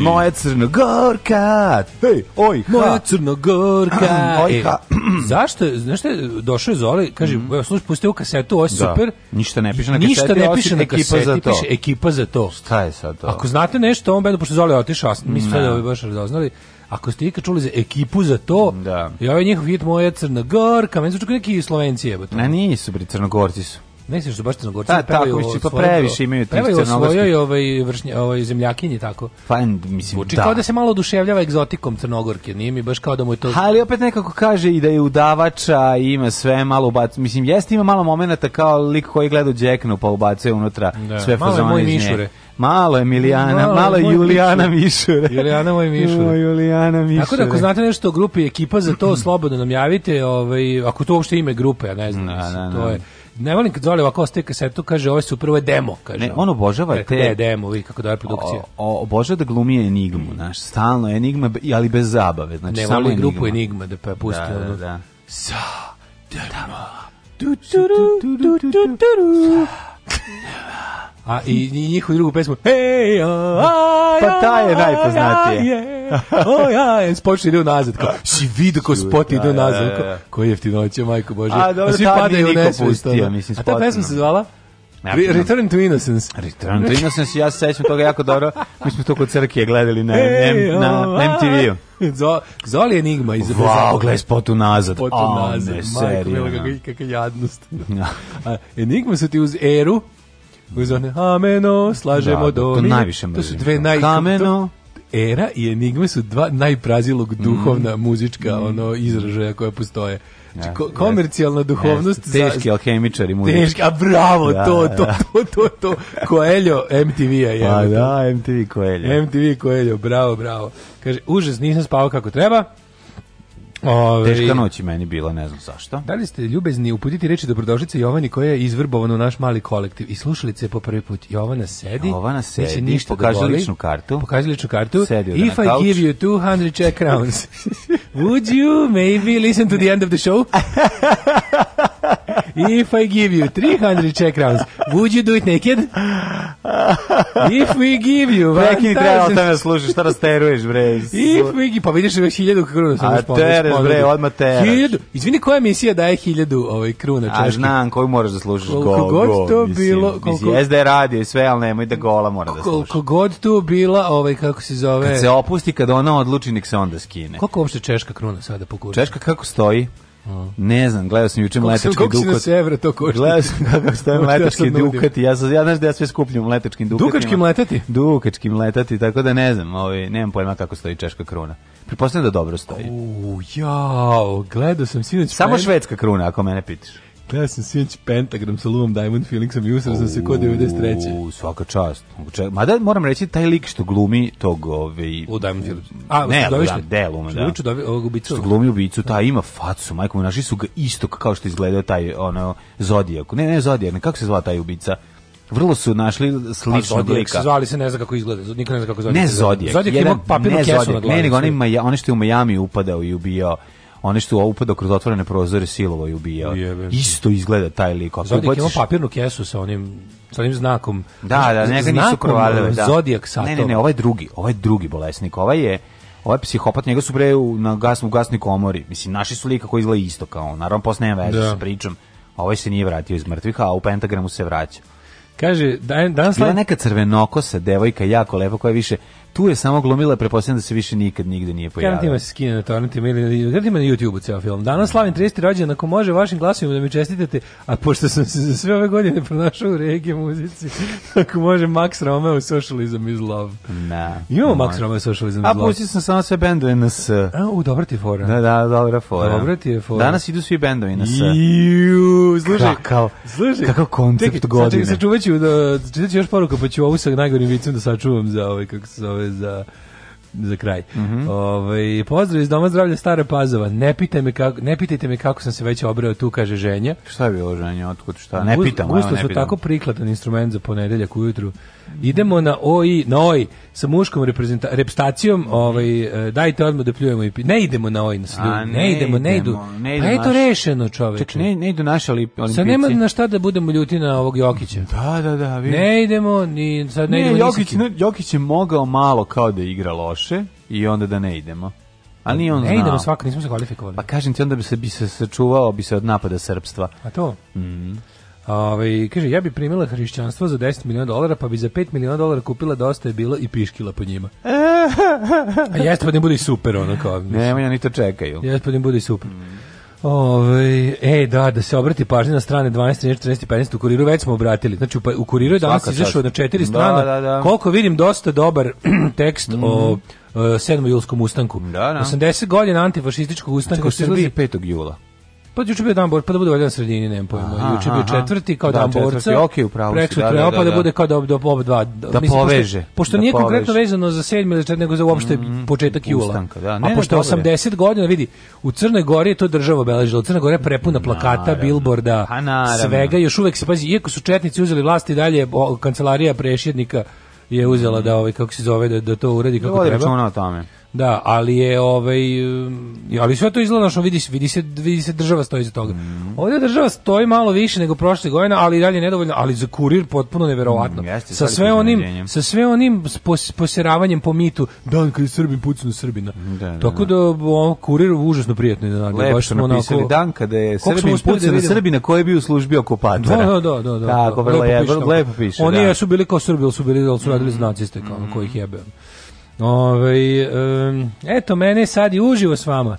moja crnogorka. Hej, oj, ha. Moja crnogorka. oj, e, ha. E, zašto, znaš te, došao je Zoli, kaže, mm -hmm. slušaj, pusti u kasetu, ovo je da. super. Ništa ne piše na kaseti, Ništa ne piše na kaseti, ekipa za to. piše ekipa za to. Šta je sad to? Ako znate nešto o ovom bendu, pošto Zoli otišao, mi smo da, da bi baš radoznali, ako ste ikad čuli za ekipu za to, da. ja ovaj njihov hit moja Crna Gorka, meni su čak neki Slovenci jebote. Ne, nisu, bri, Crnogorci su. Mislim što da baš Crnogorci ta, da, pevaju tako, pa previše imaju tih crnogorskih. Pevaju ovaj, vršnje, ovaj zemljakinji tako. Pa, mislim, Uči da. kao da se malo oduševljava egzotikom Crnogorke, nije mi baš kao da mu je to... Ha, ali opet nekako kaže i da je udavača, ima sve malo ubac... Mislim, jeste ima malo momenata kao lik koji gleda u džeknu pa ubacuje unutra da. sve fazone iz nje. moj mišure. Malo je Milijana, malo, malo je Julijana Mišure. Julijana moj Mišure. O, Julijana Mišure. Tako da ako znate nešto o grupi ekipa za to, slobodno nam javite. Ovaj, ako to uopšte ime grupe, ja ne znam. Da, da, da. To da. je, ne volim kad Zoli ovako ostaje kasetu, kaže, ovo je super, ovo je demo, kaže. Ne, on obožava te... Kako je demo, vidi kako daje produkcija. O, o, obožava da glumi Enigmu, znaš, stalno Enigma, ali bez zabave, znači samo Enigma. Ne voli grupu Enigma da pa pusti da, da, ono. Da, da. Sa, da, da. Du, du, du, du, du, du, du, du, du. A i, i njihovu drugu pesmu Hey, oh, I, pa oh, ta je oh, najpoznatija. oh, ja, spočne ide unazad. Kao, da. si vidio ko spot ide unazad. Da, da, ko, koji je ftinoće, majko Bože. A, dobro, a svi padaju u nesvest. A ta pesma se zvala? Re Return to Innocence. Return to Innocence, ja se sećam toga jako dobro. Mi smo to kod crkije gledali na, hey, na, na, oh, na MTV-u. Zoli Enigma iz Wow, gledaj spotu nazad. Spotu nazad, majko, kakav jadnost. Enigma su ti uz eru, Uz one Hameno, slažemo da, do, to, najviše to su dve naj... Hameno, Era i Enigme su dva najprazilog duhovna mm. muzička mm. ono izražaja koja postoje. Znači, ja, ko komercijalna duhovnost ja, teški za, alhemičari muzički. Teški, a bravo, da, to, da. to, to, to, to, Koeljo mtv je. Pa da, MTV Koeljo. MTV Koeljo, bravo, bravo. Kaže, užas, nisam spavao kako treba, Ove, Teška noć i meni bila, ne znam zašto. Da li ste ljubezni uputiti reči do produžice Jovani koja je izvrbovana u naš mali kolektiv i slušalice po prvi put. Jovana sedi, Jovana sedi, se ništa da pokaže ličnu kartu. Pokaže ličnu kartu. Sedi If I couch. give you 200 Czech crowns, would you maybe listen to the end of the show? If I give you 300 Czech crowns, would you do it naked? If we give you... Prekini treba da o tome slušaš, šta rasteruješ, da bre. If we give... Pa vidiš uvek hiljadu kruna. Sam A tereš, bre, odmah tereš. Hiljadu. Izvini, koja emisija daje 1000 ovaj, kruna češki? A znam, koju moraš da služiš? gol, gol. Koliko god to mislim, bilo... Koliko, mislim, jezda je radio i sve, ali nemoj da gola mora da slušaš. Koliko god to bila, ovaj, kako se zove... Kad se opusti, kad ona odluči, nek se onda skine. Koliko uopšte češka kruna sada pokuša? Češka kako stoji? Ne znam, gledao sam juče mletački dukat. Kako si evra to košta? Gledao sam kako stoje mletački dukati. Ja, ja znaš da ja sve skupljam mletačkim dukatima. Dukački mletati? Dukački mletati, tako da ne znam. Ovaj, nemam pojma kako stoji češka kruna. Pretpostavljam da dobro stoji. U, jao, gledao sam sinoć. Samo pa švedska kruna, ako mene pitaš. Ja sam sinoć pentagram sa Lumom Diamond Felixom i usao sam se kod 93. Svaka čast. Mada moram reći, taj lik što glumi tog... Ovaj, u Diamond Felix. A, ne, da, de Luma, da. Što, dovi, ovog ubicu, što glumi ubicu, ta ima facu, majko mu našli su ga isto kao što izgleda taj ono, Zodijak. Ne, ne Zodijak, ne, kako se zva taj ubica? Vrlo su našli sličnog pa, lika. Zvali se ne zna kako izgleda. Niko ne zna kako Zodijak. Ne Zodijak. Zodijak ima papirnu kesu na glavi. Ne, nego onaj, onaj što je u Miami upadao i ubijao one što upadao kroz otvorene prozore silovo i ubijao. Isto izgleda taj lik. Zodijak ima papirnu kesu sa onim sa onim znakom. Da, da, njega nisu provalili. Da. Zodijak sa Ne, ne, ne, ovaj drugi, ovaj drugi bolesnik, ovaj je ovaj psihopat njega su bre u, na gas, u gasnoj komori. Mislim, naši su lika koji izgleda isto kao on. Naravno, posle nema veze da. sa pričom. Ovaj se nije vratio iz mrtvih, a u pentagramu se vraća. Kaže, da, danas... Bila neka crvenokose devojka, jako lepa, koja više tu je samo glumila, prepostavljam da se više nikad nigde nije pojavila. Garantima se skine na torrentima ili garantima na YouTubeu ceo film. Danas slavim 30. rođendan, ako može vašim glasovima da mi čestitate, a pošto sam se za sve ove godine pronašao u regije muzici, ako može Max Romeo Socialism is Love. Na. Da. Imamo Max Romeo Socialism is Love. A pustio sam samo sve bendove na S. A, u, dobra ti fora. Da, da, dobra fora. Dobra ti je fora. Danas idu svi bendovi na S. Iu, slušaj. Kakav, slušaj. Kakav koncept godine. Sačuvaću da, čitaću još poruka, pa ću ovu sa najgorim vicom da sačuvam za ovaj, kako se zove Was uh. za kraj. Mm -hmm. Ove, ovaj, pozdrav iz Doma zdravlja Stara Pazova. Ne, pitaj me kako, ne pitajte me kako sam se već obrao tu, kaže ženja. Šta je bilo ženja, otkud šta? Ne pitam. Gusto su tako prikladan instrument za ponedeljak ujutru. Idemo na OI, na OI sa muškom reprezentacijom, ovaj, eh, dajte odmah da pljujemo i ne idemo na OI, na ne, ne, idemo, ne idu. Ne idu pa je to rešeno, čoveče. Ček, ne, ne idu naše olimpijci. Sad nema na šta da budemo ljuti na ovog Jokića. Da, da, da. Vidim. Ne idemo, ni, sad ne, ne idemo Jokić, Jokić je mogao malo kao da igra loš loše i onda da ne idemo. A nije on ne znao. idemo svako, nismo se kvalifikovali. Pa kažem ti, onda bi se, bi se sačuvao bi se od napada srpstva. A to? Mm. Ove, ovaj, kaže, ja bi primila hrišćanstvo za 10 miliona dolara, pa bi za 5 miliona dolara kupila dosta je bilo i piškila po njima. A jeste pa ne da bude super, ono kao. Mislim. Ne, oni to čekaju. Jeste pa ne da bude super. Mm. Ove, ovaj, e, da, da se obrati pažnje na strane 12, 13, 14, 15, u kuriru već smo obratili. Znači, u, pa, u kuriru je danas izašao na četiri da, strana. Da, da, da. Koliko vidim, dosta dobar tekst mm o uh, mhm. 7. E, julskom ustanku. Da, da. 80 godina antifašističkog ustanka Čekaj, u Srbiji. 5. jula. Pa juče bio dan borca, pa da bude valjda na sredini, nemam pojma. Juče bio četvrti kao da, dan borca. Okej, upravo. Preksutra da, da, da, da, pa da, da bude da. kao da do oba dva. Da poveže. Pošto, nije konkretno vezano za 7 ili 4, nego za uopšte mm, mm, početak jula. da. A pošto ne, 80 godina, vidi, u Crnoj Gori to država obeležila. Crna Gora je prepuna mm, plakata, bilborda, pa svega, još uvek se pazi, iako su četnici uzeli vlast i dalje kancelarija prešjednika je uzela da ovaj kako se zove da, da to uredi kako treba. Da vodi računa o tome. Da, ali je ovaj ali sve to izgleda što vidi, vidi se vidi se država stoji za toga. Mm. Ovdje država stoji malo više nego prošle godine, ali dalje nedovoljno, ali za kurir potpuno neverovatno. Mm, jeste, sa sve onim sa sve onim pos, poseravanjem po mitu dan kad je Srbin pucnu Srbina. Mhm, da, da, Tako da, da o, kurir užasno prijatno je da baš smo napisali dan kada je Srbin da pucnu da Srbina koji je bio u službi okupatora. Da, da, da, da. da. Tako vrlo lepo, lepo piše. Oni su bili kao Srbi, su bili ali su radili za naciste kao mhm. kojih jebe. Ove, um, eto, mene sad i uživo s vama.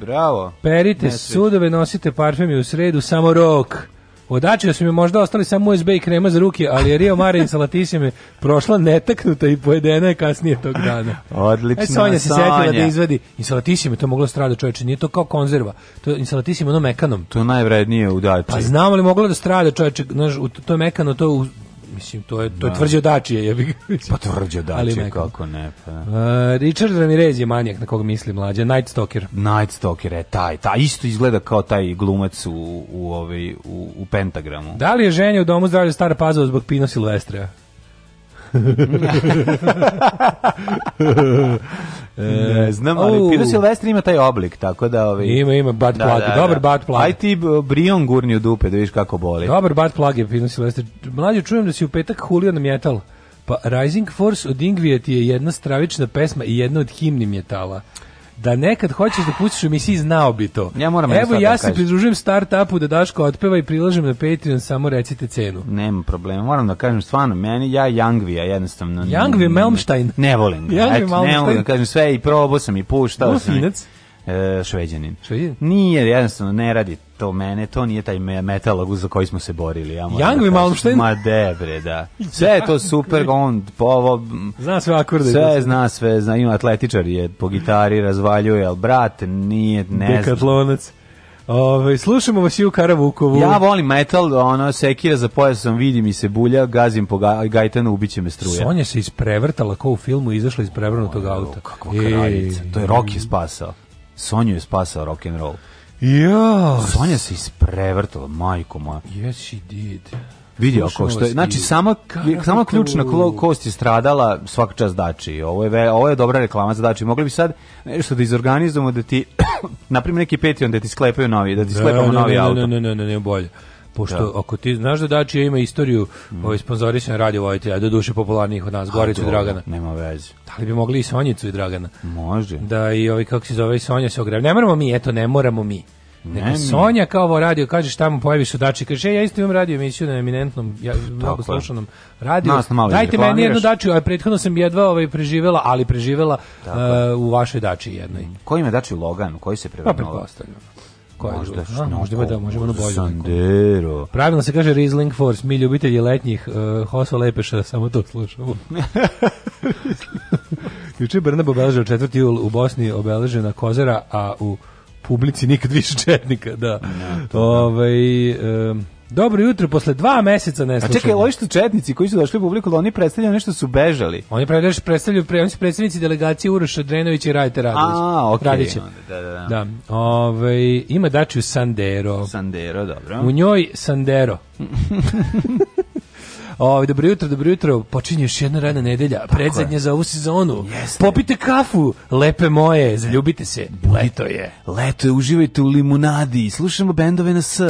Bravo. Perite Nesveć. sudove, nosite parfemi u sredu, samo rok. Odače da su mi možda ostali samo USB i krema za ruke, ali je Rio Marin sa Latisijom prošla netaknuta i pojedena je kasnije tog dana. Odlično, e, Sonja. se setila da izvadi. Insalatisijom je to moglo strada čoveče, nije to kao konzerva. To je insalatisijom ono mekanom. To je najvrednije u dači. Pa znamo li moglo da strada čoveče, znaš, to je mekano, to je Mislim, to je, to je da. tvrđe dačije. Ja bih, pa tvrđe dačije, kako ne. Pa. Uh, Richard Ramirez je manjak na kog mislim mlađe, Night Stalker. Night Stalker je taj, taj isto izgleda kao taj glumac u, u, ovaj, u, u, Pentagramu. Da li je ženja u domu zdravlja stara pazova zbog Pino Silvestra? e, znam, ali uh. Piro Silvestri ima taj oblik, tako da... Ovi... Ovaj, ima, ima, bad da, plug, da, da, dobar da. bad plug. Aj ti Brion gurni u dupe, da vidiš kako boli. Dobar bad plug je Piro Silvestri. Mlađe, čujem da si u petak hulio na metal. Pa Rising Force od Ingvije ti je jedna stravična pesma i jedna od himni metala da nekad hoćeš da pustiš u emisiji, znao bi to. Ja moram Evo, da ja se pridružujem start-upu da Daško otpeva i prilažem na Patreon, samo recite cenu. Nema problema, moram da kažem, stvarno, meni, ja Jangvija jednostavno... Jangvija Melmstein. Ne volim. Jangvija Melmstein. Ne volim, kažem sve i probao sam i puštao sam. Finec e, šveđanin. Šveđanin? Nije, jednostavno, ne radi to mene, to nije taj metalog za koji smo se borili. Ja Young da i Malmsteen? Ma bre, da. Sve je to super, on povo... Zna sve akorde. Sve zna, sve zna, ima atletičar je po gitari, razvaljuje, ali brat nije, ne Dekatlonac. Dekatlonac. Ove, ovaj, slušamo vas i u Karavukovu. Ja volim metal, ono, sekira za pojasom, vidim i se bulja, gazim po ga, gajtanu, ubiće me struja. Sonja se isprevrtala kao u filmu, izašla iz prevrnutog auta. Kakva kraljica, to je Rok je mm. spasao. Sonju je spasao rock and roll. Jo, Sonja se isprevrtala, majko moja. Yes, she did. Vidi ako što je, znači sama sama ključna kost je stradala svaka čas dači. Ovo je ovo je dobra reklama za dači. Mogli bi sad nešto da izorganizujemo da ti na primer neki Patreon da ti sklepaju novi, da ti sklepamo novi auto. Ne, ne, ne, ne, ne, bolje pošto da. ako ti znaš da Dačija ima istoriju mm. ovaj sponzorisanja radio vojitelja, do da duše popularnih od nas, Goricu i Dragana. Nema veze. Da li bi mogli i Sonjicu i Dragana? Može. Da i ovi, ovaj, kako se zove, Sonja se ogreva. Ne moramo mi, eto, ne moramo mi. Neka ne, Sonja kao ovo radio, kažeš tamo pojaviš dači, kaže e, ja isto imam radio emisiju na eminentnom, ja, pa, mnogo slušanom radiju. Dajte meni jednu dačiju, a prethodno sam jedva ovaj preživela, ali preživela uh, u vašoj dači jednoj. Koji ima dači Logan, koji se prevrnula? Pa koja možda, je duva. možda ima da možemo na bolju. Sandero. Pravilno se kaže Riesling Force, mi ljubitelji letnjih uh, Hoso Lepeša, samo to slušamo. Juče je Brnab obeležio 4. jul u Bosni obeležena Kozara, a u publici nikad više četnika, da. Ja, to, da. Ove, ovaj, um, Dobro jutro, posle dva meseca ne slušamo. A čekaj, ovi što četnici koji su došli u publiku, da oni predstavljaju nešto su bežali. Oni predstavljaju, predstavljaju pre, oni su predstavnici delegacije Uroša Drenovića i Rajte Radić. A, okej. Okay. Da, da, da. da. Ove, ovaj, ima daču Sandero. Sandero, dobro. U njoj Sandero. Ovaj dobro jutro, dobro jutro. Počinje još jedna radna nedelja, predzadnja za ovu sezonu. Jeste. Popite kafu, lepe moje, zaljubite se. Leto je. Leto je, uživajte u limunadi. Slušamo bendove na S.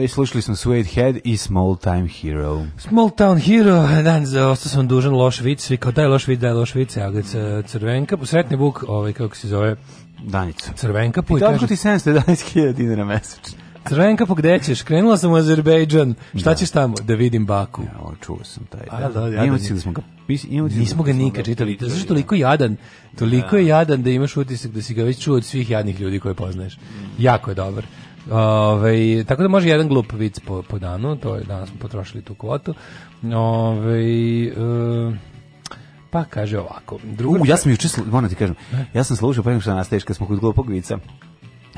Ove, slušali smo Suede Head i Small Time Hero. Small Town Hero, dan, ostao sam dužan loš vic, svi kao daj loš vic, daj loš vic, ali crvenka, sretni buk, ovaj, kako se zove, Danica. Crvenka, puj, I tako ti 711.000 dinara mesečno. Crvenka, po pa gde ćeš? Krenula sam u Azerbejdžan. Šta da. ćeš tamo? Da vidim Baku. Ja, čuo sam taj. Da. A, da, ja, da, da. da smo ga da Nismo ga nikad čitali. Da, zašto toliko jadan? Toliko da. je jadan da imaš utisak da si ga već čuo od svih jadnih ljudi koje poznaješ. Mm. Jako je dobar. Ove, tako da može jedan glup vic po, po danu, to je danas smo potrošili tu kvotu. Ove, e, pa kaže ovako. Druga... U, ja sam juče, moram ti kažem, ja sam slušao pre nego što nastaješ kad smo kod glupog vica.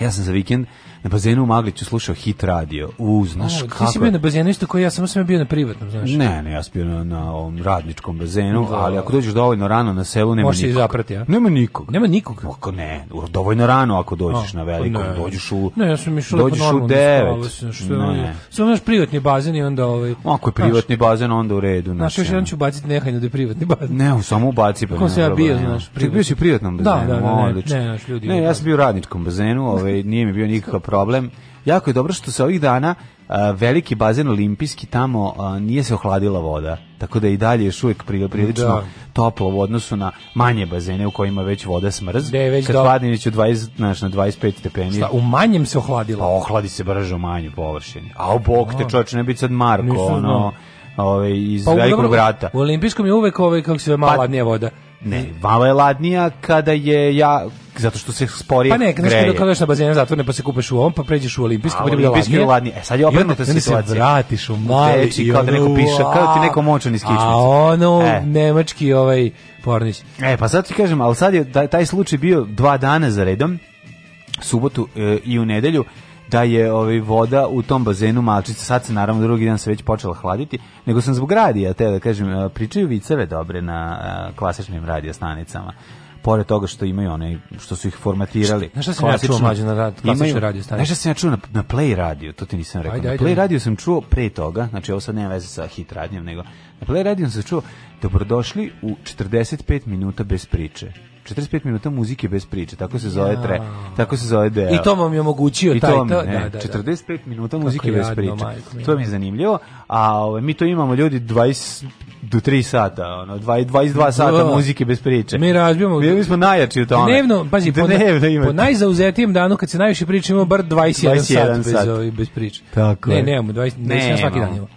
Ja sam za vikend na bazenu u Magliću slušao hit radio. U, znaš A, kako... Ti si bio na bazenu isto koji ja, sam, sam bio na privatnom, znaš. Ne, ne, ja sam bio na, na ovom radničkom bazenu, da. ali ako dođeš dovoljno rano na selu, nema Možeš nikog. Možeš zaprati, ja? Nema nikog. Nema nikog? Kako ne, dovoljno rano ako dođeš A, na pa velikom, ne. dođeš u... Ne, ja sam išao dođeš normalno, u devet. Što ne. Samo naš privatni bazen i onda ovaj... Ako je privatni znaš, bazen, onda u redu. Znaš, još jedan ću baciti nehajno da je privatni bazen. Ne, samo ubaci. Pa, Kako se ja bio, znaš, privatni. Bio si u privatnom bazenu, da, da, da, ne, ne, ne, ljudi, ne, ja sam bio u radničkom bazenu, ovaj, ovaj, nije mi bio nikakav problem. Jako je dobro što se ovih dana a, veliki bazen olimpijski tamo a, nije se ohladila voda, tako da i dalje još uvijek prilično da. toplo u odnosu na manje bazene u kojima već voda smrz. Da već Kad do... već 20, znaš, na 25 stepeni. Šta, u manjem se ohladila? Pa ohladi se brže u manjoj površini. A u bok te čovječe, ne bi sad Marko, Nisam ono, ove, ovaj, iz pa, velikog vrata. U olimpijskom je uvek ovaj, kako se zove, malo pa, voda. Ne, vama je ladnija kada je ja zato što se sporije Pa ne, znači kada kažeš bazen bazenu zatvorne pa se kupeš u on pa pređeš u olimpijski, pa bude ladnije. ladnije. E sad je ta situacija. se vratiš u mali i kao da neko piše, kao da ti neko močani skičmice. A ono e. nemački ovaj Pornić. E pa sad ti kažem, al sad je taj slučaj bio dva dana za redom subotu e, i u nedelju da je ovaj voda u tom bazenu malčica sad se naravno drugi dan se već počela hladiti nego sam zbog radija te da kažem e, pričaju viceve dobre na e, klasičnim radio stanicama pored toga što imaju one što su ih formatirali. Znaš šta sam ja čuo mlađe na rad, imaju, radio stanice? Znaš šta sam ja čuo na, na Play radio, to ti nisam rekao. Ajde, ajde, na Play radio sam čuo pre toga, znači ovo sad nema veze sa hit radnjem, nego na Play radio sam čuo dobrodošli u 45 minuta bez priče. 45 minuta muzike bez priče, tako se zove tre, tako se zove deo. I to vam je omogućio taj to, taj, da, da, 45 minuta muzike bez priče. to mi je zanimljivo, a ove, mi to imamo ljudi 20 do 3 sata, ono 20 22 sata muzike bez priče. Mi razbijamo. Mi smo najjači u tome. Dnevno, pazi, po, najzauzetijem danu kad se najviše priča imamo bar 21, sat, sat. bez, priče. Tako ne, je. nemamo 20, ne, nemamo. svaki dan imamo.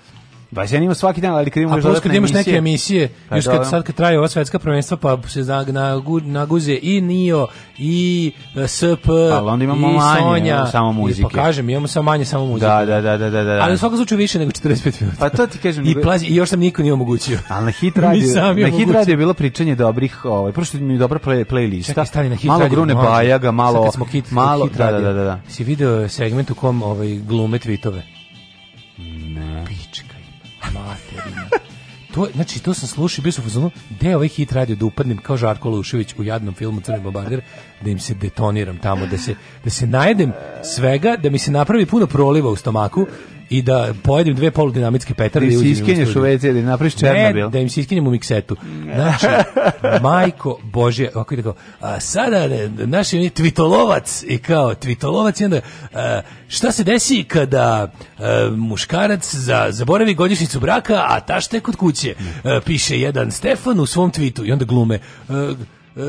21 ima svaki dan, ali kad imaš dodatne emisije... A imaš neke emisije, pa još kad, sad kad traje ova svetska prvenstva, pa se na, na, naguze i NIO, i e, SP, ali onda imamo i manje, Sonja. samo pa muzike. Pa kažem, imamo samo manje, samo muzike. Da, da, da, da, da, da. Ali u svakom slučaju više nego 45 minuta. Pa to ti kažem. I, plazi, i još sam niko nije omogućio. Ali na hit radio, na hit radio je bilo pričanje dobrih, ovaj, prvo mi je dobra play, playlista. Čekaj, stani na hit malo radio. Grune malo Grune Bajaga, malo... Sad kad smo hit, malo, hit radio, da, da, da, da. Si video segment u kom ovaj, glume tweetove materina. To, znači, to sam slušao, bio sam u fazonu, gde ovaj hit radio da upadnem kao Žarko Lušević u jadnom filmu Crni bombarder, da im se detoniram tamo, da se, da se najedem svega, da mi se napravi puno proliva u stomaku, i da pojedim dve poludinamitske petarde da i uđem u studiju. Da im ili napriš Černobil. Ne, da im se iskinjem u miksetu. Znači, majko Božje, ovako ide kao, a sada naš je tvitolovac i kao tvitolovac i onda a, šta se desi kada a, e, muškarac za, zaboravi godišnjicu braka, a tašta je kod kuće, a, e, piše jedan Stefan u svom tvitu i onda glume. E, E,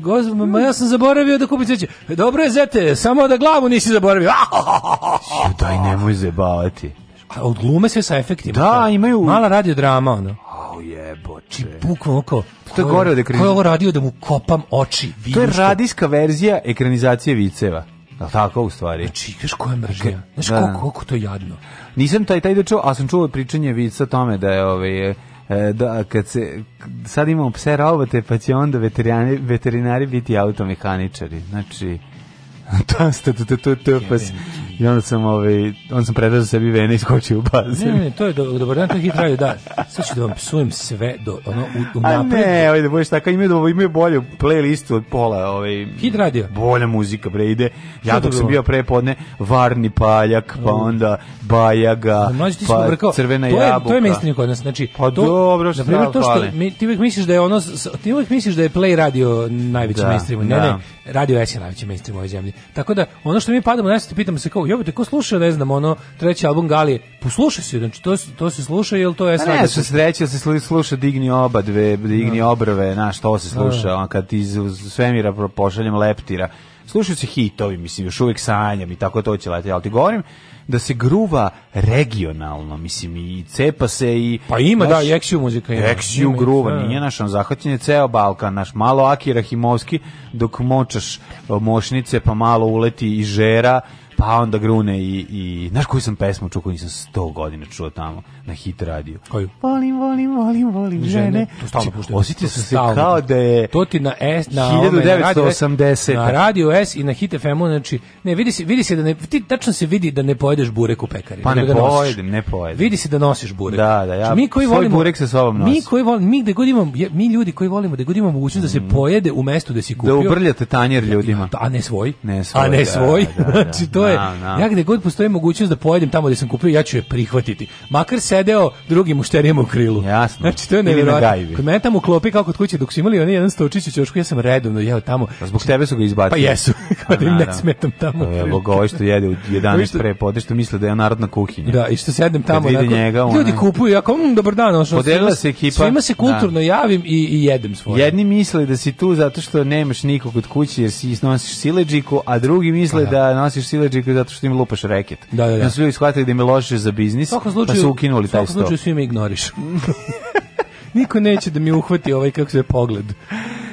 goz, ma ja sam zaboravio da kupim cveće. E, dobro je, zete, samo da glavu nisi zaboravio. Šiu, daj, nemoj zebavati. A od glume se sa efektima. Da, imaju... Mala radiodrama, ono. Au jeboče. Bukvalno kao... To je gore od ekranizacije. Ko je ovo radio da mu kopam oči? To je radijska verzija ekranizacije viceva. Da tako u stvari. Znači, znaš koja mržnja? Znaš da, da. koliko, koliko to jadno? Nisam taj taj da čuo, ali sam čuo pričanje vica tome da je ovaj, E, da, kad se, sad imamo pse robote, pa će onda veterinari, veterinari biti automehaničari. Znači, Da, to I onda sam, ovaj, on sam predvezao sebi vene i skočio u bazen. Ne, ne, to je do, dobar dan, to je hit radio, da. Sad ću da vam psujem sve do, ono, u, u napred. A ne, ovaj, da budeš tako, imaju, imaju bolju playlistu od pola. Ovaj, hit radio. Bolja muzika, bre, ide. Ja dok sam bio prepodne, Varni paljak, pa onda Bajaga, pa Mlađe, ti pa brkao, Crvena to je, jabuka. To je mainstream kod nas, znači... Pa to, dobro, šta primjer, to što, mi, ti uvijek misliš da je ono, ti uvijek misliš da je play radio najveći da, mainstream, ne, da. ne, radio S je najveći mainstream u ovoj zemlji. Tako da ono što mi padamo na se pitamo se kao, jebote, ko sluša, ne znam, ono treći album Galije. Poslušaj se, znači to to se sluša jel to je pa sve. Da se sreće se sluša Digni oba dve, Digni no. Da. obrve, na što se sluša, da. no. on kad iz svemira pošaljem leptira. Slušaju se hitovi, mislim, još uvijek sanjam i tako to će letiti, Al ti govorim, da se gruva regionalno, mislim, i cepa se i... Pa ima, da, naš, da, i eksiju muzika ima. Eksiju ima, gruva, da. nije naš, on zahvaćen je ceo Balkan, naš malo Akira Himovski, dok močaš mošnice, pa malo uleti i žera, Pa onda Grune i, i znaš koju sam pesmu čuo koju nisam sto godina čuo tamo na hit radio Koju? Volim, volim, volim, volim žene. žene. To stalno znači, puštaju. Osjetio sam se kao da je... To ti na S, na 1980. Ovaj, na radio S i na hit FM-u, znači, ne, vidi se, vidi se da ne, ti tačno se vidi da ne pojedeš burek u pekari. Pa ne da pojedem, ne pojedem. Vidi se da nosiš burek. Da, da, ja, znači, mi koji volimo, burek sa sobom nosim. Mi koji volimo, mi gde god imamo, mi ljudi koji volimo, da god imamo mogućnost mm. da se mm. pojede u mestu gde si da kupio. Da ubrljate tanjer ljudima. A ne svoj. Ne svoj. A ne da, svoj. Da, da, da, znači, to to je, no, da, no. Da. ja gde god postoji mogućnost da pojedem tamo gde sam kupio, ja ću je prihvatiti. Makar sedeo drugim mušterijama u krilu. Jasno. Znači, to je nevjerojatno. Kod mene tamo klopi kao kod kuće, dok su imali oni jedan stočić u ćošku, ja sam redovno jeo tamo. A zbog tebe su ga izbacili? Pa jesu, kao da im ne smetam tamo. Evo ga, ovo ovaj što jede u 11 pre podne, što misle da je narodna kuhinja. Da, i što sedem tamo. Kad njega, ona... Ljudi kupuju, ja kao, mm, dobar dan. Ono, Podelila se ekipa. Svima se kulturno da. javim i, i jedem svoje. Jedni misle da si tu zato što nemaš nikog od kuće jer si nosiš sileđiku, a drugi misle pa da nosiš sileđiku čekaju zato što im lupaš reket. Da, da, da. su ljudi shvatili da im je loše za biznis, pa slučaju, pa su ukinuli taj sto. U svakom slučaju svi me ignorišu. Niko neće da mi uhvati ovaj kako se pogled.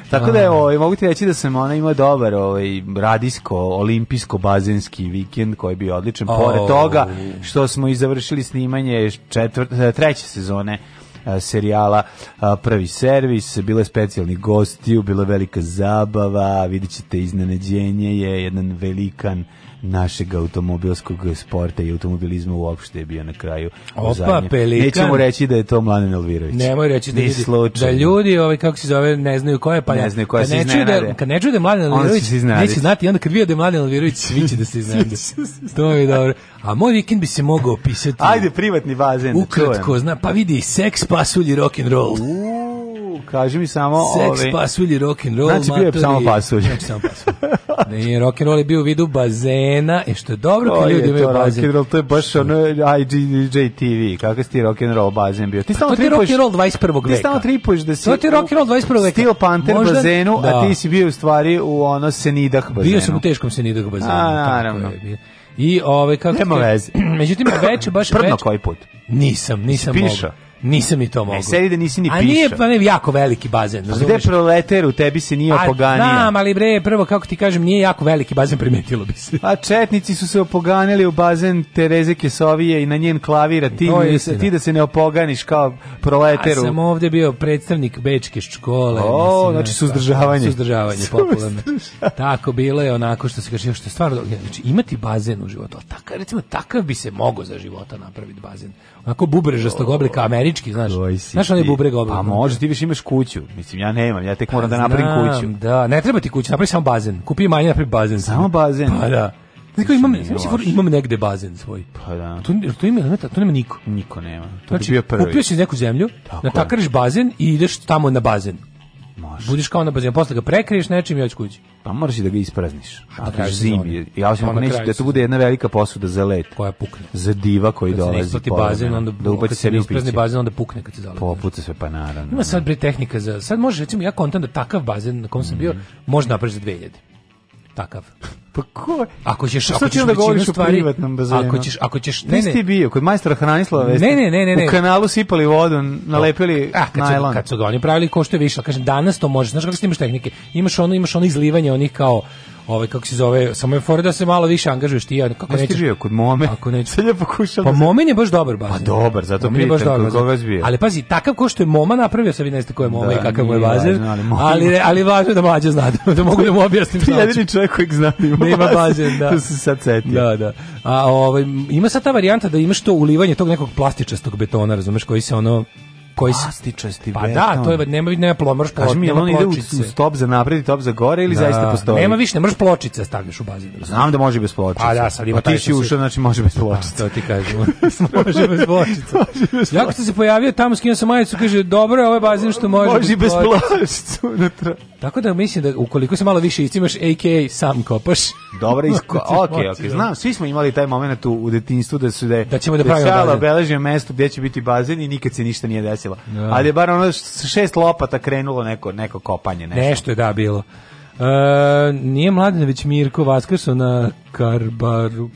Tako da je, ovaj, mogu ti reći da sam ona imao dobar ovaj, radisko, olimpijsko, bazenski vikend koji bi bio odličan. Oh. Pored toga što smo i završili snimanje četvrte, treće sezone e, serijala e, Prvi servis, bile je specijalni gosti, bila velika zabava, vidit ćete iznenađenje je jedan velikan našeg automobilskog sporta i automobilizma uopšte je bio na kraju. Opa, pelikan. Nećemo reći da je to Mladen Elvirović. Nemoj reći da, ljudi, da ljudi, ovaj, kako se zove, ne znaju ko je, pa ne, znaju ko je, kad, ne čuju da, kad ne čuju da je Mladen Elvirović, neće znati, onda kad vidi da je Mladen Elvirović, svi će da se iznenade. Da to je dobro. A moj vikend bi se mogao opisati. Ajde, privatni bazen. Da ukratko, zna, pa vidi, seks, pasulji, i rock'n'roll. Uuu, kaži mi samo... Seks, ove... pasulj i rock'n'roll. Znači, bio je samo pasulj. Znači, samo pasulj. da je Nije, rock'n'roll je bio u vidu bazena, i e, što je dobro kad ljudi imaju bazen. Rock'n'roll, to je baš ono IGJTV, kakav ti rock and roll bazen bio. Ti pa stalno to ti rock'n'roll 21. veka. Ti stalno tripuješ da si... To ti roll 21. veka. Steel Panther Možda, bazenu, da. a ti si bio u stvari u ono senidah bazenu. Bio sam u teškom senidah bazenu. A, naravno. I ove kako... Nema veze. Međutim, veče baš... Prdno koji put. Nisam, nisam piša. Mogu. Nisam ni to mogu. Ne, sedi da nisi ni piša. A nije pa ne, jako veliki bazen. A gde proleter u tebi se nije opoganio? A znam, ali bre, prvo, kako ti kažem, nije jako veliki bazen, primetilo bi se. A četnici su se opoganili u bazen Tereze Kesovije i na njen klavira. Ti, ti da se ne opoganiš kao proleteru. Ja sam ovdje bio predstavnik Bečke škole. O, mislim, znači suzdržavanje. Suzdržavanje, popularno. Tako bilo je onako što se kaže, što je stvarno, znači imati bazen u životu, takav, recimo takav bi se mogao za života napraviti bazen onako bubrežastog oblika američki, znaš. Znaš onaj bubreg oblika. Pa može, ti više imaš kuću. Mislim ja nemam, ja tek moram da pa napravim kuću. Da, ne treba ti kuća, napravi samo bazen. Kupi manje, napravi bazen. Samo bazen. Pa da. Neko imam, znači imam negde bazen svoj. Pa da. To, to ima, nema, to nema niko. Niko nema. To znači, bi bio prvi. Kupio si neku zemlju, natakariš bazen i ideš tamo na bazen. Može. Budiš kao na bazenu, posle ga prekriješ nečim i hoćeš kući. Pa moraš i da ga isprazniš. A da kažeš zimi. Ja osim ako neće da to bude jedna velika posuda za let. Koja pukne. Za diva koji kad dolazi. Kad se bazen, onda, da ubaci sebi u bazen, onda pukne kad se zalepi. Popuca sve, pa naravno. Ima sad da. bre tehnika za... Sad može, recimo, ja kontam da takav bazen na kom sam mm -hmm. bio, mhm. može napraviti za 2000 takav. Pa ko? Ako ćeš ako ćeš da govoriš o privatnom bazenu. Ako ćeš ako ćeš ne ne. Ti bio kod majstora Hranislava Ne, ne, ne, ne, ne. U kanalu sipali vodu, nalepili a, kad najlon. Su, kad su ga oni pravili ko što je više, kažem danas to možeš, znaš kako imaš tehnike. Imaš ono, imaš ono izlivanje onih kao ovaj kako se zove, samo je fora da se malo više angažuješ ti, kako ne Stižio kod Mome. Ako ne, Sad ja pokušam. Pa da Momen je baš dobar baš. Pa dobar, zato mi je baš dobar. Koga Ali pazi, takav ko što je Moma napravio, sad vi ne znate ko da, i kakav mu je bazer. Ali, ali ali važno da mlađe zna, da, da mogu da mu objasnim. Ti jedini čovjek kojeg znam da ima. Nema da bazen, da. To se sad setio. Da, da. A ovaj ima sa ta varijanta da imaš to ulivanje tog nekog plastičastog betona, razumeš, koji se ono koji plastičasti pa da to je nema nema plomaš kaže mi on ide u stop za napred i top za gore ili da, zaista postoji nema više nemaš pločice da stavljaš u bazen. Da znam da može bez pločice pa da sad ima pa ti si ušao znači može bez pa, pločice to ti kažem može bez pločice jako ste se pojavio tamo skinuo sa majicu kaže dobro je ovaj bazen što može može bez pločice unutra tako da mislim da ukoliko se malo više istimaš AKA sam kopaš dobro isko okej okej znam svi smo imali taj momenat u detinjstvu da su da da ćemo da pravimo beležimo mesto gdje će biti bazen i nikad se ništa nije desilo desila. Da. Ali je bar ono šest lopata krenulo neko, neko kopanje. Nešto, nešto je da bilo. E, nije Mladenović Mirko Vaskrso na Karbaru,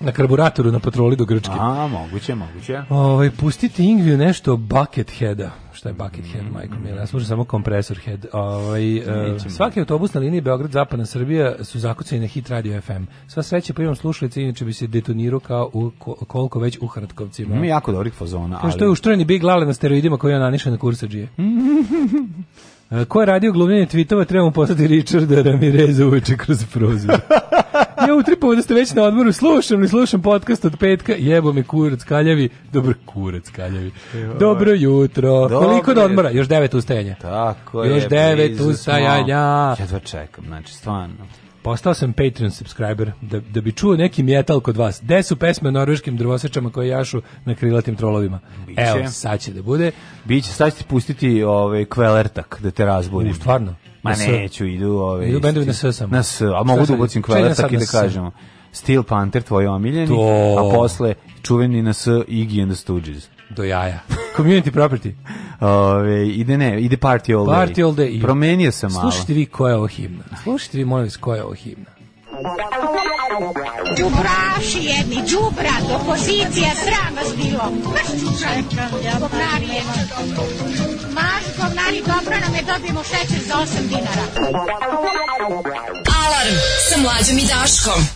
na karburatoru na patroli do Grčke. A, moguće, moguće. Ovaj pustite Ingviju nešto bucket Bucketheada. Šta je bucket head, Majko Mila? Ja slušam samo kompresor head. Ovaj e, svaki autobus na liniji Beograd Zapadna Srbija su zakucani na Hit Radio FM. Sva sreća primam pa slušalice, inače bi se detonirao kao u koliko već u Hratkovcima. Mi jako dobrih fazona, ali što je uštreni Big Lale na steroidima koji je nanišen na kursadžije. Ko je radio glumljenje tweetova, trebamo poslati Richarda Ramireza uveče kroz prozor. ja utripovo da ste već na odmoru, slušam li slušam podcast od petka, jebo mi kurac kaljavi, dobro kurac kaljavi. Dobro jutro. Dobre. Koliko do odmora? Još devet ustajanja. Tako je. Još devet ustajanja. Jedva čekam, znači stvarno. Postao sam Patreon subscriber da, da bi čuo neki metal kod vas. Gde su pesme norveškim drvosečama koje jašu na krilatim trolovima? Biće. Evo, sad će da bude. Biće, sad ćete pustiti ovaj, kvelertak da te razbudim. U, stvarno? Ma na neću, idu... Ovaj, idu bendovi na S sam. Na S, a mogu da ubocim kvelertak i da kažemo. Steel Panther, tvoj omiljeni, to... a posle čuveni na S Iggy and the Stooges do jaja. Community property. Ove, ide ne, ide party all day. Party all day. Promenio sam malo. Slušajte vi koja je ovo himna. Slušajte vi, molim vas, koja je ovo himna. Đubraši jedni, džubra, opozicija, sram vas bilo. Maš čučajka, govnari je. Maš dobro nam je, dobijemo šećer za 8 dinara. Alarm sa mlađom i Daškom.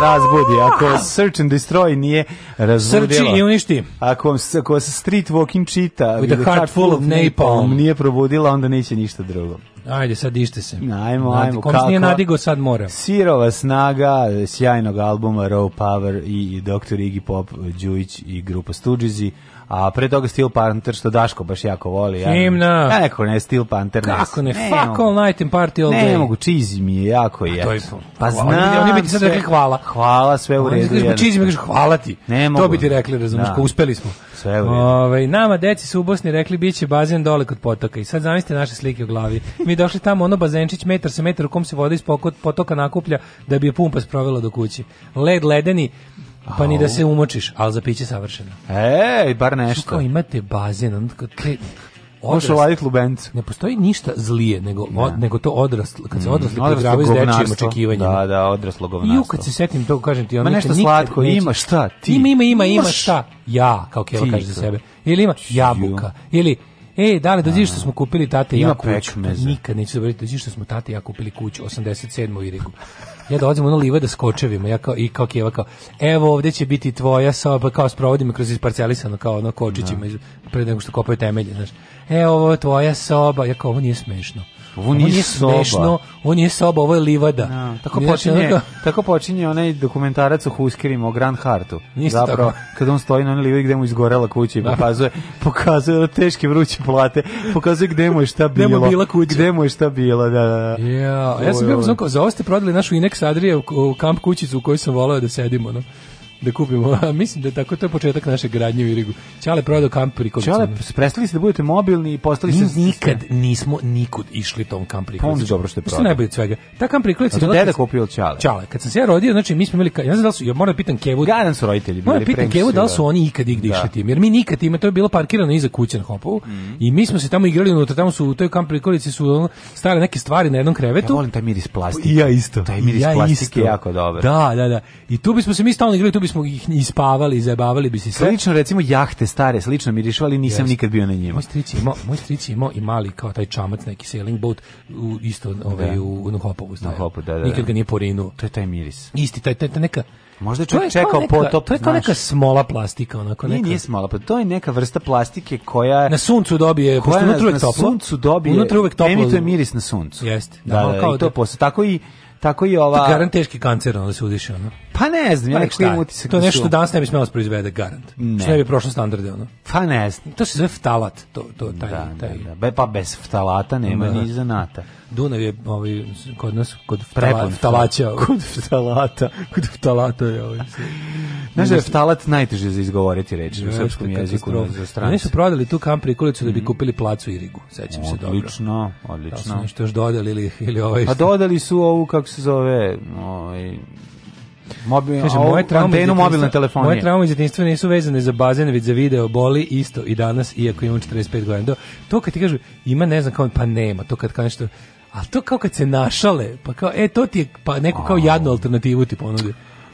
razbudi, ako ah! Search and Destroy nije razbudila. Srči i uništi. Ako vam ako Street Walking čita, With a heart full of napalm nije probudila, onda neće ništa drugo. Ajde, sad dište se. Ajmo, ajmo. Kom nije nadigo, sad mora. Sirova snaga, sjajnog albuma Raw Power i, i Dr. Iggy Pop, Đujić i grupa Stuđizi a pre toga Steel Panther što Daško baš jako voli. Ja, Himna. Ja nekako ne Steel Panther. Kako ne, ne fuck all night and party all day. Ne mogu, cheesy mi je jako je. To je pa znam. Oni, oni bi ti sad rekli hvala. Hvala, sve u redu. Oni cheesy mi kažu hvala ti. Ne mogu. To bi ti rekli, razumiješ, da. ko uspeli smo. Sve u redu. Ovaj nama deci su u Bosni rekli biće bazen dole kod potoka i sad zamislite naše slike u glavi. Mi došli tamo ono bazenčić metar sa metar u kom se voda iz potoka nakuplja da bi je pumpa sprovela do kući. Led ledeni Pa ni da se umočiš, ali za piće savršeno. Ej, bar nešto. Što imate bazen, on te, Možeš ovaditi lubencu. Ne postoji ništa zlije, nego, ne. od, da. nego to odraslo, kad se odrasli mm, podgrava iz dečijim očekivanjima. Da, da, odraslo govnarstvo. I kad se setim to, kažem ti, ono Ma nešto slatko, neće. ima šta, ti. Ima, ima, ima, ima šta. Ja, kao Keva kaže za sebe. Ili ima jabuka, ili E, da li dođi što da. smo kupili tate i ja kuću? Nikad neću zaboraviti dođi da što smo tate i ja kupili kuću 87. u Irigu ja da ono livada da kočevima, ja kao, i kao Kijeva kao, evo ovde će biti tvoja soba, kao sprovodim kroz isparcelisano, kao na kočićima, no. Da. pre nego što kopaju temelje, znaš, evo ovo je tvoja soba, ja kao, ovo nije smešno. Ovo nije, ovo nije soba. Smešno, ovo nije soba, ovo je livada. No. Da. Tako, počinje, tako počinje onaj dokumentarac o Huskerima, o Grand Hartu. Zapravo, tako. kada on stoji na onoj livadi gde mu izgorela kuća i da. pokazuje, pokazuje teške vruće plate, pokazuje gde mu je šta bilo. Gde mu bila kuća. Gde mu je šta bila, da, da. da. Yeah. ja sam bio za ovo ste prodali našu Inex Adrije u kamp kućicu u kojoj sam volao da sedimo, no da kupimo. mislim da je tako to je početak naše gradnje u Irigu. Ćale prodao kampri kod Ćale, prestali ste da budete mobilni i postali ste Ni, nikad nismo nikud išli tom kampri kamperi. Pa dobro što je prodao. najbolje od svega. Ta kampri kamperi kolica je deda kupio od Ćale. Ćale, kad sam se ja rodio, znači mi smo imali ja ne znam da li su ja moram da pitam Kevu. Gadan su roditelji bili. Moram da pitam Kevu da li da. su oni ikad igde da. išli tim. Jer mi nikad ima to je bilo parkirano iza kuće na Hopovu mm. i mi smo se tamo igrali unutra, tamo su u toj kamperi kolici su stare neke stvari na jednom krevetu. Ja volim taj miris plastike. Ja isto. Taj miris plastike jako dobro. Da, da, da. I tu bismo se mi stalno igrali, bismo ih ispavali, zabavali bi se Slično recimo jahte stare, slično mirišu, ali nisam yes. nikad bio na njima. Moj stric je moj stric ima i mali kao taj čamac neki sailing boat u isto ovaj da. u, Nohopovu na hopovu, na da, da, da, Nikad ga nije porinuo. To je taj miris. Isti taj, taj, taj neka Možda je čekao neka, potop. To je kao neka smola plastika, onako neka. Nije, nije smola, pa to je neka vrsta plastike koja na suncu dobije, koja pošto unutra je toplo. Na suncu dobije. Unutra uvek toplo. Emituje miris na suncu. Jeste. Da, da, da, kao i to da- posle. Tako i tako i ova... Garan teški kancer, onda se udiše, ono. Pa ne znam, ja nekako imam utisak. To je da nešto danas ne bi smelo da proizvede, garant. Ne. Što ne bi prošlo standarde, ono. Pa ne znam. To se zove ftalat, to, to, taj, da, taj. Da, da. Pa bez ftalata nema da. ni zanata. Dunav je ovaj, kod nas, kod ftala, ftalaća. Ovaj. Kod ftalata, kod ftalata je ovaj. Znaš da je ftalat najteže za izgovoriti reči u srpskom jeziku za strance. Oni su prodali tu kampri prikolicu da bi mhm. kupili placu i rigu, sećam se dobro. Odlično, da odlično. Da su nešto još dodali ili, ili ovaj... Pa dodali su ovu, kako se zove, ovaj, Mobil, Kaže, moje traume mobilne telefonije. Moje traume iz detinjstva nisu vezane za bazen, već za video, boli isto i danas, iako imam 45 godina. to kad ti kažu, ima ne znam kao, pa nema, to kad kao nešto, ali to kao kad se našale, pa kao, e, to ti je, pa neku kao jadnu alternativu ti ponude.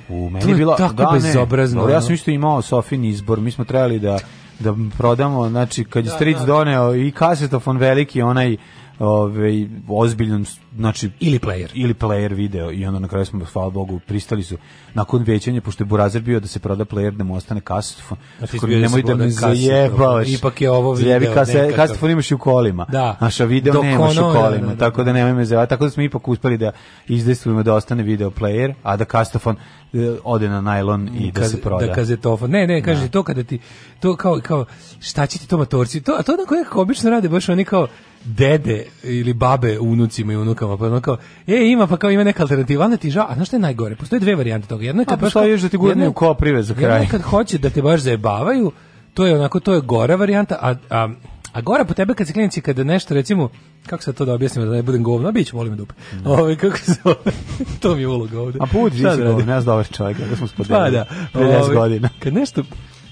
U, meni je bilo, tako da, bezobrazno. Ne, ja sam isto imao Sofin izbor, mi smo trebali da da prodamo, znači kad je da, Stric da, doneo i kasetofon veliki, onaj ovaj ozbiljan znači ili player ili player video i onda na kraju smo hvala Bogu pristali su nakon većanja pošto je Burazer bio da se proda player da mu ostane kasofon znači da da da nemoj da me zajebavaš ipak je ovo video Zjebi kase, kasofon imaš i u kolima da. naša video Dok nemaš ono, u kolima da, da, tako da nemoj me zajebavaš tako da smo ipak uspeli da izdejstvujemo da ostane video player a da kasofon e, ode na najlon i da se proda. Da kazetofon. Ne, ne, kaže to kada ti to kao kao šta će ti to matorci? To a to onako kako obično rade baš oni kao dede ili babe unucima i unuka rukama, pa ono kao, e, ima, pa kao ima neka alternativa, onda ti žao, a znaš šta je najgore? Postoje dve varijante toga. Jedna je pa kad, a, baš, da ti gurne u kao prive za kraj. Jedna kad hoće da te baš zajebavaju, to je onako, to je gora varijanta, a, a a gora po tebe kad se klinici kada nešto recimo kako se to da objasnim da ne budem govno, bić molim dupe. Mm. Ovaj kako se zove? to mi je uloga ovde. A put je govno, da ne znam dobar da čovjek, da smo pa spodelili. Pa da, 50 ovaj, godina. Kad nešto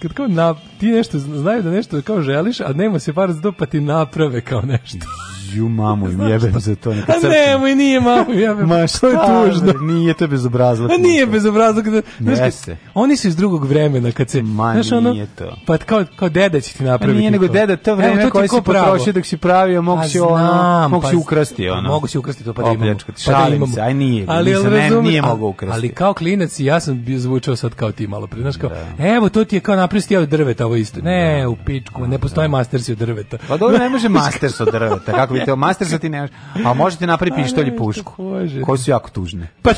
kad kao na, ti nešto znaju da nešto kao želiš, a nema se par za to pa ti naprave kao nešto. Ju mamu im jebem za to. Neka A nemoj, nije mamu jebem. Ma što je pa, tužno? Nije to bezobrazluk. A nije bezobrazluk. Ne se. Oni su iz drugog vremena kad se... Ma znaš, ono, nije to. Pa kao, kao deda će ti napraviti. Pa nije nego deda to vreme Evo, koje si potrošio dok si pravio, mogu pa si, ono, mogu si pa ukrasti. Ono. Mogu si ukrasti to pa da imamo. Da šalim se, aj nije. Ali, nisam, ne, nije mogu ukrasti. Ali kao klinac ja sam zvučao sad kao ti malo pre. Znaš kao, da. evo to ti je kao napristi od drveta ovo isto. Ne, da. u pičku, ne postoje mastersi od drveta. Pa dobro, ne može masters od drveta, kako gubite, o sa ti nemaš. A možete napraviti pištolj i pušku, koji su jako tužne. Pa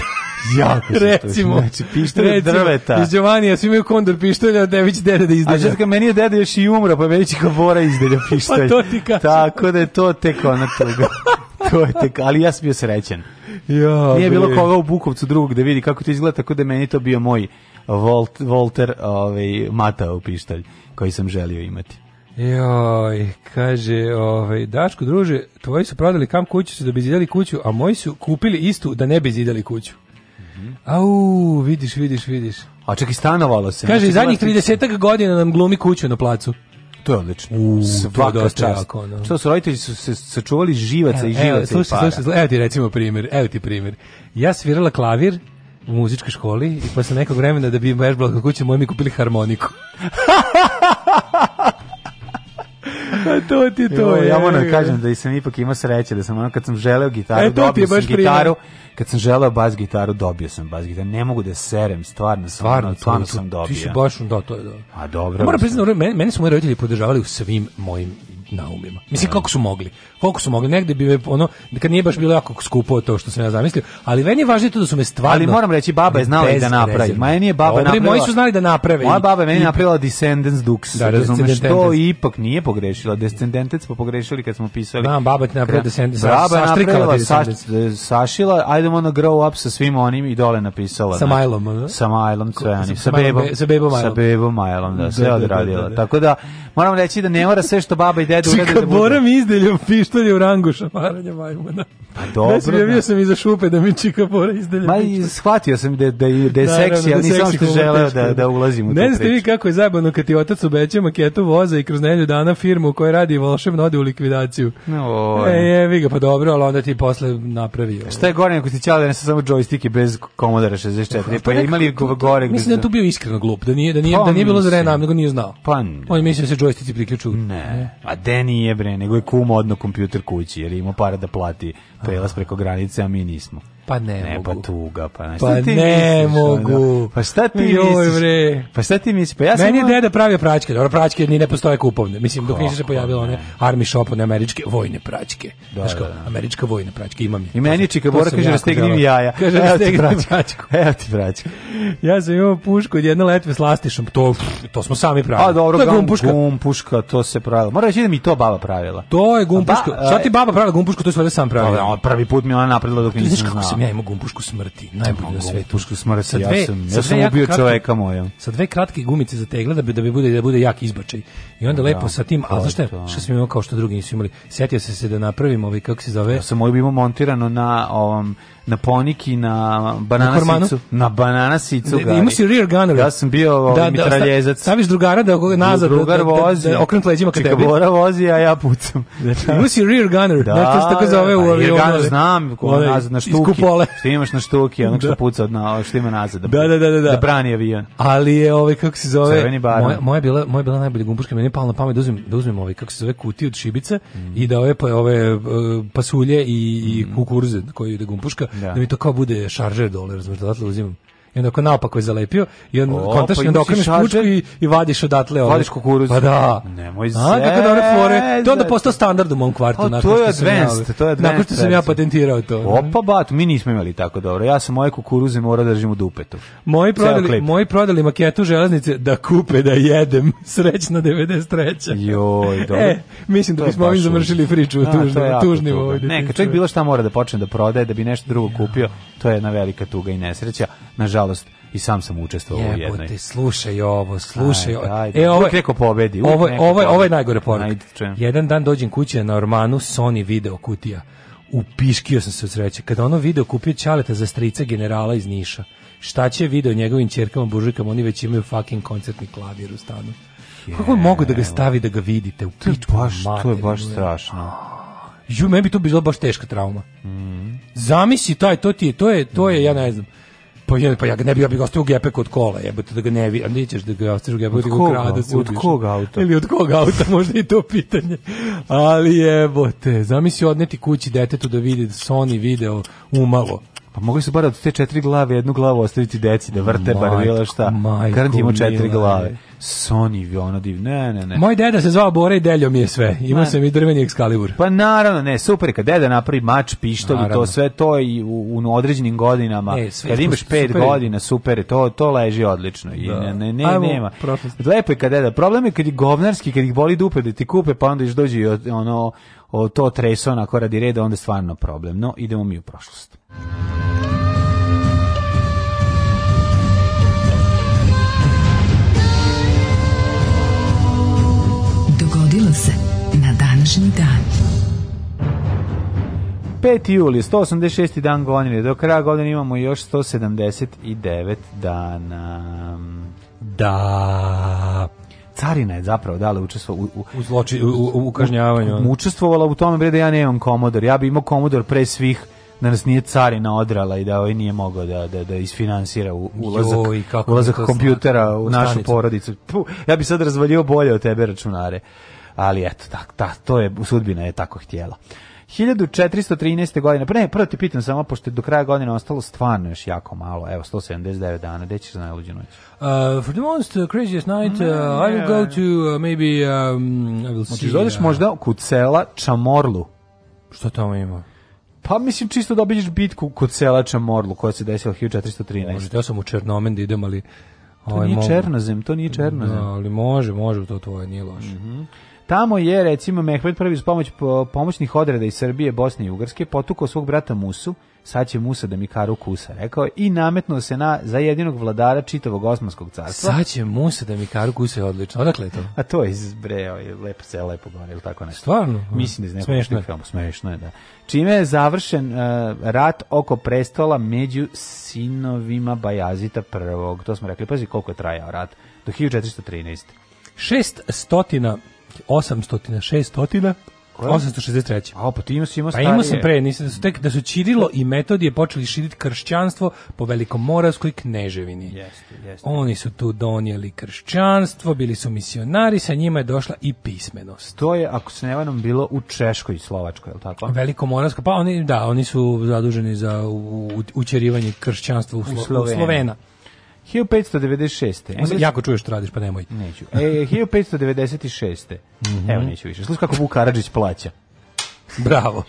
jako recimo, znači, pištolj recimo, drveta. Iz Giovanija svi imaju kondor pištolja, a Dević dede da izdelja. A četka, meni je dede još i umro, pa Dević Kabora izdelja pa pištolj. pa to ti kažem. Tako da je to tek ona tuga. to je tek, ali ja sam bio srećan. Ja, Nije bilo koga u Bukovcu drugog da vidi kako to izgleda, tako da meni to bio moj Volt, Volter ovaj, matao pištolj koji sam želio imati. Joj, kaže, ovaj, Dačko, druže, tvoji su prodali kam kuću su da bi zidali kuću, a moji su kupili istu da ne bi zidali kuću. Mm -hmm. Au, vidiš, vidiš, vidiš. A čak i stanovalo se. Kaže, znači, zadnjih 30 godina nam glumi kuću na placu. To je odlično. U, Svaka to čast. No. Što su roditelji su se sačuvali živaca evo, i živaca evo, slušaj, i para. Slušaj, evo ti recimo primjer, evo ti primjer. Ja svirala klavir u muzičkoj školi i posle nekog vremena da bi vežbala kod kuće, moji mi kupili harmoniku. A to ti to jo, je. Ja moram da kažem da sam ipak imao sreće, da sam ono kad sam želeo gitaru, e, dobio sam gitaru, primjer. kad sam želeo bas gitaru, dobio sam bas gitaru. Ne mogu da serem, stvarno, stvarno, stvarno sam dobio. Ti si baš, da, to je da. A dobro. Moram priznati, meni, mene su moji roditelji podržavali u svim mojim na umima. Mislim kako su mogli. Koliko su mogli negde bi ono kad nije baš bilo jako skupo to što sam ja zamislio, ali meni je važnije to da su me stvarno Ali moram reći baba je znala i da napravi. Ma nije baba Dobri, napravila. Moji su znali da naprave. Moja baba je meni napravila Descendants Dux. Da, razumeš to ipak nije pogrešila. Descendants smo pogrešili kad smo pisali. Da, baba ti napravila Descendants. Baba je napravila e, sašila, ajdemo na grow up sa svim onim i dole napisala. Sa Majlom, Sa Majlom, sa bebom. Sa bebom Majlom. Sa da, bebom Majlom, da, sve da, da, odradila. Tako da moram reći da ne mora sve što baba i ajde urede da bude. mi izdelju pištolje u rangu šamaranja majmuna. Pa dobro. Znači, javio da. sam iza šupe da mi čika bora izdelju. Ma i shvatio sam da, da, da je da seksi, da ali nisam što želeo da-, da, da ulazim u ne tu Ne znate vi kako je zabavno kad ti otac obeća maketu voza i kroz nelju dana firmu u kojoj radi volšebno ode u likvidaciju. No, e, je, vi ga pa dobro, ali onda ti posle napravi. Šta je gore, ako ti da ne samo džojstike bez Commodore 64, pa, pa imali gore. Mislim da tu bio iskreno glup, da nije, da nije, pa da nije bilo za nego nije znao. Pa On je mislio da se džojstici priključu. Ne. A de nije bre, nego je kum odno kompjuter kući, jer ima para da plati prelaz preko granice, a mi nismo. Pa ne, ne pa mogu. pa tuga, pa ne. Pa ti ne misliš, mogu. Pa šta ti Joj, bre. Pa šta ti misliš? Pa ja Meni sam... je deda pravio pračke, dobro, pračke ni ne postoje kupovne. Mislim, dok nisu se pojavile one Army Shop, one američke vojne pračke. Da, Znaš da, kao, da. američka vojna pračka, imam je. I meni čika Bora kaže, rastegni da mi jaja. Kaže, rastegni pračku. Evo ti pračku. ja sam imao pušku od jedne letve s lastišom, to, to smo sami pravili. A dobro, to je gumpuška. gumpuška, to se pravilo. Mora reći da mi to baba pravila. To je puška. Šta ti baba pravila puška, to sve sam pravila ona prvi put mi ona napredila dok nisam znao. Znaš kako sam ja imao gumpušku smrti, najbolje na svetu. Gumpušku smrti, sa dve, ja sam, ja sam ubio čoveka moja. Sa dve kratke gumice za tegle da bi, da bi bude, da bude jak izbačaj. I onda da, lepo sa tim, a znaš šta, šta sam imao kao što drugi nisu imali, setio se se da napravim ovaj, kako se zove? Ja sam moj ovaj imao montirano na ovom, na poniki, na bananasicu. Na bananasicu, da, da, Gari. Ima si rear gunner. Ja sam bio ovaj, da, da mitraljezac. Staviš drugara da nazad, drugar da, vozi, da, da okrenut leđima ka tebi. Bora vozi, a ja pucam. Znači, ima si rear gunner. Da, nešto se tako pa Rear gunner znam, ko ovaj, nazad na štuki. Što imaš na štuki, onog što puca od na, što ima nazad. Da, da, da, da, da. brani avion. Ali je ovaj kako se zove? Crveni bar. Moja, moja bila, moja bila najbolja gumbuška, meni je palo na pamet da uzmem, da uzmem ovaj kako se zove kutiju od šibice mm. i da ove pa ove eh, pasulje i i mm. kukuruze koji ide gumbuška, Da. da. mi to kao bude šaržer dole, razumiješ, odatle uzimam i onda ako naopako je zalepio i on kontaš pa i onda okreneš pučku i, i vadiš odatle ovo. Vadiš kukuruz. Pa da. Nemoj zezat. A, kako dobre da fore. To je onda postao standard u mom kvartu. O, pa to je advanced. Ja, to je advanced. Nakon što sam ja patentirao to. Da. Opa, bat, mi nismo imali tako dobro. Ja sam moje kukuruze morao da držim u dupetu. Moji prodali, moji prodali maketu železnice da kupe, da jedem. Srećno 93. Joj, e, dobro. E, mislim da bismo ovim završili priču u tužnim, tužnim ovdje. Neka, čovjek bilo šta mora da počne da prodaje, da bi nešto drugo kupio. To je jedna velika tuga i nesreća. Nažalost, nažalost i sam sam učestvovao u jednoj. Jebote, slušaj ovo, slušaj ovo. E, ovo je rekao pobedi. Ovo, ovo, ovo je najgore poruka. Jedan dan dođem kući na Ormanu Sony video kutija. Upiškio sam se od sreće. Kada ono video kupio Ćaleta za strica generala iz Niša. Šta će video njegovim čerkama, bužikama, oni već imaju fucking koncertni klavir u stanu. Je, Kako mogu da ga stavi da ga vidite u pičku? To je baš strašno. Ju, meni bi to bilo baš teška trauma. Mm. Zamisli taj, to ti je, to je, to je, ja ne znam. Pa je pa ja ne bih ja bih ostavio u gepe kod kola, jebote da ga ne vidim, ali da ga ostaviš u gepe od da koga, da od kog auta? Ili od kog auta, možda i to pitanje. Ali jebote, zamisli odneti kući detetu da vidi Sony video umalo. Pa mogli su bar od te četiri glave jednu glavu ostaviti deci da vrte bar bilo šta. Garant ima četiri glave. Sony, ona div, ne, ne, ne. Moj deda se zvao Bore i delio mi je sve. Imao sam i drveni Excalibur. Pa naravno, ne, super, kad deda napravi mač, pištol i to sve, to i u, u određenim godinama, ne, kad imaš pet super. godina, super, to, to leži odlično. I da. ne, ne, ne, Ajmo, nema. Profesor. Lepo je kad deda, problem je kad je govnarski, kad ih boli dupe da ti kupe, pa onda iš dođe ono, o, to treso onako radi reda, onda je stvarno problem. No, idemo mi u prošlost. Dogodilo se na današnji dan. 5. juli, 186. dan godine, do kraja godine imamo još 179 dana. Da, carina je zapravo dala učestvo u, u, u, zloči, u, u kažnjavanju. Učestvovala u tome, bre, da ja nemam komodor. Ja bi imao komodor pre svih da nas nije carina odrala i da ovaj nije mogao da, da, da isfinansira ulazak, Joj, ulazak kompjutera u, u našu porodicu. Puh, ja bi sad razvalio bolje od tebe računare. Ali eto, tak, ta, to je, sudbina je tako htjela. 1413. godine, pa ne, prvo te pitam samo, pošto je do kraja godine ostalo stvarno još jako malo, evo, 179 dana, gde ćeš za najluđu noć? Uh, for the most uh, craziest night, uh, I will go to uh, maybe, um, I will znači, see... Možeš uh, možda Kucela Čamorlu. Što tamo ima? Pa mislim čisto da obiđeš bitku kod sela Čamorlu koja se desila 1413. Može, ja sam u Černomen da idem, ali... To ovaj, nije mogu... Černozem, to nije da, Černozem. Da, ali može, može, to tvoje nije loše. Mm -hmm. Tamo je, recimo, Mehmed prvi uz pomoć pomoćnih odreda iz Srbije, Bosne i Ugarske potukao svog brata Musu, sad će Musa da mi karu kusa, rekao i nametnuo se na za jedinog vladara čitavog Osmanskog carstva. Sad će Musa da mi karu kusa je odlično. Odakle je to? A to je iz Breo, ovaj, je lepo se lepo gore, ili tako nešto. Stvarno? Mislim da iz nekog smešno je. Filmu, smešno je, da. Čime je završen uh, rat oko prestola među sinovima Bajazita prvog. To smo rekli, pazi koliko je trajao rat. Do 1413. 600 800, 863. A pa ti ima pa ima starije. Pa ima sam pre, nisam da su tek da su Čirilo i Metodije počeli širiti kršćanstvo po Velikom Moravskoj kneževini. Jeste, jeste. Oni su tu donijeli kršćanstvo, bili su misionari, sa njima je došla i pismenost. To je ako se ne varam bilo u Češkoj i Slovačkoj, je l' tako? Velikomoravsko, pa oni da, oni su zaduženi za učerivanje kršćanstva u, Slo u Slovena. 1596. Engleski... Jako čuješ što radiš, pa nemoj. Neću. E, 1596. Mm -hmm. Evo, neću više. Sluš kako Vuk Karadžić plaća. Bravo.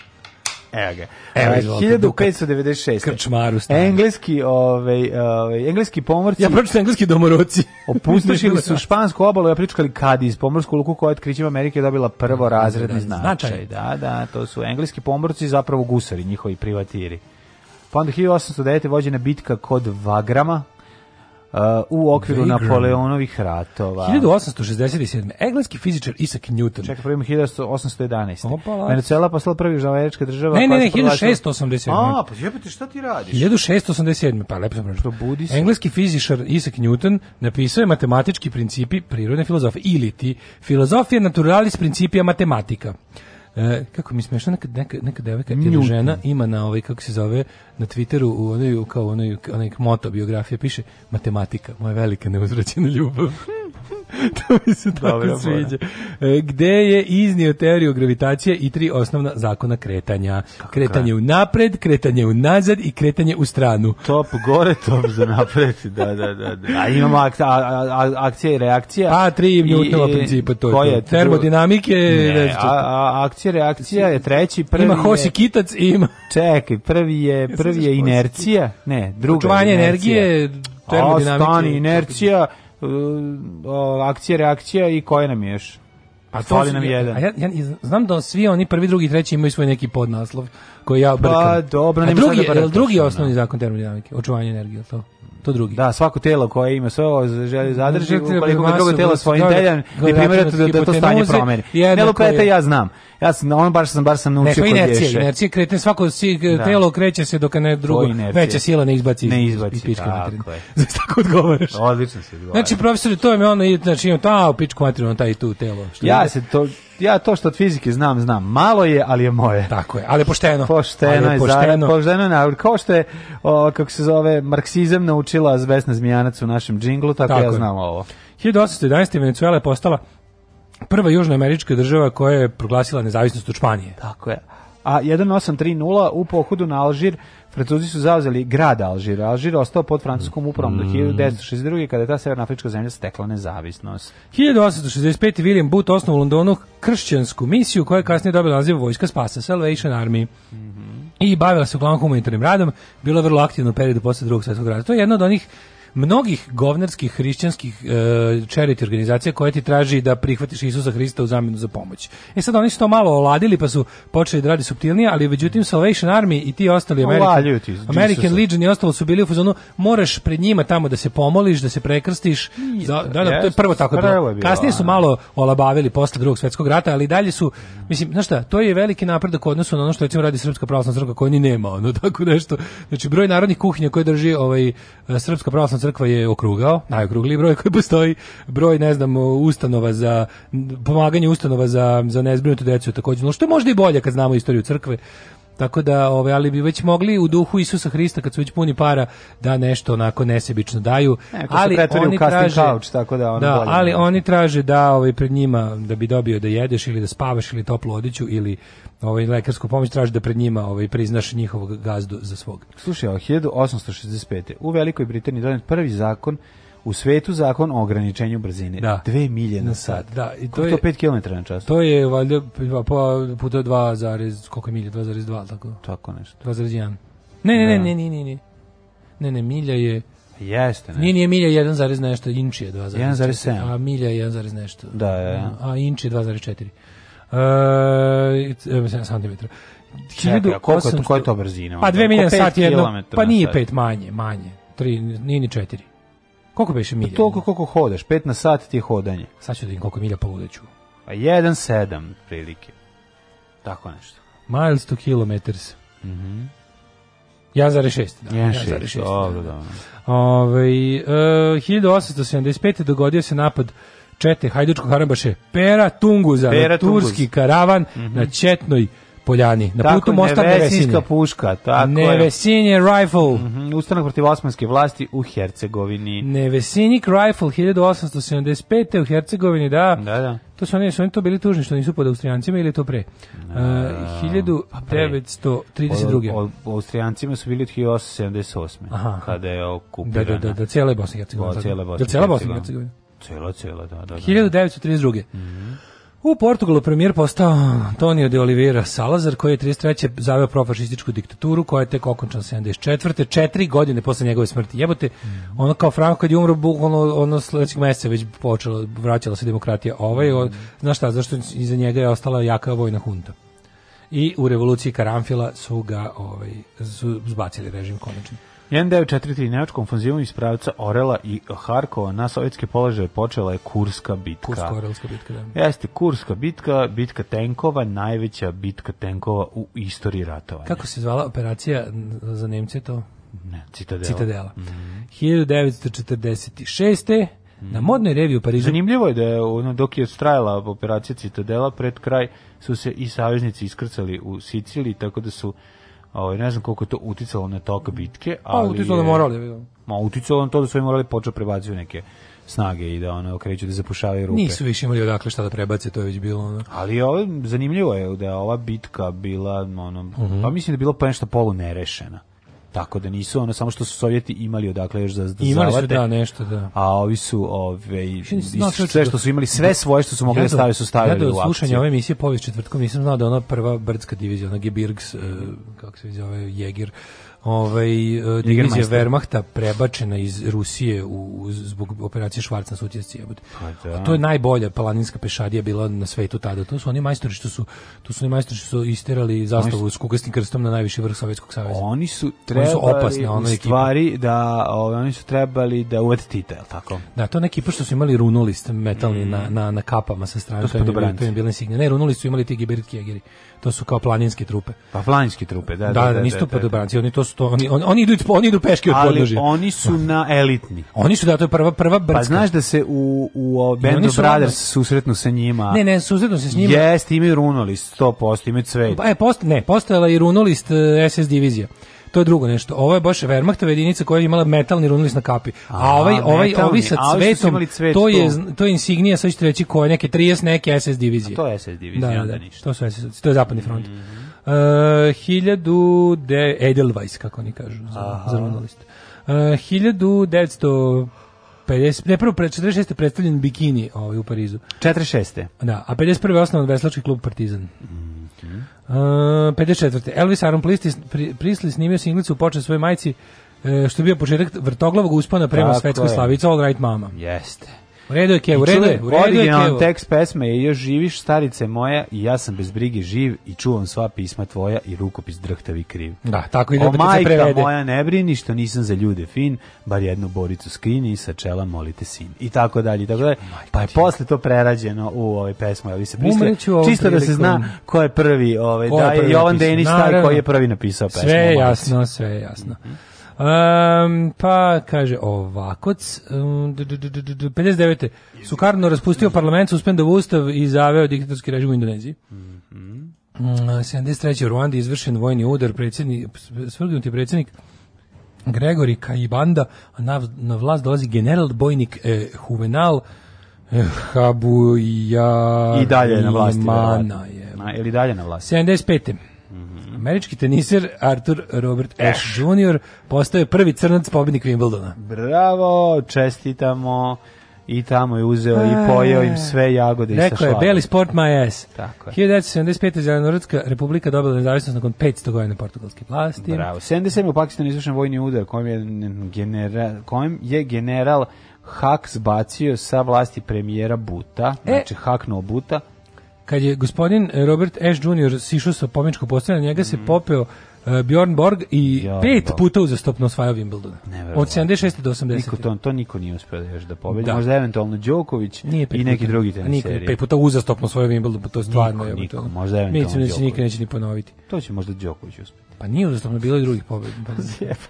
Evo ga. Evo, izvolite, 1596. Krčmaru stavio. Engleski, ovaj, ovaj, engleski pomorci... Ja pročitam engleski domoroci. opustošili su da. špansku obalu i apričkali Kadiz, pomorsku luku koja je otkrićima Amerike dobila prvo da, da, razredni značaj. značaj. Da, da, to su engleski pomorci, zapravo gusari, njihovi privatiri. Pa onda 1809. vođena bitka kod Vagrama, u okviru Vagram. Napoleonovih ratova. 1867. Engleski fizičar Isaac Newton. Čekaj, prvim 1811. Opa, Mene poslala prvi žavaječka država. Ne, ne, pa ne, 1687. A, pa jebate, šta ti radiš? 1687. Pa, lepo sam prošao. se. Engleski fizičar Isaac Newton napisao je matematički principi prirodne filozofije ili ti filozofije naturalis principija matematika. E, kako mi smešno neka neka neka devojka ili žena ima na ovaj kako se zove na Twitteru u onoj kao onoj onaj moto biografija piše matematika, moja velika neuzvraćena ljubav. to mi se Dobre, tako sviđa. E, gde je iznio teoriju gravitacije i tri osnovna zakona kretanja. Kako kretanje je? u napred, kretanje u nazad i kretanje u stranu. Top gore, top za napred. Da, da, da. da. A imamo ak a, a, akcija i reakcija. Pa, tri Newtonova principa, to je to. Termodinamike. Ne, a, a, akcija i reakcija je treći. Prvi ima Hosi Kitac i ima... Čekaj, prvi je, prvi je inercija. Ne, druga Očuvanje energije, termodinamike. Ostani, inercija uh, akcija, reakcija i koja nam je još? Pa to nam jedan. A ja, ja, znam da svi oni prvi, drugi, treći imaju svoj neki podnaslov koji ja pa, brkam. Pa dobro, nema drugi, da drugi osnovni zakon termodinamike, očuvanje energije, to to drugi. Da, svako telo koje ima sve ovo želi da, zadrži, ukoliko ga drugo telo svojim deljem, ne primjerate da, da to stanje promeni. Ne lupete, ja znam. Ja sam na onom baš sam baš sam naučio kod inercija, dješe. inercija krete, svako si, da. telo kreće se dok ne drugo veća sila ne izbaci. Ne izbaci. Iz, iz tako je. Znači, tako odgovaraš. Odlično se odgovara. Znači profesore, to je mi ono znači imam ta pičku materinu, taj tu telo. Što ja je? se to ja to što od fizike znam, znam. Malo je, ali je moje. Tako je, ali pošteno. Pošteno ali je, pošteno. Zar, pošteno na, kao što je, o, kako se zove, marksizam naučila Zvesna Zmijanac u našem džinglu, tako, tako ja znam ovo. 1811. Venezuela je postala prva južnoamerička država koja je proglasila nezavisnost od Španije. Tako je. A 1830 u pohodu na Alžir Francuzi su zauzeli grad Alžir. Alžir ostao pod francuskom upravom do 1962. Mm. kada je ta severna afrička zemlja stekla nezavisnost. 1865. William Booth osnovu u Londonu kršćansku misiju koja je kasnije dobila naziv Vojska spasa, Salvation Army. Mm -hmm. I bavila se uglavnom humanitarnim radom. Bila je vrlo aktivna u periodu posle drugog svetskog rata. To je jedna od onih mnogih govnerskih hrišćanskih e, charity organizacija koje ti traži da prihvatiš Isusa Hrista u zamenu za pomoć. E sad oni su to malo oladili pa su počeli da radi subtilnije, ali međutim Salvation Army i ti ostali American, ti, American Legion i ostalo su bili u fazonu moraš pred njima tamo da se pomoliš, da se prekrstiš. Da, da, da, to je prvo tako bilo. Kasnije su malo olabavili posle drugog svetskog rata, ali dalje su mislim, znaš šta, to je veliki napredak u odnosu na ono što recimo radi Srpska pravoslavna crkva koja ni nema, ono tako nešto. Znači broj narodnih kuhinja koje drži ovaj e, Srpska pravoslavna crkva je okrugao, najokrugliji broj koji postoji, broj, ne znam, ustanova za, pomaganje ustanova za, za nezbrinutu decu je također, no što je možda i bolje kad znamo istoriju crkve, Tako da, ovaj, ali bi već mogli u duhu Isusa Hrista, kad su već puni para, da nešto onako nesebično daju. Neko ali oni traže, couch, tako da, ono da bolje ali oni traže da ovaj, pred njima, da bi dobio da jedeš ili da spavaš ili toplu odiću ili ovaj, lekarsku pomoć, traže da pred njima ovaj, priznaš njihovog gazdu za svog. Slušaj, 1865. u Velikoj Britaniji donet prvi zakon u svetu zakon o ograničenju brzine. Da. Dve milje na da, sat. Da, i to je... To 5 km na čas? To je, valjda, pa puta 2, koliko je milje? 2,2, tako? Tako nešto. 2,1. Ne, ne, da. ne, ne, ne, ne. Ne, ne, milja je... Jeste, ne. Nije, nije milja 1, nešto, inč je 2,7. 1,7. A milja je 1, nešto. Da, da. A inči je 2,4. Uh, centimetra. Čekaj, koliko je to, koja je to brzina? Pa 2 milje na sat je jedno, pa nije 5 manje, manje, 3, nije ni 4. Koliko beše milja? Toliko koliko hodaš, 5 na sat ti je hodanje. Sad ću da vidim koliko milja poludeću. Pa 1,7 prilike. Tako nešto. Miles to kilometers. Mhm. Mm 1,6. Da, 1,6, da. dobro, da. da. Ove, e, 1875. dogodio se napad Čete Hajdučko Harambaše Pera Tunguza, Pera Turski karavan mm -hmm. na Četnoj Poljani. Na Tako, putu mosta Nevesinjska puška. Tako Nevesinje rifle. Mm -hmm, ustanak protiv osmanske vlasti u Hercegovini. Nevesinjik rifle 1875. u Hercegovini, da. Da, da. To su oni, su oni to bili tužni što nisu pod Austrijancima ili to pre? Da. E, uh, 1932. Od, od, Austrijancima su bili od 1878. Aha. Kada je okupirana. Da, da, da, da cijela je Bosna i da, Hercegovina. Da, cijela Bosna i Hercegovina. Cijela, cijela, da, da. da. 1932. Mhm. Mm U Portugalu premijer postao Antonio de Oliveira Salazar, koji je 33. zaveo profašističku diktaturu, koja je tek okončana 74. Četiri godine posle njegove smrti. Jebote, mm. ono kao Franco kad je umro, ono, ono sledećeg meseca već počela, vraćala se demokratija. Ovaj, mm. znaš šta, zašto iza njega je ostala jaka vojna hunta. I u revoluciji Karamfila su ga ovaj, su zbacili režim konačno. 1943. Nemačkom fanzivom iz pravca Orela i Harkova na sovjetske položaje počela je Kurska bitka. Kursko-Orelska bitka, da. Jeste, Kurska bitka, bitka tenkova, najveća bitka tenkova u istoriji ratovanja. Kako se zvala operacija za Nemce to? Ne, Citadela. Citadela. Mm -hmm. 1946. Na modnoj reviji u Parizu. Zanimljivo je da je, ono, dok je strajala operacija Citadela, pred kraj su se i saveznici iskrcali u Siciliji, tako da su Ovaj ne znam koliko je to uticalo na tok bitke, ali pa, uticalo je, morali, Ma uticalo na to da su oni morali početi da prebacuju neke snage i da ono okreću da zapušavaju rupe. Nisu više imali odakle šta da prebace, to je već bilo ono. Ali ovo zanimljivo je da je ova bitka bila ono, uh mhm. -huh. pa mislim da je bilo pa nešto polu nerešena. Tako da nisu, ono samo što su Sovjeti imali odakle još za da Imali zavate, su da nešto, da. A ovi su ove ovaj, sve što da- su imali sve da- svoje što su mogli ja da, da- stave su stavili u do, u akciju. slušanja ove emisije povijest četvrtkom nisam znao da ona prva brdska divizija, ona Gebirgs, eh, kako se zove, Jegir ovaj, e, divizija Wehrmachta prebačena iz Rusije u, zbog operacije Švarc na sutjesci. Pa da. A to je najbolja palaninska pešadija bila na svetu tada. To su oni majstori što su to su oni majstori što su isterali zastavu s kugasnim krstom na najviši vrh Sovjetskog saveza. Oni su trebali oni su opasni, ono stvari ekipa. da ovaj, oni su trebali da uvede Tita, je tako? Da, to neki što su imali runolist metalni mm. na, na, na kapama sa strane. To, to, im, to im bila insignija. Ne, runolist su imali ti giberitki jegeri to su kao planinske trupe. Pa planinske trupe, da. Da, da, da, nisu da, da, da, oni to su to, oni, oni, oni idu, oni idu peške od podnožja. Ali oni su da. na elitni. Oni su, da, to je prva, prva brdska. Pa znaš da se u, u Band of Brothers susretnu sa njima. Ne, ne, susretnu se s njima. Jeste, imaju runolist, 100%, imaju sve. Pa, e, post, ne, postojala i runolist SS e, divizija to je drugo nešto. Ovo je baš Wehrmachtova jedinica koja je imala metalni runulis na kapi. A ovaj, ovaj, metalni, ovi sa cvetom, cvet, to, je, to je insignija, sad ćete reći, koje neke 30 neke SS divizije. A to je SS divizija, da, da, da, ništa. To, su SS, to je zapadni front. Mm -hmm. Uh, 1000 Edelweiss, kako oni kažu, za, Aha. za runalist. Uh, 1900 50, ne, prvo, pred 46. predstavljen bikini ovaj, u Parizu. 46. Da, a 51. osnovan Veslački klub Partizan. Mm Uh, 54. Elvis Aron Prisli, Prisli snimio singlicu u počet svoje majci, e, što je bio početak vrtoglavog uspona prema Tako svetskoj slavici All Right Mama. Jeste. U redu je Kev, u redu je, u redu je Kev. tekst pesme je još živiš starice moja i ja sam bez brige živ i čuvam sva pisma tvoja i rukopis drhtavi kriv. Da, tako i da se prevede. O majka moja ne brini što nisam za ljude fin, bar jednu boricu skrini sa čela molite sin. I tako dalje, i tako dalje. Pa je posle to prerađeno u ovoj pesmu, ali se prisle. Čisto da se zna ko je prvi, ovaj, da je Jovan Denić taj koji je prvi napisao pesmu. Sve je jasno, sve je jasno. Mm -hmm. Um, pa kaže ovakoc um, 59. Sukarno raspustio parlament, suspendov ustav i zaveo diktatorski režim u Indoneziji. Mm-hmm. Mm 73. u Ruandi izvršen vojni udar, predsednik svrgnuti predsednik Gregori Kajibanda, a na, na vlast dolazi general bojnik eh, Juvenal eh, Habuja I da, da. dalje na vlasti. Imana, je. Na, ili dalje na vlasti. 75. Američki teniser Artur Robert Ash Jr. postaje prvi crnac pobednik Wimbledona. Bravo, čestitamo i tamo je uzeo A, i pojeo im sve jagode i sa Rekao je, beli sport my ass. Tako je. 1975. Zelenorodska republika dobila nezavisnost nakon 500 godina portugalske vlasti. Bravo. 77. u Pakistanu izvršen vojni udar kojem je, genera, kojem je general Hak zbacio sa vlasti premijera Buta, e, znači haknuo Buta kad je gospodin e, Robert Ash Jr. sišao sa pomičkog postavlja, njega mm -hmm. se mhm. popeo uh, Bjorn Borg i Bjorn pet Borg. Da. puta uzastopno osvajao Wimbledon. Od 76. do 80. Niko to, to niko nije uspio da još da pobedi. Da. Možda eventualno Đoković nije i neki puta, drugi teniseri. Niko, pet puta uzastopno osvajao Wimbledon, pa to je stvarno. Niko, niko, to. možda eventualno Mislim da se nikad neće ni ponoviti. To će možda Đoković uspjeti. Pa nije uzastopno bilo i drugih pobeda.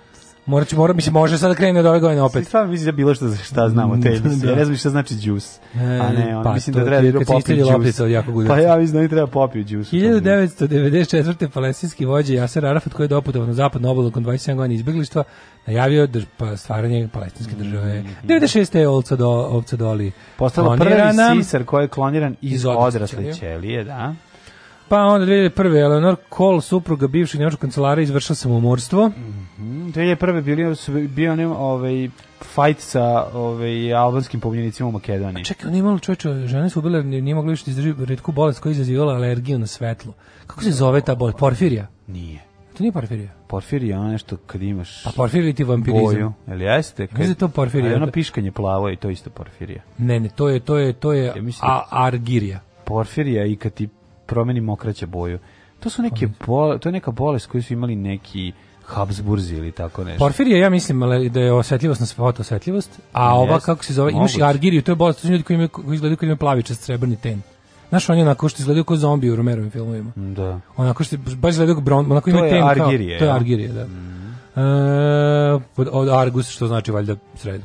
Morat ću, mora, mislim, može sad da krene od ove godine opet. Stvarno mislim da bilo što šta znamo mm, te emisije. Da. Ja ne znam šta znači džus. A ne, on, pa, mislim da, da, pa da treba da popiju džus. Jako pa ja mislim da ne treba popiju džus. 1994. palestinski vođe Jasser Arafat koji je doputovan u zapadnu obalu nakon 27 godina izbjeglištva najavio drž, pa, stvaranje palestinske države. Mm -hmm. 96. je Olca, do, Ovca Doli Postalo prvi sisar koji je kloniran iz, iz odrasle ćelije, da. Pa onda 2001. Eleanor Kohl, supruga bivšeg nemačkog kancelara, izvršila samomorstvo. Mm -hmm. 2001. bio, bio onim, ovaj, fajt sa ovaj, albanskim pobunjenicima u Makedoniji. A pa čekaj, on je imalo čovječe, žene su ubile, nije mogli više da izdržiti redku bolest koja je izazivala alergiju na svetlo. Kako se zove ta bolest? Porfirija? Nije. To nije porfirija. Porfirija, ono nešto kad imaš... Pa porfirija ti vampirizam. Boju, ili jeste? Da kad... Mislim to porfirija. Ali ono piškanje plavo je to isto porfirija. Ne, ne, to je, to je, to je, ja mislim, da- a, argirija. Porfirija i kad ti promeni mokraće boju. To su neke pa bole, to je neka bolest koju su imali neki Habsburzi ili tako nešto. Porfirija, ja mislim da je osjetljivost na svota osjetljivost, a ova, kako se zove, moguć. imaš i argiriju, to je bolest, to su ljudi koji, imaju, koji izgledaju koji imaju plavičast, srebrni ten. Znaš, on je onako što izgledaju kao zombi u Romerovim filmovima. Mm, da. Onako što baš izgledaju kao bron, onako ima ten. To je argirije. Kao, to je argirije, da. Mm. E, od Argus, što znači valjda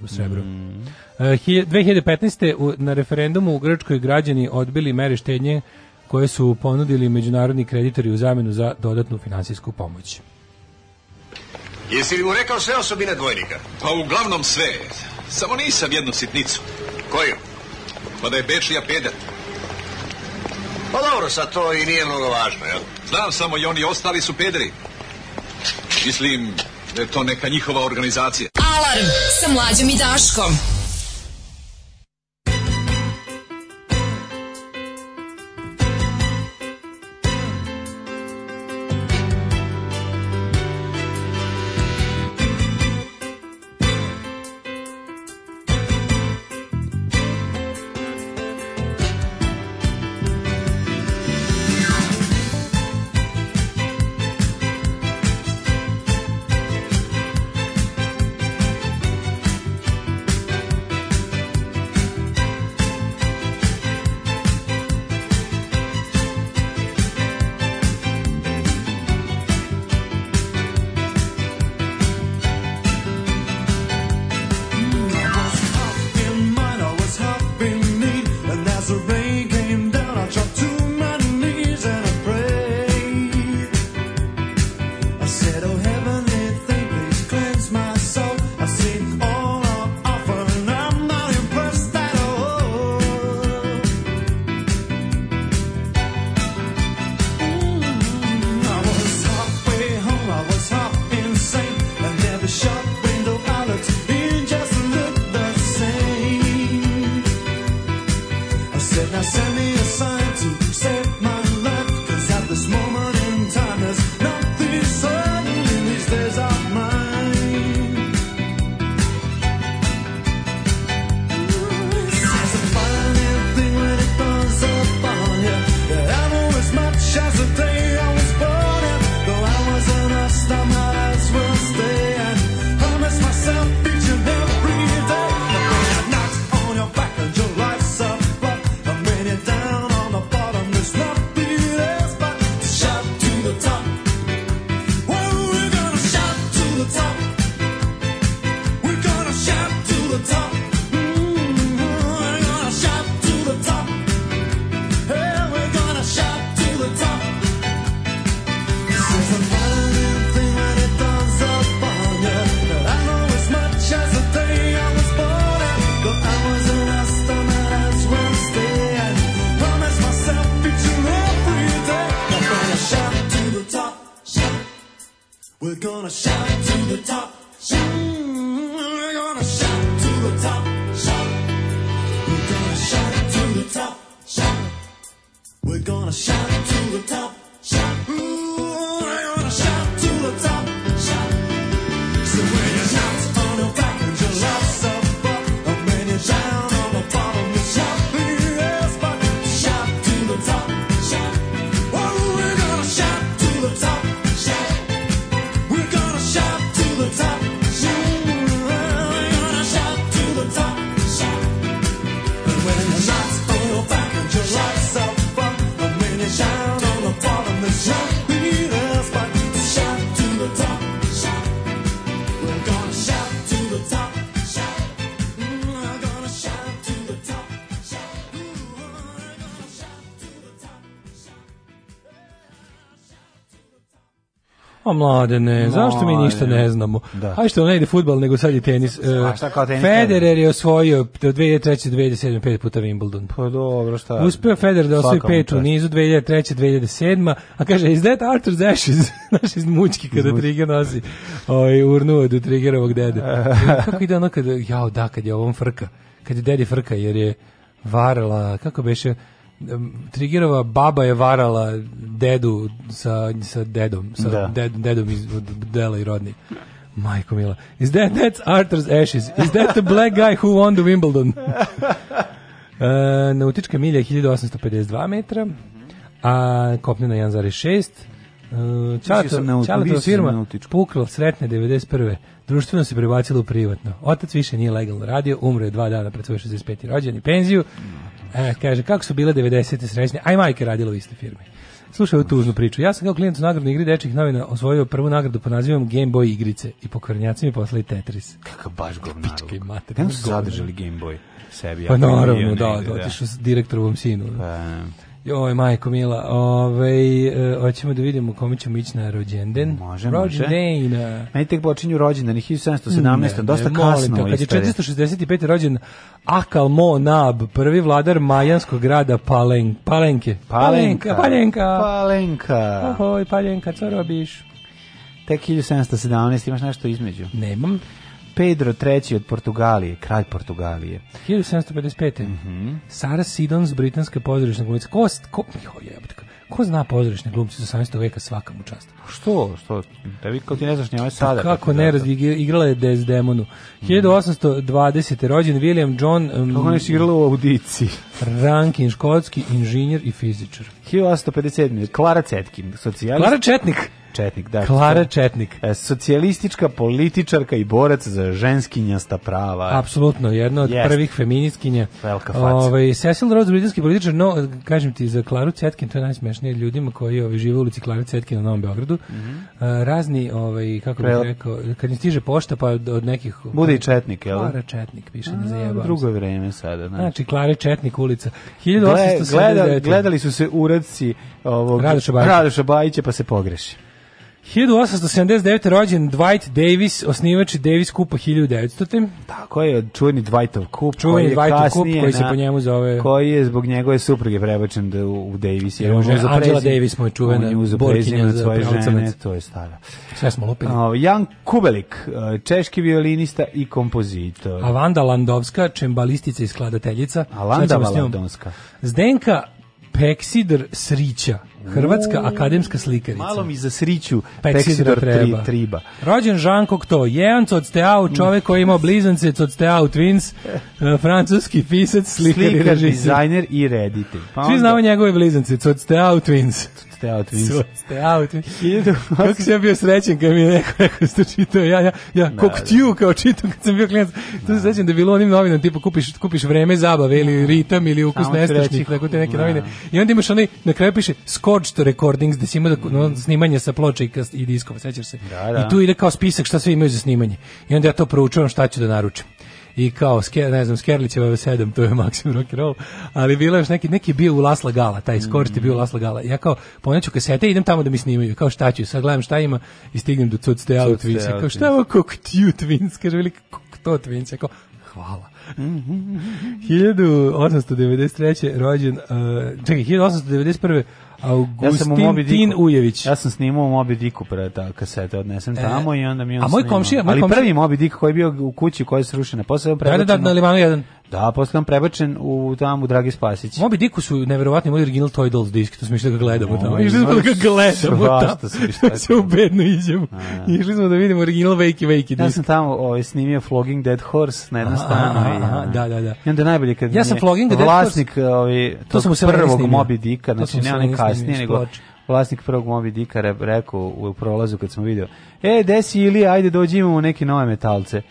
srebro. Mm. E, 2015. na referendumu u Grčkoj građani odbili mere štednje koje su ponudili međunarodni kreditori u zamenu za dodatnu finansijsku pomoć. Jesi li mu rekao sve osobine dvojnika? Pa uglavnom sve. Samo nisam jednu sitnicu. Koju? Pa da je Bečija pedat. Pa dobro, sad to i nije mnogo važno, jel? Znam samo i oni ostali su pederi. Mislim da je to neka njihova organizacija. Alarm sa mlađom i Daškom. Pa mladene, no, zašto mi ništa ne znamo? Da. Aj što ne ide futbal, nego sad je tenis. A šta kao e, tenis? Federer je osvojio do 2003. 2007. pet puta Wimbledon. Pa dobro, šta? Uspeo Federer da osvoji pet u nizu 2003. 2007. A kaže, is that Arthur's ashes? Naš iz mučki kada Izmučki. Trigger nosi. Oj, ovaj, urnuo od Triggerovog dede. Kako ide ono kada, jao da, kad je ovom frka. Kad je dedi frka, jer je varala, kako beše, Trigirova baba je varala dedu sa, sa dedom, sa da. ded, dedom iz dela i rodni. Majko mila. Is that that's Arthur's ashes? Is that the black guy who won the Wimbledon? e, nautička milja je 1852 metra, a kopnena 1,6 Uh, Čalatov, Čalatov firma pukla sretne 91. Društveno se prebacilo u privatno. Otac više nije legalno radio, umro je dva dana pred svoj 65. rođeni i penziju. E, kaže, kako su bile 90. srećne? Aj majke radilo u istoj firmi. Slušaj ovu tužnu priču. Ja sam kao klijent u nagradnoj igri dečih novina osvojio prvu nagradu po nazivom Game Boy igrice i po krnjaci mi poslali Tetris. Kakav baš govnar. Pičke mater. Kako su zadržali Game Boy sebi? Pa naravno, da, da, da, otišu s direktorovom sinu. Da. Pa, Joj, majko mila, ovaj, e, hoćemo da vidimo kome ćemo ići na rođenden. Može, Rođendejna. može. Meni tek počinju rođendani, 1717, dosta ne, kasno. Te, kad je 465. rođen Akalmo Nab, prvi vladar majanskog grada Palen, Palenke. Palenka. Palenka. Palenka. Ohoj, Palenka, co robiš? Tek 1717, imaš nešto između? Nemam. Pedro III od Portugalije, kralj Portugalije. 1755. Mm -hmm. Sara Sidons, britanska pozorišna glumica. Ko, ko, jo, jebate, ko zna pozorišne glumce za 18. veka svakam mu čast? Što? Što? Da vi kao ti ne znaš ni ovaj sada. Pa da kako ne, razli, igrala je Desdemonu. 1820. Mhm. rođen William John... Um, Kako mm, ne igrala u audiciji? Rankin, škotski inženjer i fizičar. 1857. Klara Cetkin, socijalist. Klara Četnik. Četnik, da. Klara Četnik. E, socijalistička političarka i borac za ženskinjasta prava. Apsolutno, jedna od Jest. prvih feminiskinja. Velika faca. Ovaj Cecil Rhodes, britanski političar, no kažem ti za Klaru Cetkin, to je najsmešnije ljudima koji ovaj žive u ulici Klare Cetkin na Novom Beogradu. Mm -hmm. uh, razni ovaj kako bih rekao, kad im stiže pošta pa od nekih Bude i Četnik, je Klara Četnik, piše, ne zajebam. Drugo vreme sada, znači. Znači Klara Četnik ulica. 1879. gledali, gledali su se u uradci ovog Radoša Bajića, pa se pogreši. 1879. rođen Dwight Davis, osnivač Davis kupa 1900. Tako je, čuveni Dwightov kup. Čuveni Dwightov kup koji se po njemu zove. Koji je zbog njegove supruge prebačen da u, u Davis. Jer on je uzao Angela Davis mu je čuvena borkinja na svoje žene. To je stara. Sve smo lupili. Uh, Jan Kubelik, e, češki violinista i kompozitor. Avanda Landovska, čembalistica i skladateljica. Avanda Landovska. Zdenka Peksidr srića. Hrvatska akademska slikarica. Malo mi za sriću Peksidor tri, Triba. Rođen Jean Cocteau, jedan Cocteau, čovjek koji je imao blizance Cocteau Twins, e, francuski pisac, slikar, slikar dizajner i reditelj. Pa Svi znamo njegove blizance, Cocteau Twins. Cocteau Twins. Cocteau Twins. Kako sam ja bio srećen kad mi je neko rekao što da čitao, ja, ja, ja Cocteau da, da. kao čitao kad sam bio klijent. To se srećen da je bilo onim novinom, tipa kupiš, kupiš vreme zabave ili ritam ili ukus nestašnih, tako te neke novine. I onda imaš onaj, na kraju piše, skor ploč recordings gde se ima da no, snimanje sa ploče i, i diskova, sećaš se? Da, da. I tu ide kao spisak šta sve imaju za snimanje. I onda ja to proučavam šta ću da naručim i kao ne znam Skerlićeva 7 to je maksimum rock and roll ali bilo je još neki neki bio u Lasla Gala taj Scorched je bio u mm. Lasla Gala ja kao poneću kasete idem tamo da mi snimaju kao šta ću sad gledam šta ima i stignem do Cud Ste Out Twins kao šta je ovo kako ti Twins kaže veliki kako to Twins kao hvala 1893. rođen uh, čekaj 1891 Augustin ja sam u Tin Ujević. Ja sam snimao u Moby Dicku pre ta kasete, odnesem e, tamo e, i onda mi on A moj komšija, moj Ali komšija, prvi Moby Dick koji je bio u kući koja je srušena, posle je Da, da, da, na Limanu 1. Da, posle on prebačen u tamo Dragi Spasić. Mobi Diku su neverovatni moj original Toy Dolls disk, to smo išli da gledamo no, tamo. Išli smo da ga gledamo tamo. Se u bednu iđemo. Išli smo da vidimo original Wakey Wakey disk. Ja sam tamo ovaj, snimio Flogging Dead Horse na jednom stanu. i, da, da, da. I onda najbolje kad ja sam Flogging Dead vlasnik ovaj, to sam prvog Mobi Dika, znači ne onaj kasnije, nego vlasnik prvog Mobi Dika rekao u prolazu kad smo video, e, desi Ilija, ajde dođi imamo neke nove metalce.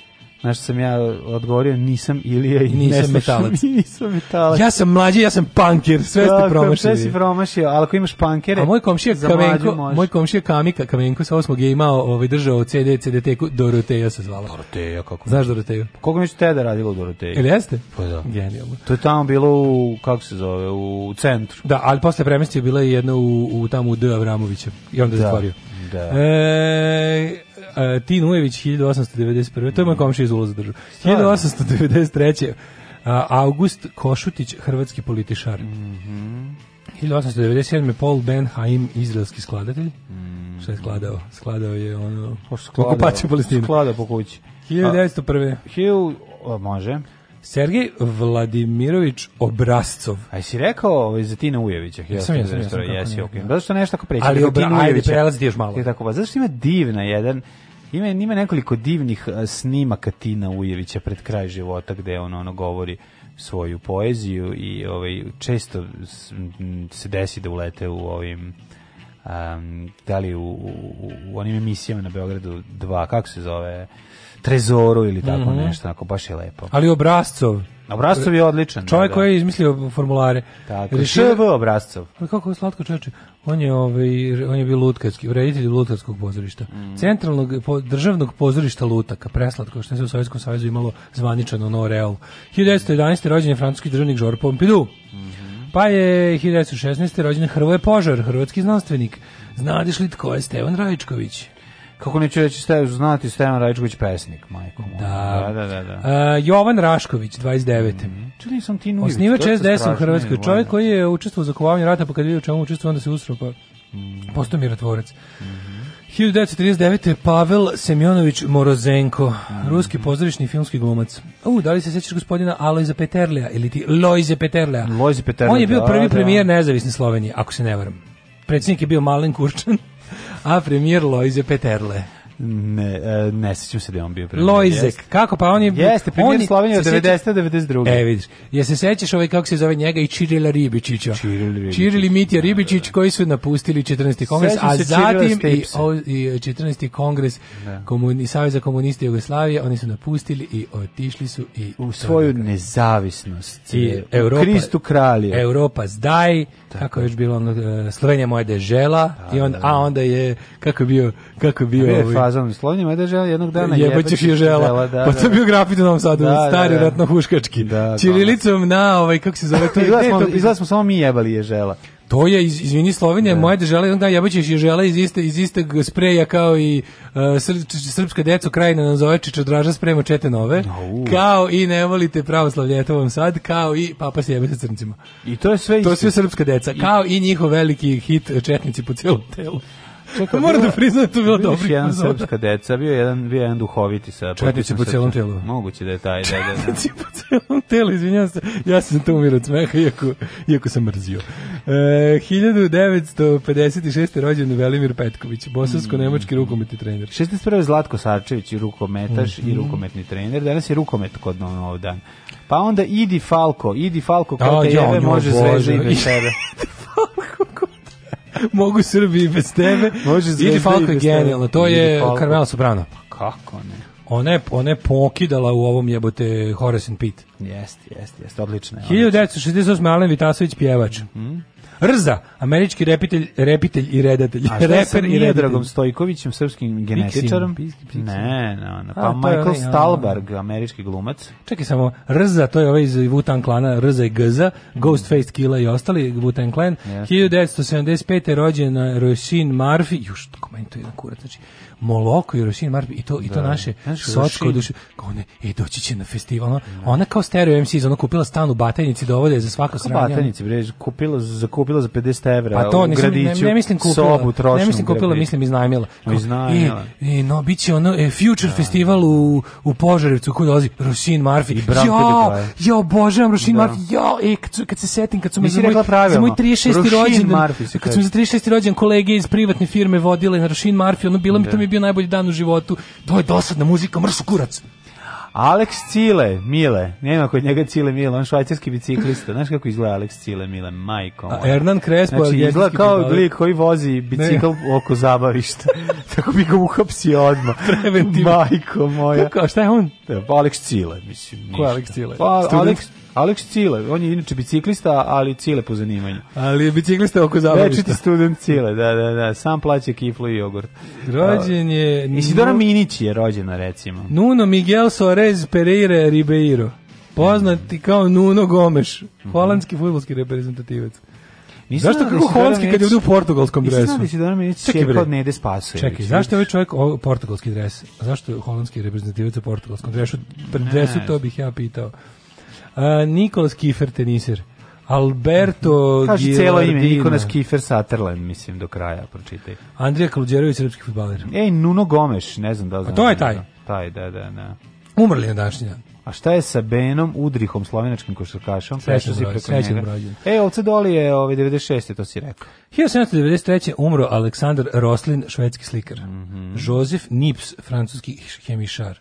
Na što sam ja odgovorio, nisam Ilija i nisam metalac. nisam metalac. Ja sam mlađi, ja sam panker, sve da, ste promašili. Sve si promašio, ali ako imaš pankere, A moj komšija Kamenko, moj komšija Kamika Kamenko sa osmog je imao, ovaj, držao CD, CD ku Doroteja se zvala. Doroteja, kako? Znaš Doroteju? Koliko mi te teda radilo u Ili jeste? Pa da. Genijalno. To je tamo bilo u, kako se zove, u centru. Da, ali posle premestio bila je jedna u, u tamo u D. Avramovića i onda da. zatvorio. Da. E, Uh, Tin Ujević 1891. To je moj mm. komšija iz ulaza držu. 1893. Uh, August Košutić, hrvatski političar. Mm -hmm. 1897. Paul Ben Haim, izraelski skladatelj. Mm. Šta je skladao? Skladao je ono... Pa skladao, okupaciju Palestine. Skladao po kući. 1901. Hill, može. Sergej Vladimirović Obrazcov. Aj si rekao za Tina Ujevića? Ja sam, ja sam, Jesi, okej. Okay. Zato što nešto ako preći. Ali obra, ajde, prelazi još malo. Tako, pa, zato što ima divna jedan Ima, ima nekoliko divnih snimaka Tina Ujevića pred kraj života gde on ono govori svoju poeziju i ovaj često se desi da ulete u ovim um, da li u, u, u onim emisijama na Beogradu 2, kako se zove, Trezoru ili tako mm -hmm. nešto, onako baš je lepo. Ali Obrazcov. Obrazcov je odličan. Čovjek da, da. koji je izmislio formulare. Tako, Rešio... ŠV Obrazcov. Pa kako je slatko čoveče. On je, ovaj, on je bio lutkarski, ureditelj lutkarskog pozorišta. Mm. Centralnog po, državnog pozorišta lutaka, preslatko, što se u Sovjetskom savezu imalo zvaničan real. 1911. rođen je francuski državnik Žor Pompidou. Mm. Pa je 1916. rođen Hrvoje Požar, hrvatski znanstvenik. Znadiš li tko je Stevan Rajčković? Kako neću reći ste znati Stevan Rajčković pesnik, majko moj. Da. da, da, da. da. A, Jovan Rašković, 29. Mm -hmm. Čuli sam ti nujević. Osnivač SDS u Hrvatskoj. Čovjek koji je učestvovao u zakovanju rata, pa kad vidio čemu učestvovao, onda se usro, pa mm -hmm. postao mirotvorac. Mm -hmm. 1939. Pavel Semjonović Morozenko, mhm. ruski pozorišni filmski glumac. U, da li se sećaš gospodina Alojza Peterlea ili ti Lojze Peterlea? Lojze Peterlea. On je bio da, prvi da. premijer nezavisne Slovenije, ako se ne varam. Predsjednik je bio Malen Kurčan a premijer Lojze Peterle. Ne, e, ne sećam se da je on bio premijer. Lojzek, Jest. kako pa on je... Jeste, premijer je, Slovenije od 90. 92. E, vidiš. Ja se sećaš ovaj, kako se zove njega, i Čirila Ribičića. Čiril Ribičić. Čiril i Mitja Ribičić, da, da. da. koji su napustili 14. kongres, a zatim i, o, i 14. kongres da. komuni, Saveza komunista Jugoslavije, oni su napustili i otišli su i... U svoju Evropa. nezavisnost. I Europa, Kristu kralje. Europa zdaj, Tako. kako je još bilo ono, e, Slovenija moja dežela, da, i on, da, da. a onda je, kako je bio, kako je bio... Kako ovaj, kazano slovnima, da žele jednog dana jebaćeš je žela. žela da, pa to je da. bio grafit u Novom Sadu, da, stari da, da. ratno huškački. Da, Čirilicom da. na, ovaj, kako se zove to? Izgleda smo samo mi jebali je žela. To je, iz, izvini, Slovenija, da. moja država, jedan dan jebaćeš i žele iz, iste, iz istog spreja kao i uh, sr, srpska deco krajina na zove Čičodraža sprema čete nove, no, kao i ne volite pravoslavlje, to vam sad, kao i papa se jebe sa crncima. I to je sve... To sve srpska deca, kao i njihov veliki hit Četnici po celom telu. Čekaj, Moram da priznam, da to bilo dobro. Bio jedan pozora. srpska deca, bio jedan, bio jedan duhoviti sa... Četnici po celom telu. Moguće da je taj, da, da. Četnici da. po celom telu, izvinjam se, ja sam to umirao od smeha, iako, iako sam mrzio. E, 1956. rođen Velimir Petković, bosansko-nemački mm. rukometni trener. 61. Zlatko Sarčević, rukometaš mm i mhm. rukometni trener. Danas je rukomet kod Novdan. Pa onda Idi Falko, Idi Falko, kao te jebe, može zvežiti i sebe. mogu Srbi bez tebe. Može Ili Falko je genijalno, to je Carmela Soprano. Pa kako ne? Ona je, ona je pokidala u ovom jebote Horace and Pete. Jeste, jeste, jeste, odlično. 1968. Alen Vitasović, pjevač. Mm -hmm. Rza, američki repitelj, repitelj i redatelj. A šta Reper sam i Dragom Stojkovićem, srpskim genetičarom? Ne, no, no. pa A, Michael je, ovaj, Stalberg, američki glumac. Čekaj samo, Rza, to je ovaj iz Wutan klana, Rza i Gza, mhm. Ghostface Killa i ostali, Wutan Clan. Yes. 1975. rođen Roisin Marfi, juš, kako je jedan kurac, znači, Moloko i Rosin Marp i to i to da. naše sotsko duše one i e, doći će na festival ona, ona kao stereo MC ona kupila stan u Batajnici dovode za svako sranje Batajnici bre kupila zakupila za 50 evra pa to nisam, gradiću, ne, ne, mislim kupila sobu, ne mislim kupila gradiću. mislim iznajmila iznajmila i e, e, no biće ono e, Future da. festival u u Požarevcu koji dolazi Rosin Marfi i jo jo obožavam Rosin da. Marfi jo e kad, kad se setim kad su mi za pravi za moj 36. rođendan kad su mi za 36. rođendan kolege iz privatne firme vodile na Rosin Marfi ono bilo mi je bio najbolji dan u životu, to je dosadna muzika, mrš kurac. Alex Cile, Mile, nema kod njega Cile Mile, on švajcarski biciklista, znaš kako izgleda Alex Cile Mile, majko. moja. Hernan Crespo znači, izgleda kao bicikl. koji vozi bicikl ne. oko zabavišta, tako bi ga uhapsio odmah. Preventivno. Majko moja. Kako, šta je on? Pa Alex Cile, mislim. Ništa. Ko je Alex Cile? Pa, Alex Aleks Cile, on je inače biciklista, ali Cile po zanimanju. Ali je biciklista oko zabavišta. Večiti student Cile, da, da, da, sam plaća kiflu i jogurt. Rođen je... Isidora Minić je rođena, recimo. Nuno Miguel Soares Pereira Ribeiro. Poznati kao Nuno Gomes. Mhm. holandski mm futbolski reprezentativac. Nisam zašto da kako holandski kad je u portugalskom dresu? Nisam da si Donar Milić čeka Nede spasuje. Čekaj, zašto je ovaj čovjek o, portugalski dres? Zašto je holandski reprezentativac u portugalskom dresu? Dresu to bih ja pitao. Nikolas Kifer, teniser. Alberto Kaži Gilardino. celo ime, Nikolas Kifer Sutherland, mislim, do kraja, pročitaj. Andrija Kaludjerović, srpski futbaler. Ej, Nuno Gomes, ne znam da li znam. A to je taj? Da- taj, da, da, da. Umrli je današnji dan. A šta je sa Benom Udrihom, slovenačkim košarkašom? Srećno si preko srećen njega. Brođen. E, ovce doli je ovaj 96. to si rekao. 1793. umro Aleksandar Roslin, švedski slikar. Mm -hmm. Josef Nips, francuski hemišar.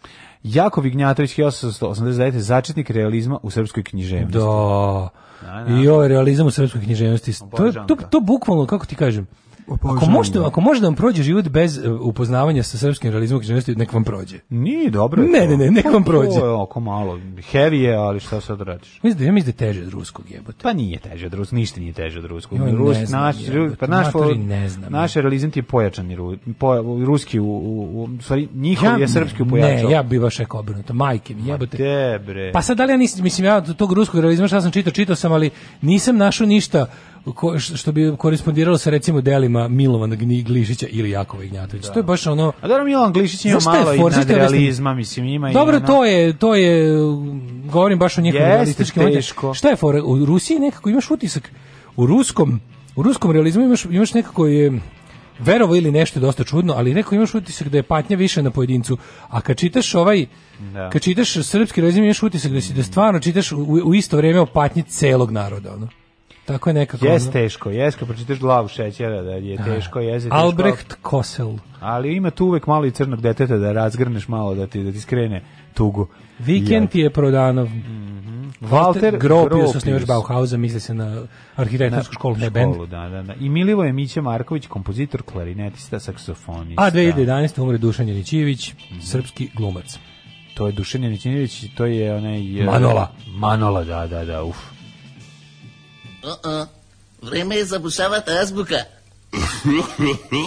Jako Vignjatović 1889 začetnik realizma u srpskoj književnosti. Da. Da, da. I ovaj realizam u srpskoj književnosti. To, to, to bukvalno, kako ti kažem, Ako možete, ako može da vam prođe život bez e, upoznavanja sa srpskim realizmom književnosti, nek vam prođe. Nije dobro. Je ne, ne, ne, nek vam pa prođe. To je oko malo heavy je, ali šta sad radiš? Mislim da ja mislim da je teže od ruskog jebote. Pa nije teže od ruskog, ništa nije teže od ruskog. Jo, Rus, ne znam, naš, jebote, pa naš, ne znam, naš realizam ti je pojačani ru, po, ruski u, u, u stvari njihov ja, je srpski u pojačao. Ne, ja bi baš rekao obrnuto. Majke mi jebote. Te, bre. Pa sad da li ja nisam mislim ja tog ruskog realizma šta sam čitao, čitao sam, ali nisam našao ništa ko, što bi korespondiralo sa recimo delima Milovana Glišića ili Jakova Ignjatovića. Da. To je baš ono A dobro Milovan Glišić ima malo i nadrealizma, mislim ima Dobro, i ono... to je to je govorim baš o njekom realističkom. Šta je for u Rusiji nekako imaš utisak u ruskom u ruskom realizmu imaš imaš nekako je verovo ili nešto je dosta čudno, ali neko imaš utisak da je patnja više na pojedincu. A kad čitaš ovaj da. kad čitaš srpski realizam imaš utisak da si da stvarno čitaš u, u isto vrijeme o patnji celog naroda, ono. Tako je nekako. Jes teško, jes kad pročitaš glavu šećera da je da. teško, jes je teško. Albrecht Kosel. Ali ima tu uvek malo i crnog deteta da razgrneš malo, da ti, da ti skrene tugu. Vikend je prodanov. Mm -hmm. Walter Gropius, osnivač Bauhausa, misli se na arhitektonsku školu, ne bend. Da, da, da. I Milivoje Miće Marković, kompozitor, klarinetista, saksofonista. A 2011. umre Dušan Jelićijević, mm -hmm. srpski glumac. To je Dušan Jelićijević, to je onaj... E, Manola. Manola, da, da, da, uf. време е за бушавата азбука.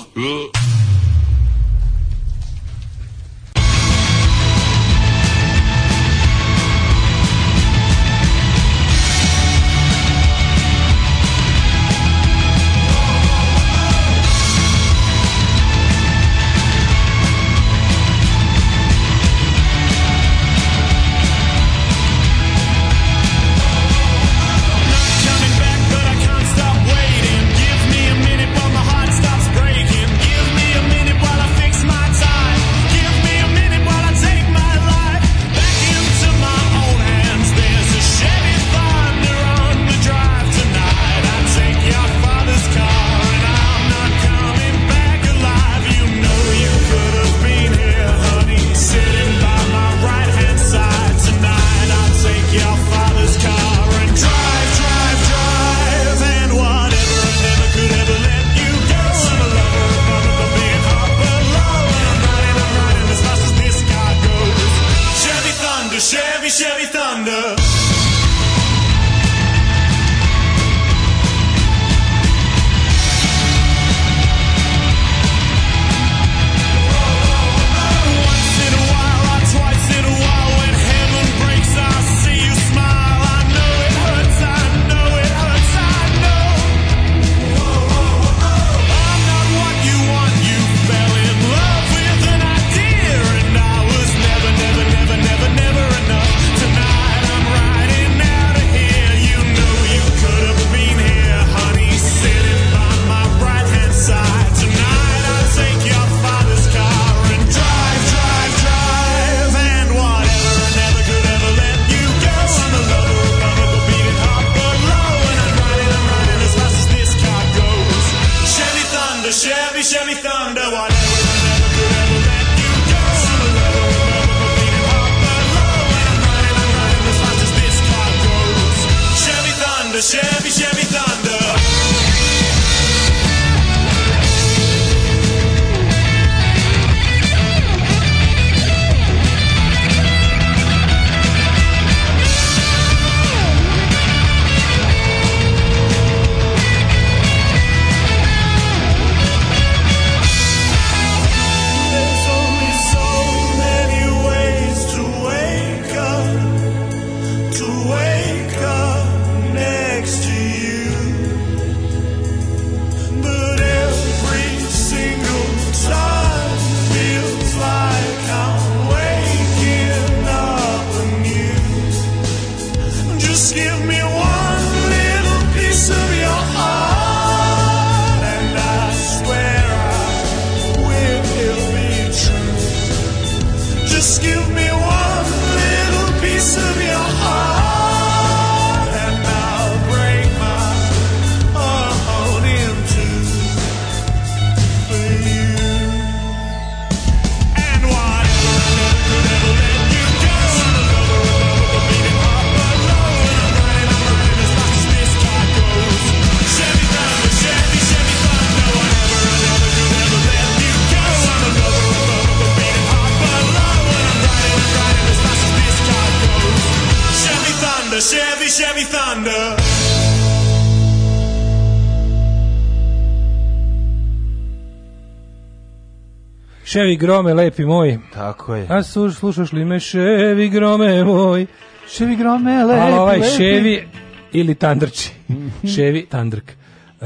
Ševi grome, lepi moj. Tako je. A su, slušaš li meševi grome moj? Ševi grome, lepi, A ovaj lepi. ševi ili tandrči. ševi tandrk. E,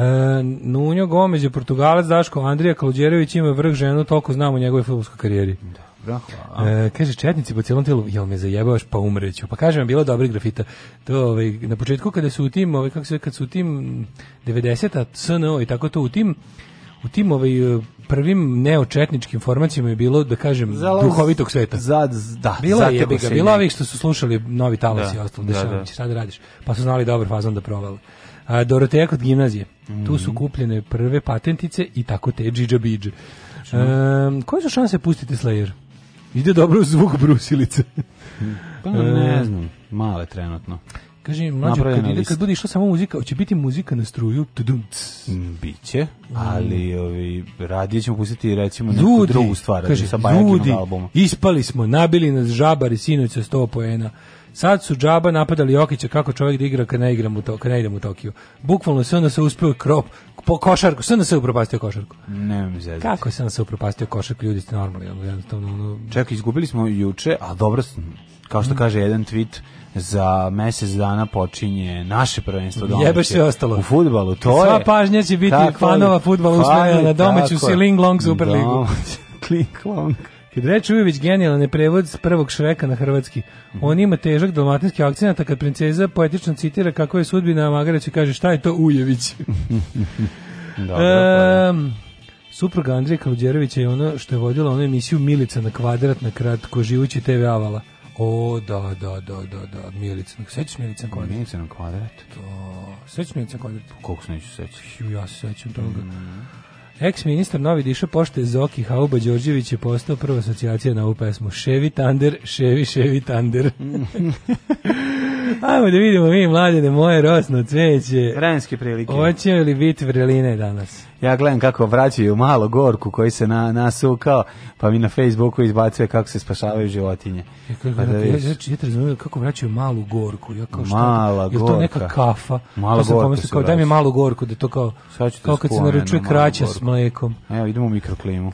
Nunjo Gomez je Portugalac, Daško Andrija Kaludjerović ima vrh ženu, toliko znam o njegovoj futbolskoj karijeri. Da. E, kaže četnici po celom telu, jel me zajebavaš pa umreću. Pa kažem bilo dobri grafita. To ovaj na početku kada su u tim, ovaj kako se kad su u tim 90-a SNO i tako to u tim u tim ovaj prvim neočetničkim formacijama je bilo da kažem Zalaz, duhovitog sveta. Za, da, bilo je ga, bilo ovih što su slušali novi talas da, i ostalo, da, da, šta da radiš. Pa su znali dobar fazon da provale. A Doroteja kod gimnazije. Mm -hmm. Tu su mhm. kupljene prve patentice i tako te džidža bidže. Um, koje su šanse pustiti Slayer? Ide dobro zvuk brusilice. pa ne, ne znam, male trenutno. Kaže, mlađo, kad, ide, kad bude išla samo muzika, će biti muzika na struju? Tudum, mm, biće, ali ovi, radije ćemo pustiti recimo neku ljudi, drugu stvar. Kaže, sa ljudi, albuma. ispali smo, nabili nas žabari sinoć sa 100 poena. Sad su džaba napadali Jokića kako čovjek da igra kad ne, igram u to, kad ne idem u Tokiju. Bukvalno se onda se uspio krop, po košarku, sve onda se upropastio košarku. Ne mi zezati. Kako se onda se upropastio košarku, ljudi ste normalni. Ono, ono... Čekaj, izgubili smo juče, a dobro, kao što mm. kaže jedan tweet, za mjesec dana počinje naše prvenstvo domaće. Jebeš sve ostalo. U futbalu, to Sva je. Sva pažnja će biti tako, fanova futbala usmjerena na domaću Siling Long Superligu. Kling Long. Kad reče Ujević genijalan je prevod s prvog šreka na hrvatski. On ima težak dalmatinski akcent, a kad princeza poetično citira kako je sudbina Magareća kaže šta je to Ujević. Dobro, um, supruga Andrija Kaludjerovića je ono što je vodila onu emisiju Milica na kvadrat na kratko živući TV Avala. O, da, da, da, da, da, Milica. Sećaš Milica na kvadrat? Milica na kvadrat. To, sećaš Milica na kvadrat? Pa koliko se neću sećati? Ja se sećam toga. Mm. Ex-ministar novi diše pošte Zoki Hauba Đorđević je postao prva asocijacija na ovu pesmu. Ševi Tander, Ševi, Ševi Tander. Mhm. Ajmo da vidimo mi, mladine, moje rosno cveće. Vremenske prilike. Hoće li biti vreline danas? ja gledam kako vraćaju malo gorku koji se na, nasukao, pa mi na Facebooku izbacuje kako se spašavaju životinje. Ja, kako, pa da ja, ja, kako vraćaju malu gorku. Ja kao šta, Mala gorka. Je to neka kafa? Mala pa gorka kao, daj mi malu gorku, da to kao, kao kad se naručuje kraća s mlekom. Evo, idemo u mikroklimu.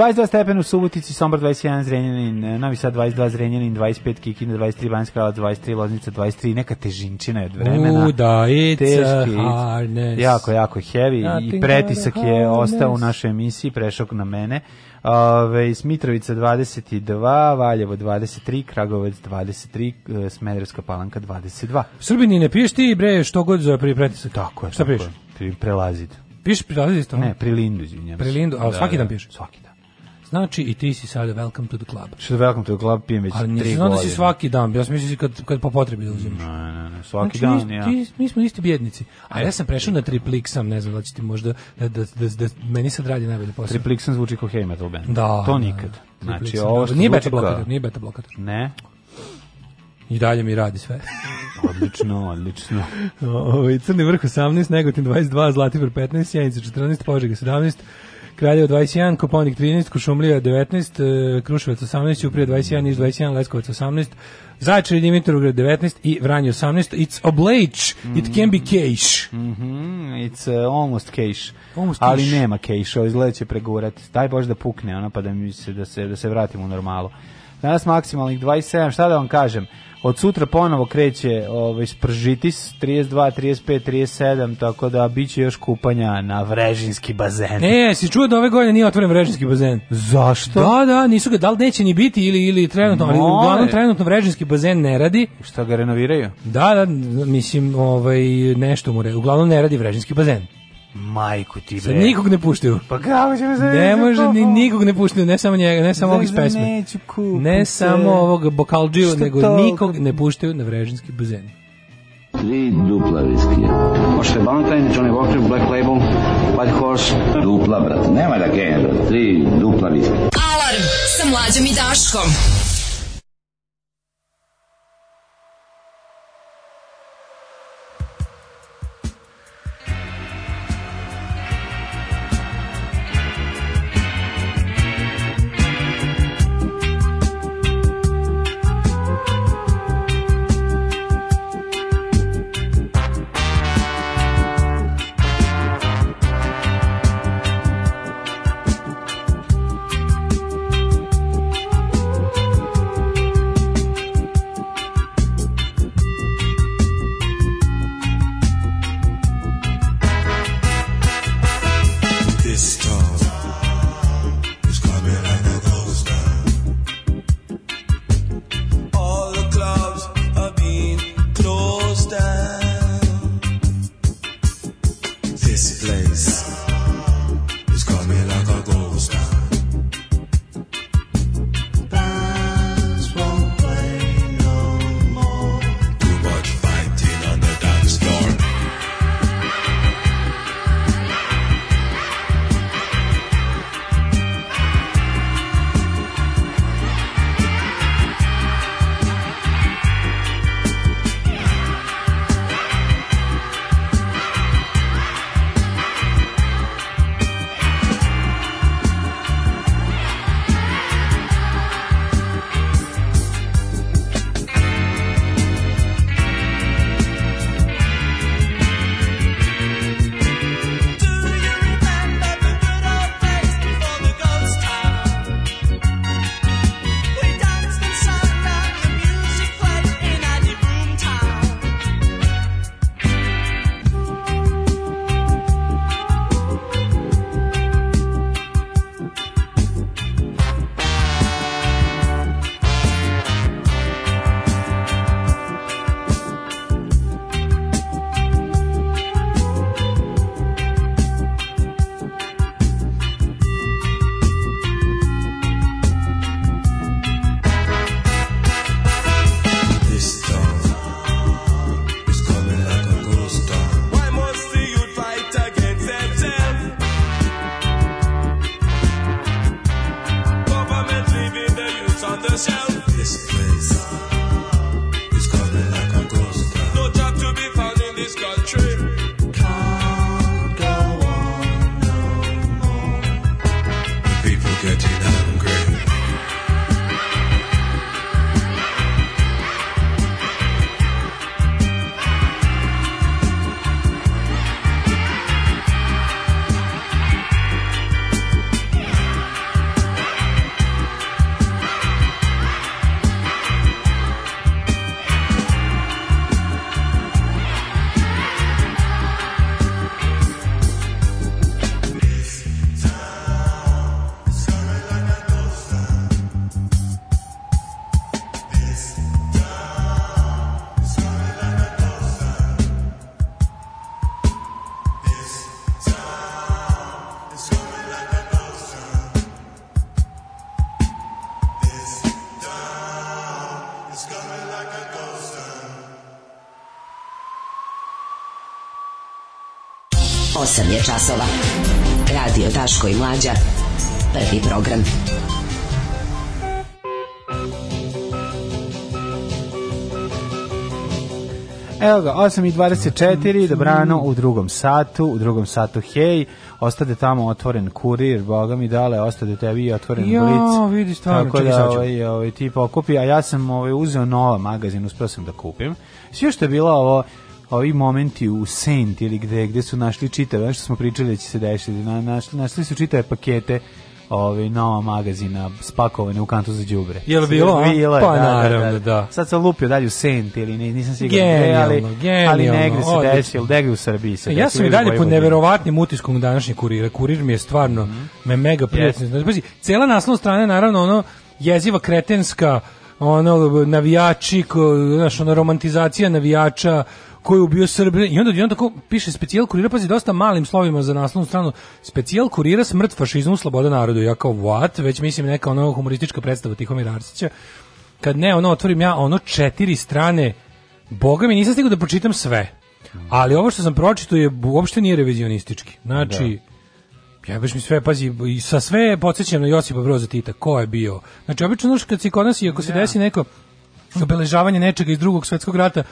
22 stepen u Subotici, Sombor 21, Zrenjanin, e, Novi Sad 22, Zrenjanin 25, Kikinda 23, Banjska Kralac 23, Loznica 23, neka težinčina je od vremena. U, da, it's Teški, harness. Jako, jako heavy Nothing i pretisak je ostao u našoj emisiji, prešao na mene. Ove, Smitrovica 22, Valjevo 23, Kragovec 23, e, Smederevska palanka 22. Srbini, ne piješ ti, bre, što god za prije pretisak? Tako je. Šta piješ? Prelazit. Piš prelazit? Ne, prilindu, izvinjam Prilindu, ali da, svaki da, dan piješ? Svaki dan. Znači i ti si sad welcome to the club. Što welcome to the club pijem već 3 godine. Ali nisam da si svaki dan, ja sam mislio da kad, kad po potrebi da uzimaš. Ne, ne, ne, svaki znači, dan mi, ja. Ti, mi smo isti bjednici. A ja sam prešao na tripliksam, ne znam da ćete možda, da, da, da, da meni sad radi najbolje posao. Tripliksam zvuči kao heavy metal band. Da. To da. nikad. Znači, da, znači, ovo što nije beta blokator, nije beta blokator. Ne. I dalje mi radi sve. odlično, odlično. Ovo, ovaj Crni vrh 18, Negotin 22, Zlatibor 15, Sjenica 14, Požega 17, Kraljevo 21, Kuponik 13, Kušumlija 19, Kruševac 18, Uprije 21, Niš 21, Leskovac 18, Zaječar i Dimitrovgrad 19 i Vranje 18. It's oblage, it can be cash. Mm -hmm. It's uh, almost cash. Almost Ali cash. nema cash, ovo izgleda da će pregurati. Daj Bož da pukne, ona pa da, mi se, da, se, da se vratimo u normalu. Danas maksimalnih 27, šta da vam kažem? Od sutra ponovo kreće ovaj spržitis 32, 35, 37, tako da biće još kupanja na Vrežinski bazen. Ne, si čuo da ove godine nije otvoren Vrežinski bazen? Zašto? Da, da, nisu ga, da li neće ni biti ili, ili trenutno, ali uglavnom trenutno Vrežinski bazen ne radi. Šta ga renoviraju? Da, da, mislim, ovaj, nešto mu, re, uglavnom ne radi Vrežinski bazen. Majku ti bre. Sa nikog ne puštaju. Pa kako ćemo da se... Ne može, ni, nikog ne puštaju, ne samo njega, ne samo ovog iz pesme. Ne samo ovog bokalđiju, nego to? nikog ne puštaju na vrežinski bazen. Tri dupla viskija. Možete Valentine, Johnny Walker, Black Label, White Horse. Dupla, brate, nema da genja, Tri dupla viskija. Alarm sa mlađom i Daškom. 8 je časova. Radio Taško i Mlađa. Prvi program. Evo ga, 8.24, dobrano u drugom satu, u drugom satu, hej, ostade tamo otvoren kurir, boga mi dale, ostade tebi i otvoren jo, blic. Jo, vidi stvarno, Tako da, ovaj, ovaj, ti pokupi, a ja sam ovaj, uzeo nova magazin, uspio sam da kupim. Sve što je bilo ovo, ovi momenti u Sent ili gde, gde su našli čitave, što smo pričali da će se desiti, na, našli, našli su čitave pakete ovi ovaj, nova magazina spakovane u kantu za đubre. Jel bilo? Bilo, pa da, da, da, da. naravno, da, da. Sad sam lupio dalje u Sent ili nisam siguran gde, ali genijalno. ali negde se Odlično. desilo, negde u Srbiji se. E, ja sam i dalje pod neverovatnim utiskom današnjeg kurira. Kurir mi je stvarno mm me mega prijatno. Yes. Znači, cela naslovna strana naravno ono jeziva kretenska ono navijači, znaš, ono romantizacija navijača, koji je ubio Srbe i onda i onda tako piše specijal kurira pazi dosta malim slovima za naslovnu stranu specijal kurira smrt fašizmu sloboda narodu ja kao what već mislim neka ono humoristička predstava Tihomira Arsića kad ne ono otvorim ja ono četiri strane boga mi nisam stigao da pročitam sve ali ovo što sam pročitao je uopšte nije revizionistički znači da. Ja baš mi sve, pazi, i sa sve podsećam na Josipa Broza Tita, ko je bio. Znači, obično, znači kad se kod nas, i ako se yeah. Da. desi neko obeležavanje nečega iz drugog svetskog rata,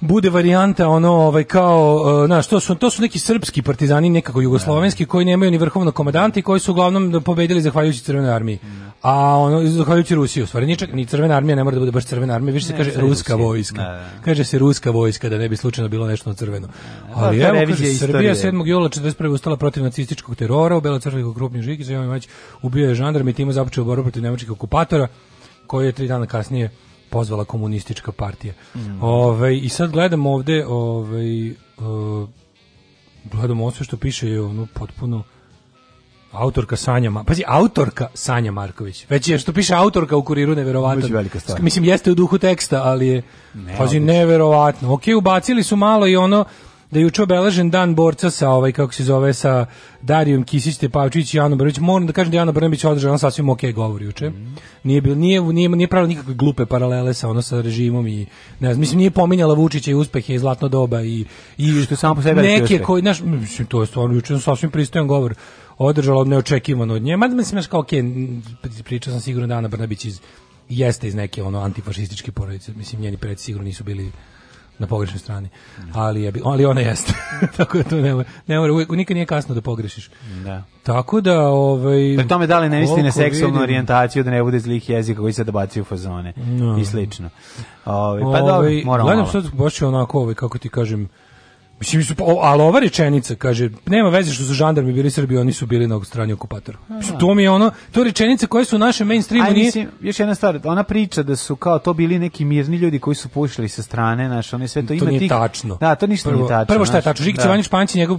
bude varijanta ono ovaj kao e, znaš to su to su neki srpski partizani nekako jugoslovenski da. koji nemaju ni vrhovnog komandanta i koji su uglavnom pobedili zahvaljujući crvenoj armiji. A ono zahvaljujući Rusiji, u stvari ni crvena armija ne mora da bude baš crvena armija, više se kaže ruska vojska. Da, da. Kaže se ruska vojska da ne bi slučajno bilo nešto crveno. Ali evo kaže, Srbija 7. jula 41. ustala protiv nacističkog terora, u Belocrvenog grupni Žikić, Jovan Mać ubio je žandarme i time započeo borbu protiv nemačkih okupatora koji je tri dana kasnije pozvala komunistička partija. Mm. Ove, ovaj, I sad gledam ovde, ovaj uh, gledam ovo sve što piše je ono potpuno autorka Sanja Ma pazi autorka Sanja Marković već je što piše autorka u kuriru neverovatno mislim jeste u duhu teksta ali je ne, pazi neverovatno okej ubacili su malo i ono da juče obeležen dan borca sa ovaj kako se zove sa Darijom Kisić te Tepavčić i Anom Brnabić. Moram da kažem da Ana Brnabić održala sasvim okej okay govor juče. Nije bil nije nije nije pravila nikakve glupe paralele sa ono sa režimom i ne znam, mislim nije pominjala Vučića i uspehe i zlatno doba i i što samo po sebi neke koji naš mislim to je stvarno juče sasvim pristojan govor održala neočekivano od nje. Mada mislim kao okej, okay, pričao sam sigurno da Ana Brnabić iz jeste iz neke ono antifašističke porodice. Mislim njeni preci sigurno nisu bili na pogrešnoj strani. Ali, je, ali ona jeste. Tako da to ne mora. Ne mora, uvijek, nikad nije kasno da pogrešiš. Da. Tako da, ovaj... Pri tome da li ne misli na seksualnu vidim. orijentaciju, da ne bude zlih jezika koji se dobaci u fazone no. i slično. Ovaj pa da moramo Gledam sad baš onako, ovaj, kako ti kažem, Mislim, su, pa, ali ova rečenica, kaže, nema veze što su žandarmi bili Srbi, oni su bili na strani okupatora. Mislim, da. to mi je ono, to rečenica koja su u našem mainstreamu nije... Mislim, još jedna stvar, ona priča da su kao to bili neki mirni ljudi koji su pušili sa strane, znaš, oni sve to, to ima nije tih... tačno. Da, to ništa prvo, nije tačno. Prvo šta je tačno, Žikić da. Ivanić Panć njegov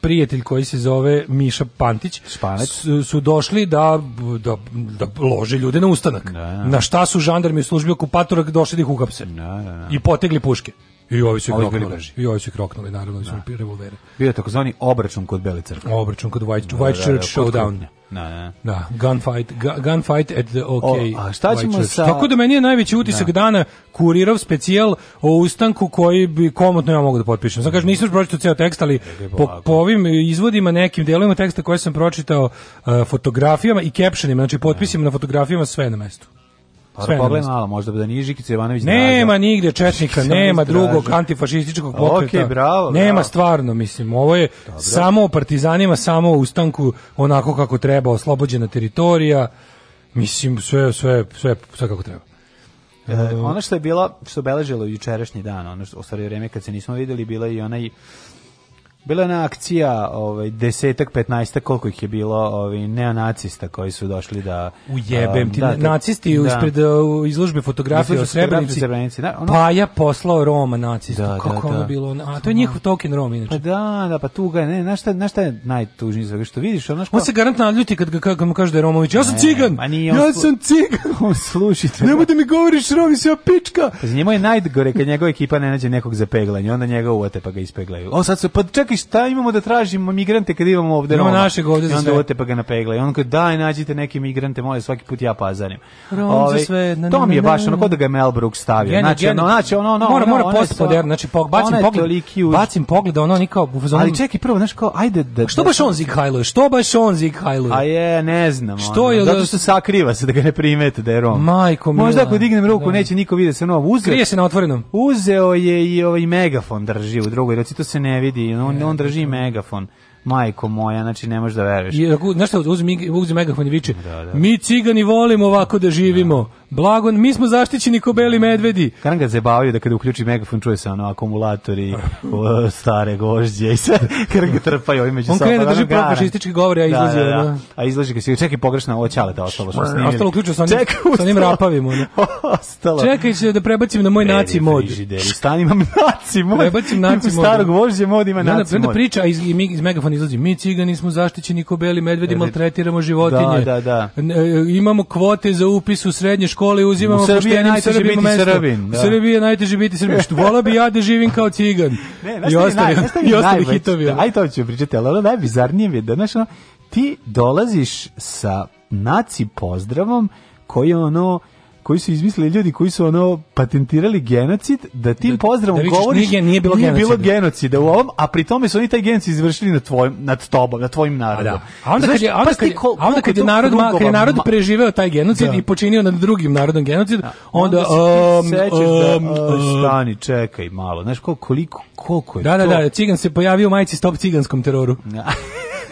prijatelj koji se zove Miša Pantić su, su, došli da, da, da lože ljude na ustanak. Da, da. Na šta su žandarmi u službi okupatora došli da ih uhapse. Da, da, I potegli puške. I ovi su kroknuli. I ovi su kroknuli, naravno, da. su revolvere. Bio je takozvani obračun kod Bele crkve. Obračun kod White, da, White da, Church da, Showdown. Da, da. da gunfight, gunfight at the OK. O, a šta ćemo White sa... Tako da meni je najveći utisak da. dana kurirov specijal o ustanku koji bi komotno ja mogu da potpišem. Sad kažem, nisam pročitao ceo tekst, ali po, po, ovim izvodima nekim delovima teksta koje sam pročitao uh, fotografijama i captionima, znači potpisima na fotografijama sve na mestu. Pa sve pogledaj malo, možda da nije Žikica Jovanović Nema nigde Četnika, nema drugog antifašističkog pokreta. Okay, bravo, nema bravo. stvarno, mislim, ovo je Dobro. samo o partizanima, samo o ustanku onako kako treba, oslobođena teritorija, mislim, sve, sve, sve, sve kako treba. E, ono što je bilo, što beležilo jučerašnji dan, ono što, o stvari vreme kad se nismo videli, bila je i onaj Bila na akcija ovaj, desetak, 15 koliko ih je bilo ovaj, neonacista koji su došli da... Ujebem um, ti, da, nacisti da, ispred uh, izložbe fotografije u Srebrenici. Srebrenici da, ono... Pa ja poslao Roma nacista. da, kako da, ono da. bilo... A to je njihov token Rom, inače. Pa da, da, pa tu ga ne, na šta, na šta, je najtužnije za što vidiš? Ono ško... On se garantno ljuti kad, ga, kad mu kaže da je Romović, ja sam ne, cigan, pa nije, ja sam cigan. on slušite. Nemoj da mi govoriš Romi, si ja pička. Pa njemu je najgore kad njegova ekipa ne nađe nekog za peglanje, onda njega uvate pa ga ispeglaju. On sad se pa ček, čekaj, šta imamo da tražimo migrante kad imamo ovde Roma? Imamo našeg ovde za sve. I onda odete pa ga napegla. I on kaže, daj, nađite neke migrante, moje svaki put ja pazarim. Rom za ovaj, sve. to mi je baš ono, onako da ga je Mel Brooks stavio. Genu, znači, genu. ono, znači, ono, ono, mora, mora postmodern, znači, pog, bacim pogled, bacim da pogled, ono, nikao, ali čekaj, prvo, znaš, kao, ajde da... Što baš on zikhajluje? Što baš on zikhajluje? A je, ne znam. Što je... Zato da- što sakriva se da ga ne primete da je Rom. Majko mi. Možda ako dignem ruku, da. neće niko vidjeti se novo. Uzeo, Krije se na otvorenom. Uzeo je i ovaj megafon drži u drugoj ruci, to se ne vidi. On on, on drži megafon. Majko moja, znači ne možeš da veruješ. I, znaš šta, uzmi, uzmi megafon i viče, da, da. mi cigani volimo ovako da živimo. Blagon, mi smo zaštićeni ko beli medvedi. Karan ga zabavio da kada uključi megafon čuje se ono akumulatori, stare gožđe i sve. Karan ga trpaju ovi među On krene da drži profašistički govori, a da, izlazi. Da, da, da. A izlazi ga se, čekaj pogrešna, ovo ćale da ostalo što snimili. Ostalo uključio sa njim Čekaj, sa onim rapavima. ostalo. Čekaj se da prebacim na moj Peri, naci mod. Stan imam naci mod. Prebacim naci mod. Starog vožđe mod ima naci mod. Onda, onda priča iz, iz megafona izlazi, mi cigani smo zaštićeni ko beli medvedi, maltretiramo životinje. Da, da, da. E, e, imamo kvote za upis u srednje škole školi uzimamo, u Srbiji najteže biti Srbin. Da. U najteže biti Srbin. Što vola bi ja da živim kao cigan. ne, I ostali, i ostali da. hitovi. Da, aj to ću pričati, ali ono najbizarnije je da, znaš, ti dolaziš sa naci pozdravom koji ono koji su izmislili ljudi koji su ono patentirali genocid da tim da- da pozdravom da, govoriš nije, nije bilo nije genocida. bilo genocida u ovom a pri tome su oni taj genocid izvršili nad tvojim nad tobom nad tvojim da. narodom da. a onda Znaš, kad je onda kad je, a onda kad je narod ma, kad je narod preživeo taj genocid da. i počinio nad drugim narodom genocid da. onda, onda um, um, da, stani čekaj malo znaš koliko koliko koliko je da, to da da cigan se pojavio u majici stop ciganskom teroru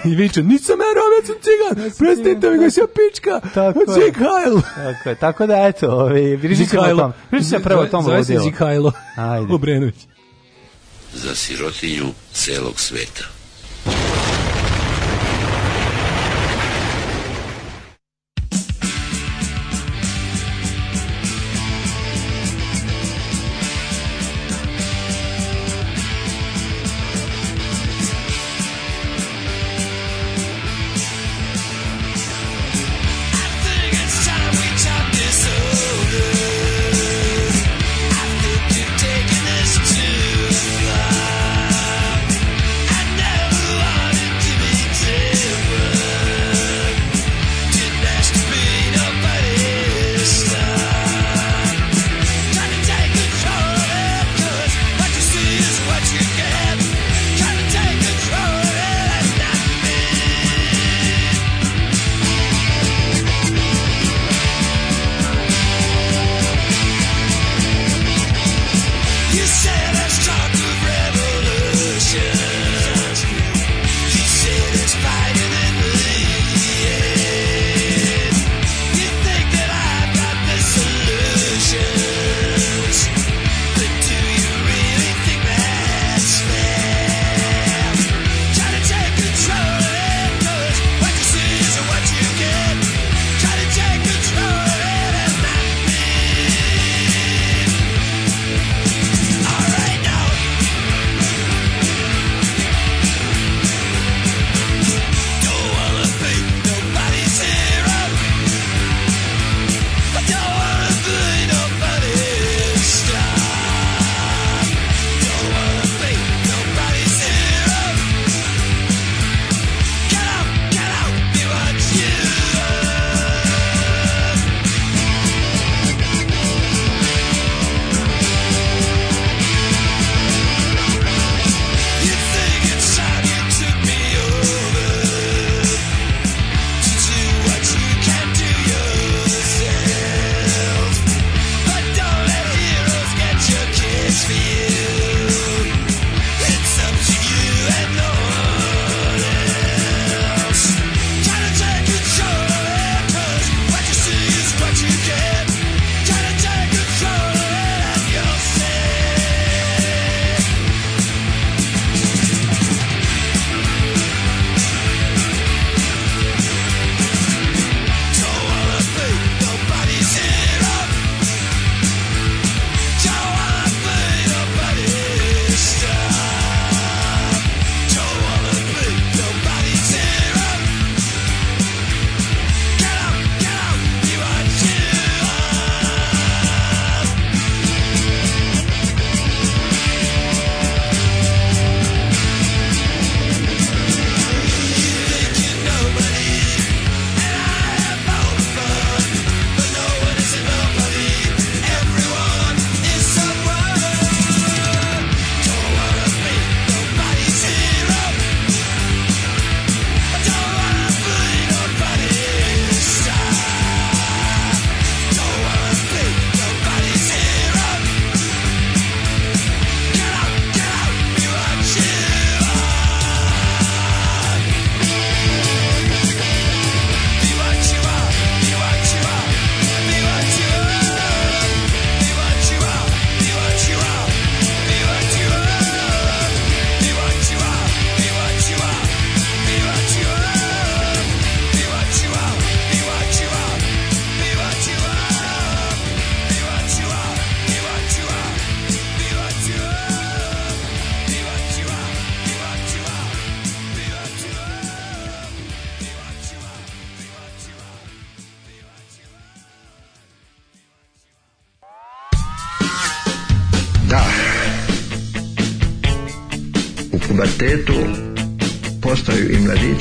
I viče, nisam ja Rom, ja sam cigan, prestite mi ga se pička, tako Zikajl. Tako je, tako da eto, ovaj, pričat se o tom. Pričat se prvo o tom ludilo. Zove se Zikajlo, Obrenović. Za sirotinju celog sveta.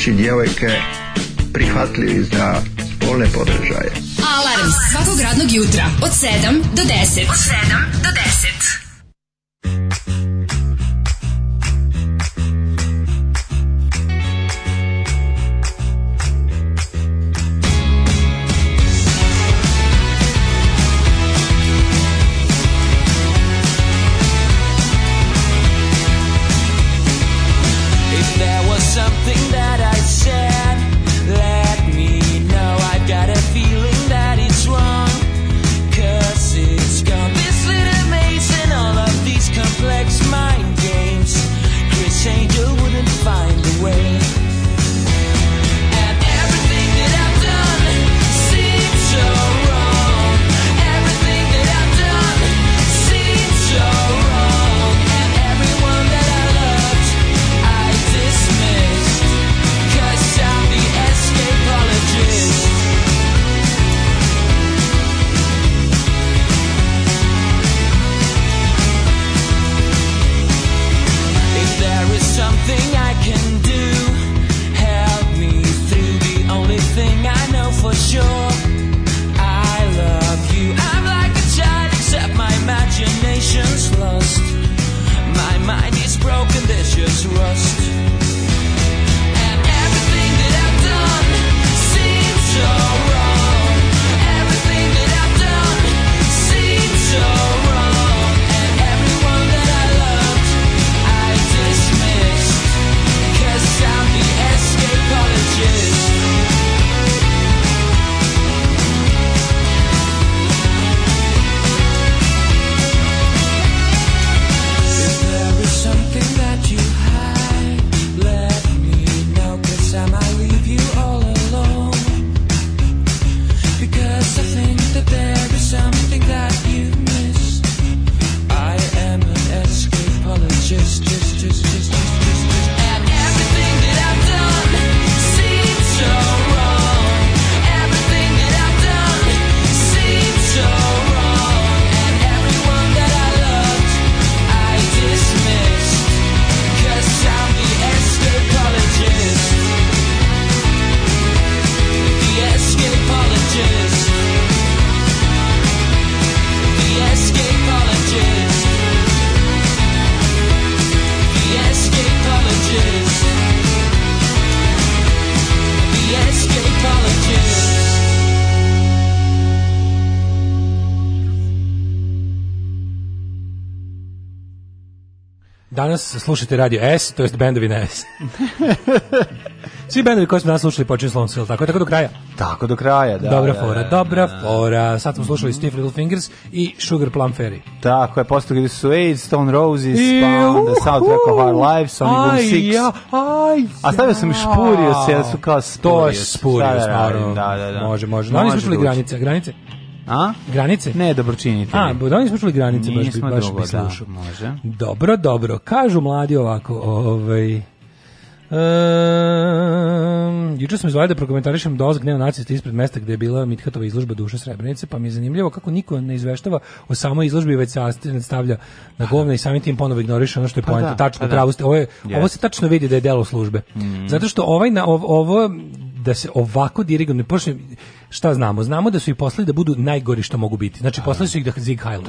dječje djevojke prihvatljivi za spolne podržaje. Alarm svakog radnog jutra od 7 do 10. Od 7 slušate radio S, to jest bendovi na S. Svi bendovi koji smo danas slušali počinju slovom Sil, tako, tako do kraja. Tako do kraja, da. Dobra da, fora, da, dobra da, fora. Sad smo slušali Steve Little Fingers i Sugar Plum Fairy. Tako je, postoji su AIDS, Stone Roses, I, pa The South Soundtrack of Our Lives, Sonic Boom 6. Ja, aj, A stavio sam i Špurio se, su kao Spurius. To je Spurius, da naravno. Da, da, da. Može, može. No, oni slušali granice, granice. A? Granice? Ne, dobročinitelji. A, da oni smo čuli granice, baš, bi, baš drugo, bi da, slušao. Da, može. Dobro, dobro. Kažu mladi ovako, ovaj... Um, juče sam izvalio da prokomentarišem dolazak neonacista ispred mesta gde je bila Mithatova izložba Duša Srebrenice, pa mi je zanimljivo kako niko ne izveštava o samoj izložbi, već se stavlja na govna i samim tim ponovo ignoriše ono što je pa poenta. Da, tačno, pa da. pravo ste. Ovo, je, yes. ovo se tačno vidi da je delo službe. Mm. Zato što ovaj, na, ovo, ovo da se ovako dirigom ne počne šta znamo? Znamo da su i poslali da budu najgori što mogu biti. Znači, poslali su ih da Zig Heil.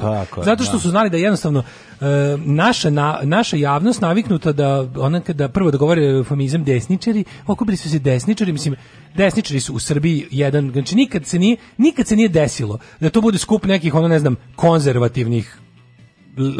Zato što da. su znali da jednostavno e, naša, na, naša javnost naviknuta da ona kada prvo da govore eufemizam desničari, okupili su se desničari, mislim, desničari su u Srbiji jedan, znači nikad se nije, nikad se nije desilo da to bude skup nekih, ono ne znam, konzervativnih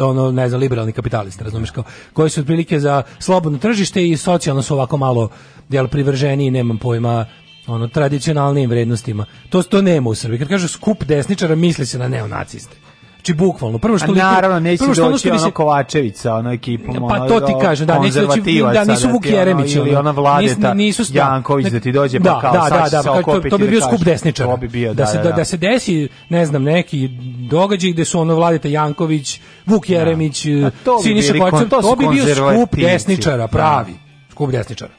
ono ne znam liberalni kapitalista razumiješ kao koji su otprilike za slobodno tržište i socijalno su ovako malo jel privrženi nemam pojma ono tradicionalnim vrednostima. To to nema u Srbiji. Kad kaže skup desničara, misli se na neonaciste. Znači bukvalno prvo što liku, naravno neće prvo što doći ono, što bi se... ono Kovačević sa onom ekipom pa to ti kaže, da neće doći da nisu Vuk Jeremić ili ona Vladeta nisu nisu Janković da ti dođe pa da, kao da, sad da, da, da, to, to bi bio da skup desničara bi bio, da, da, se da, da, da, se desi ne znam neki događaj gde su ono Vladeta Janković Vuk Jeremić Siniša Kovačević to bi bio skup desničara pravi skup desničara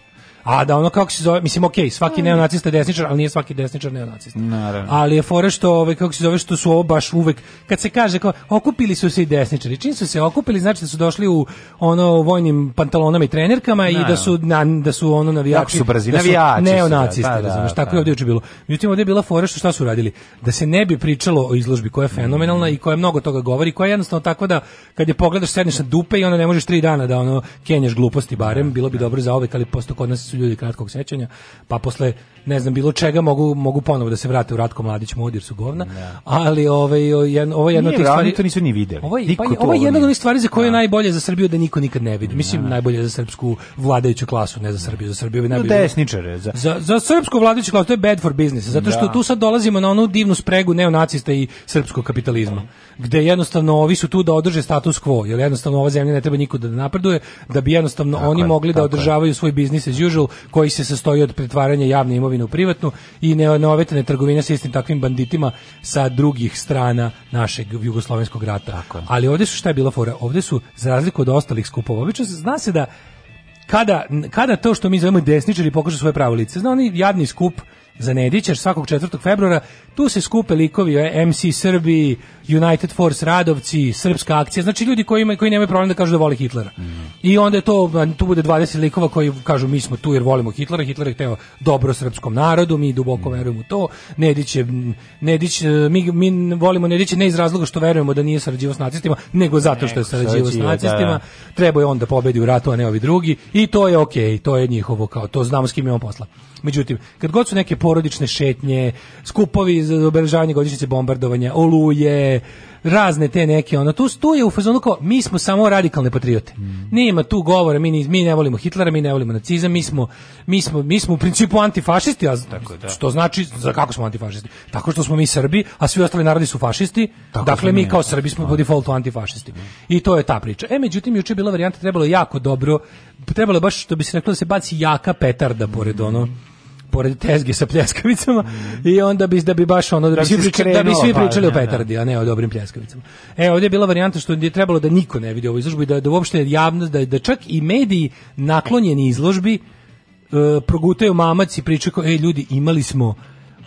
A da ono kako se zove, mislim okej, okay, svaki mm. neonacista je desničar, ali nije svaki desničar neonacista. Naravno. Ali je fora što ovaj kako se zove što su ovo baš uvek kad se kaže kao okupili su se i desničari. Čim su se okupili znači da su došli u ono vojnim pantalonama i trenerkama Naravno. i da su na, da su ono navijači. Tako da su navijači. Da, neonacisti, da, da, razumeš, da. tako je ovdje juče bilo. Međutim ovdje je bila fora što šta su radili? Da se ne bi pričalo o izložbi koja je fenomenalna i koja mnogo toga govori, koja je jednostavno tako da kad je pogledaš sedneš na dupe i onda ne možeš tri dana da ono kenješ gluposti barem, bilo bi dobro za ove, ali posto kod nas su ljudi kratkog sećanja, pa posle ne znam bilo čega mogu mogu ponovo da se vrate u Ratko Mladić mod su govna. Ne. Da. Ali ovaj jedan ovo od tih stvari to nisu ni videli. Ovaj pa, ovo je jedna od onih stvari za koje je da. najbolje za Srbiju da niko nikad ne vidi. Da. Mislim ne, ne. najbolje za srpsku vladajuću klasu, ne za Srbiju, za Srbiju bi najbolje. No, desničare, za... za za srpsku vladajuću klasu to je bad for business, zato što da. tu sad dolazimo na onu divnu spregu neonacista i srpskog kapitalizma, gde jednostavno ovi su tu da održe status quo, jer jednostavno ova zemlja ne treba nikuda da napreduje, da bi jednostavno tako oni je, mogli da održavaju je. svoj biznis as usual kriminal koji se sastoji od pretvaranja javne imovine u privatnu i neovetane trgovine sa istim takvim banditima sa drugih strana našeg jugoslovenskog rata. Tako. Ali ovde su šta je bila fora? Ovdje su, za razliku od ostalih skupova, obično se zna se da kada, kada to što mi zovemo desničari pokaže svoje pravo lice, zna oni jadni skup za Nedićer svakog 4. februara, tu se skupe likovi MC Srbiji, United Force Radovci, Srpska akcija, znači ljudi koji imaju koji nemaju problem da kažu da vole Hitlera. Mm. I onda je to tu bude 20 likova koji kažu mi smo tu jer volimo Hitlera, Hitler je hteo dobro srpskom narodu, mi duboko mm. verujemo u to. Nedić je Nedić e, mi, mi volimo Nedić ne iz razloga što verujemo da nije sarađivao s nacistima, nego zato što je sarađivao s nacistima. Da, da. Trebao je on da pobedi u ratu, a ne ovi drugi i to je okej, okay, to je njihovo kao to znamo s kim imamo posla. Međutim, kad god su neke porodične šetnje, skupovi za obeležavanje godišnjice bombardovanja, oluje, razne te neke ono tu tu je u fazonu kao mi smo samo radikalne patriote. Mm. Nema tu govora, mi mi ne volimo Hitlera, mi ne volimo nacizam, mi smo mi smo mi smo u principu antifašisti, a tako da. Što znači za kako smo antifašisti? Tako što smo mi Srbi, a svi ostali narodi su fašisti. Tako dakle mi kao da. Srbi smo po da. defaultu antifašisti. Mm. I to je ta priča. E međutim juče bila varijanta trebalo jako dobro, trebalo baš što bi se reklo da se baci jaka petarda pored ono pored tezge sa pljeskavicama mm. i onda bi da bi baš ono da bi, da svi, pričali, da bi svi pa, pričali o da, da. petardi, a ne o dobrim pljeskavicama. E, ovdje je bila varijanta što je trebalo da niko ne vidi ovu izložbu i da, da uopšte javnost, da, da čak i mediji naklonjeni izložbi uh, progutaju mamac i pričaju kao, ej ljudi, imali smo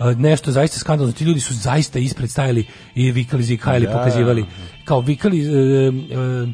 e, nešto zaista skandalno. Ti ljudi su zaista ispred stajali i vikali, zika zikajali, da. pokazivali. Kao vikali uh, uh,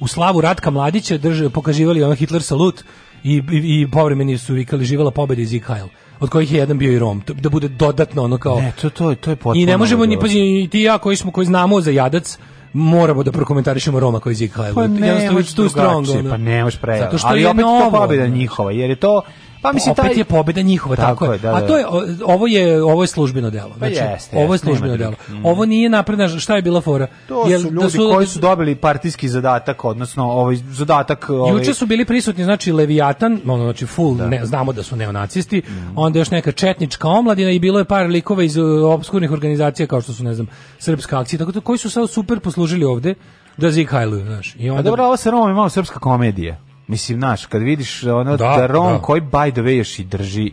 u slavu Ratka Mladića drže, pokazivali ono Hitler salut i, i, i povremeni su vikali živala pobeda i zikajal od kojih je jedan bio i Rom, da bude dodatno ono kao... Ne, to, to, to je potpuno... I ne možemo ni, pa, i ti ja koji, smo, koji znamo za jadac, moramo da prokomentarišemo Roma koji iz Hajlu. Pa ne, tu strong. Pa nemaš možeš pre. Zato što ali je opet novo. to pobjeda njihova, jer je to Pa mislim opet taj... je pobeda njihova tako, tako je. Da, da. A da. to je ovo je ovo je službeno delo. Pa znači, pa jeste, ovo je službeno delo. Mm. Ovo nije napredna šta je bila fora? To Jel, su da ljudi da su, koji su dobili partijski zadatak, odnosno ovaj zadatak ovaj... Juče su bili prisutni znači Leviatan, ono znači full da. ne znamo da su neonacisti, mm. onda još neka četnička omladina i bilo je par likova iz uh, obskurnih organizacija kao što su ne znam srpska akcija, tako da koji su sad super poslužili ovde da zikajluju, znaš. I pa onda... A dobro, ovo se Roma malo srpska komedija. Mislim, znaš, kad vidiš ono da, da Ron da. koji by the way još i drži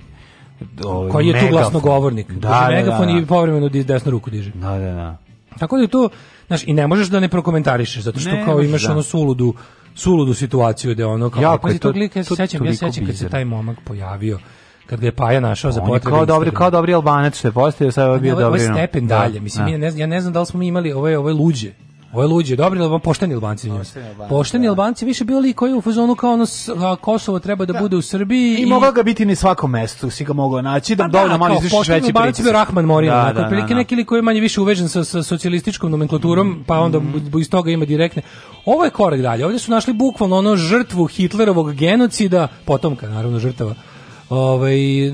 ovaj, koji je megafon. tu glasnogovornik. Da, da, megafon da, da. i povremeno desnu ruku diže. Da, da, da. Tako da je to, znaš, i ne možeš da ne prokomentarišeš, zato što ne, kao imaš da. ono suludu, suludu situaciju gde da ono kao... Jako, je to, lik, ja se sećam, ja sećam kad se taj momak pojavio kad ga je Paja našao za potrebe. Kao dobri, kao dobri Albanac se je postavio, sad je pa bio dobri. Ovo je stepen dalje, da, mislim, da. ja ne, ja ne znam da li smo mi imali ove, ove luđe Ovo je luđe, dobri ili pošteni Albanci. Pošteni Albanci, pošteni Albanci više bili koji u fazonu kao ono Kosovo treba da, da, bude u Srbiji. I, i... mogao ga biti ni svakom mestu, si ga mogao naći, da da dovoljno malo izvišiš veći Pošteni Albanci bio Rahman Morin, da, da, da, da. neki li koji je manje više uvežen sa, sa socijalističkom nomenklaturom, mm. pa onda mm. iz toga ima direktne. Ovo je korak dalje, ovdje su našli bukvalno ono žrtvu Hitlerovog genocida, potomka naravno žrtava ovaj, i,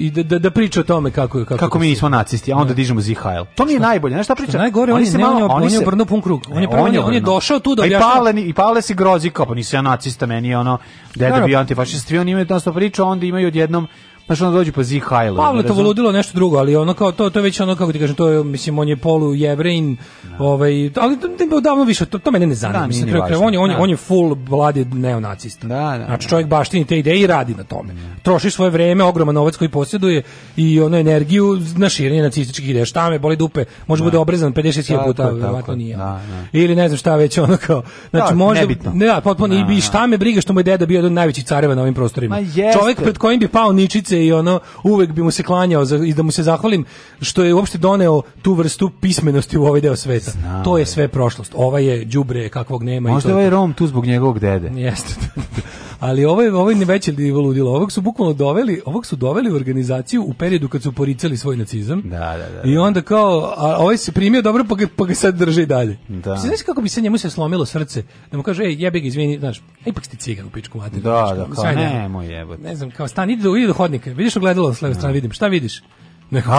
i da, da, da priča o tome kako kako, kako mi smo nacisti, a onda ne. Da. dižemo zihail To mi je najbolje, znači šta priča? najgore, oni, se malo, on, je obrnuo pun krug. On je, e, prvo, on, je, on je došao tu da objašnja. I pale, i pale si grozi, kao pa nisi ja nacista, meni je ono, deda bio antifašist, svi oni imaju to priču, onda imaju odjednom Pa što onda dođe pa Zig Heil. to voludilo nešto drugo, ali ono kao to to je već ono kako ti kažem, to je mislim on je polu jevrein, da. ovaj, ali to ne davno više, to, to mene ne zanima, da, mislim, kraju, kraju, on je on je da. on je full blooded neonacista. Da, da. Znači da. čovjek baštini te ideje i radi na tome. Da. Troši svoje vrijeme, ogroman novac koji posjeduje i ono energiju na širenje nacističkih ideja. Šta me boli dupe, može da. bude obrezan 50.000 puta, verovatno nije. Da, da. Ili ne znam šta već ono kao. Znači da, možda ne da, potpuno i šta me briga što moj deda bio jedan od najvećih careva na ovim prostorima. Čovjek pred kojim bi pao ničice sunce i ono uvek bi mu se klanjao za, i da mu se zahvalim što je uopšte doneo tu vrstu pismenosti u ovaj deo sveta. Znam, to je sve prošlost. Ova je đubre kakvog nema Možda i to. Možda ovaj Rom tu zbog njegovog dede. Jeste. ali ovo je, ovo ovaj je veće ludilo. Ovog su bukvalno doveli, ovog su doveli u organizaciju u periodu kad su poricali svoj nacizam. Da, da, da. I da. onda kao, a ovaj se primio dobro, pa ga, pa ga sad drži i dalje. Da. Znaš kako bi se njemu se slomilo srce, da mu kaže, ej, jebi ga, izvini, znaš, ipak ste cigan u pičku mater. Da, da, kao, ne, moj jebote. Ne znam, kao, stani, idi do, idi do hodnika, vidiš ogledalo s leve strane, da. vidim, šta vidiš? Nekog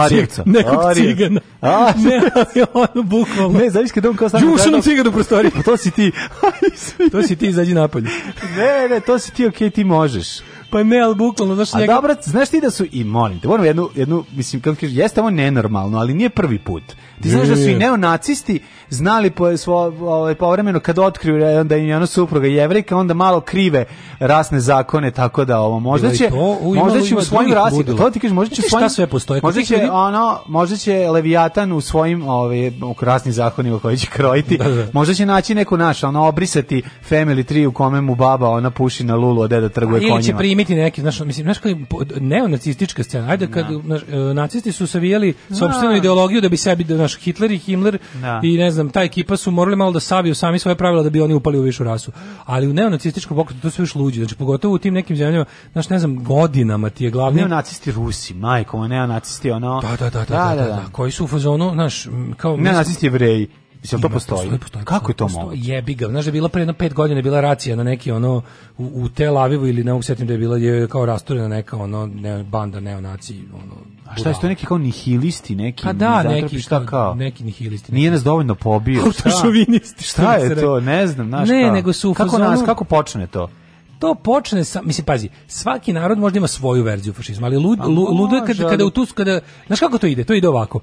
cigana. A, ne, ono bukvalno. Ne, znaš kada on kao stavio... Jušanu ciganu prostorije. Pa to si ti. to si ti, izađi napolje. ne, ne, to si ti, okej, okay, ti možeš. Pa ne, ali bukvalno, znaš njega... A dobro, znaš ti da su, i molim te, moram jednu, jednu mislim, kako kažeš, jeste ovo nenormalno, ali nije prvi put. Ti znaš da su i neonacisti znali po svo ovaj povremeno kad otkriju da im je ona supruga jevrejka, onda malo krive rasne zakone, tako da ovo možda će to, u, možda će u svojim rasi, to pa, ti kažeš, možda će svojim, šta sve postoje. Možda će ljudi? ono, možda će Leviatan u svojim ovaj krasnim zakonima koji će krojiti, da, da. možda će naći neku našu, ono obrisati Family tree u kome mu baba ona puši na lulu, a deda trguje konjima. Ili će primiti neki, znaš, mislim, znaš koji neonacistička scena. Ajde kad da. no. E, nacisti su savijali da. sopstvenu ideologiju da bi sebi da naš Hitler i Himmler da. i ne znam, ta ekipa su morali malo da saviju sami svoje pravila da bi oni upali u višu rasu. Ali u neonacističkom pokretu to su još luđi. Znači, pogotovo u tim nekim zemljama, znaš, ne znam, godinama ti je glavni... Neonacisti Rusi, majko, neonacisti ono... Pa, da, da, da, da, da, da, da, da, da koji su u fazonu, znaš, kao... Neonacisti Jevreji. Mislim, to postoji. Postoji, postoji. Kako je to moguće? Jebi ga. Znaš da je bila pre jedno pet godina bila racija na neki ono u, u Tel Avivu ili ne mogu setim da je bila je kao rasturena neka ono ne, banda neonaci ono. A šta je to neki kao nihilisti neki? Pa da, neki šta kao? Neki nihilisti. Neki. Nije nas dovoljno pobio. Šta? Šovinisti. Šta je to? Ne znam, znaš Ne, šta? nego su Kako fazonu... nas kako počne to? to počne sa mislim pazi svaki narod možda ima svoju verziju fašizma ali lud, pa ludo je kada kada u tu kada znaš kako to ide to ide ovako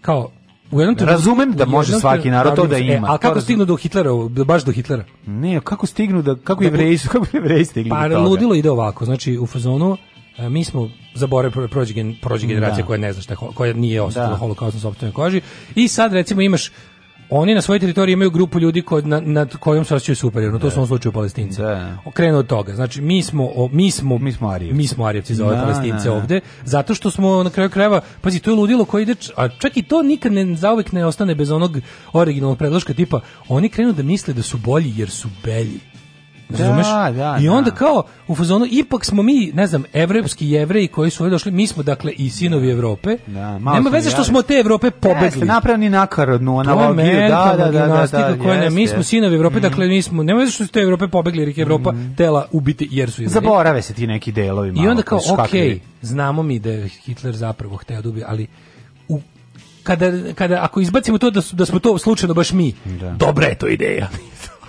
kao U jednom trenutku, Razumem da može svaki narod to da ima. E, a kako da- stignu do Hitlera, baš do Hitlera? Ne, kako stignu da kako da, jevreji, kako jevreji stigli pa, do toga? Pa ludilo ide ovako, znači u fazonu e, mi smo zaboravili prođe, prođe generacija da. koja ne zna šta, koja nije ostala da. holokaustom sopstvenoj koži i sad recimo imaš oni na svojoj teritoriji imaju grupu ljudi kod na, nad kojom se osjećaju superiorno, to da. su u ovom slučaju Palestinci. Da. Okrenu od toga. Znači, mi smo, o, mi smo, mi smo Arijevci, mi smo Arijevci za ove da, Palestince da, ovde, zato što smo na kraju krajeva, pazi, to je ludilo koji ide, a čak i to nikad ne, zauvek ne ostane bez onog originalnog predloška tipa, oni krenu da misle da su bolji jer su belji. Razumeš? Da, da, I onda da. kao u fazonu ipak smo mi, ne znam, evropski jevreji koji su došli, mi smo dakle i sinovi Evrope. Da, Nema veze što smo te Evrope pobegli. Da, napravni nakarodnu analogiju. Da, da, da, da, da, koja ne, mi smo sinovi Evrope, mm. dakle mi smo, nema veze što su te Evrope pobegli, jer je Evropa mm. tela ubiti jer su jevreji. Zaborave se ti neki delovi malo. I onda kao, okej, okay, znamo mi da je Hitler zapravo hteo da ubi, ali kada, kada, ako izbacimo to da, su, da smo to slučajno baš mi, da. dobra je to ideja.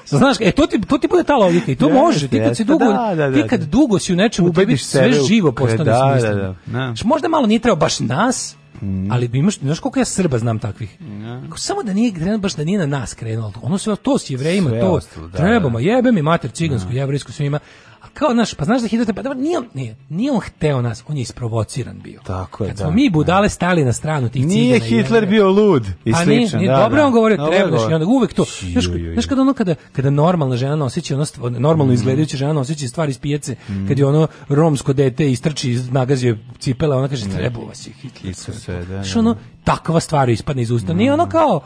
Znaš, e, to ti, to ti bude ta logika i to može, ti kad si dugo, da, da, da, ti kad da. dugo si u nečemu, ubediš sve živo postane da, da, smisleno. Da, da, da. Možda malo nije trebao baš nas, Mm. Ali bi imaš, znaš koliko ja Srba znam takvih. Mm. Samo da nije krenuo baš da nije na nas krenulo. Ono sve to s jevrejima, sve to. Ostalo, da, trebamo, da. jebe mi mater cigansku, mm. Da. jevrejsku sve ima. A kao naš, pa znaš da hidrate, pa dobro, nije, nije, nije on hteo nas, on je isprovociran bio. Tako je, Kad da, smo mi da. budale da. stali na stranu tih cigana. Nije Hitler bio lud i pa slično. A nije, nije da, dobro da. on govorio, no, trebaš i onda uvek to. Znaš, znaš kada ono kada, kada normalna žena osjeća, ono, normalno mm. izgledajuća žena osjeća stvari iz pijace, mm. kad je mhm. ono romsko dete istrči, iz nagazio cipela, ona kaže, treba vas je Hitler sve, da. Što da, da. ono, takva stvar ispadne iz usta. Mm. Nije ono mm. kao,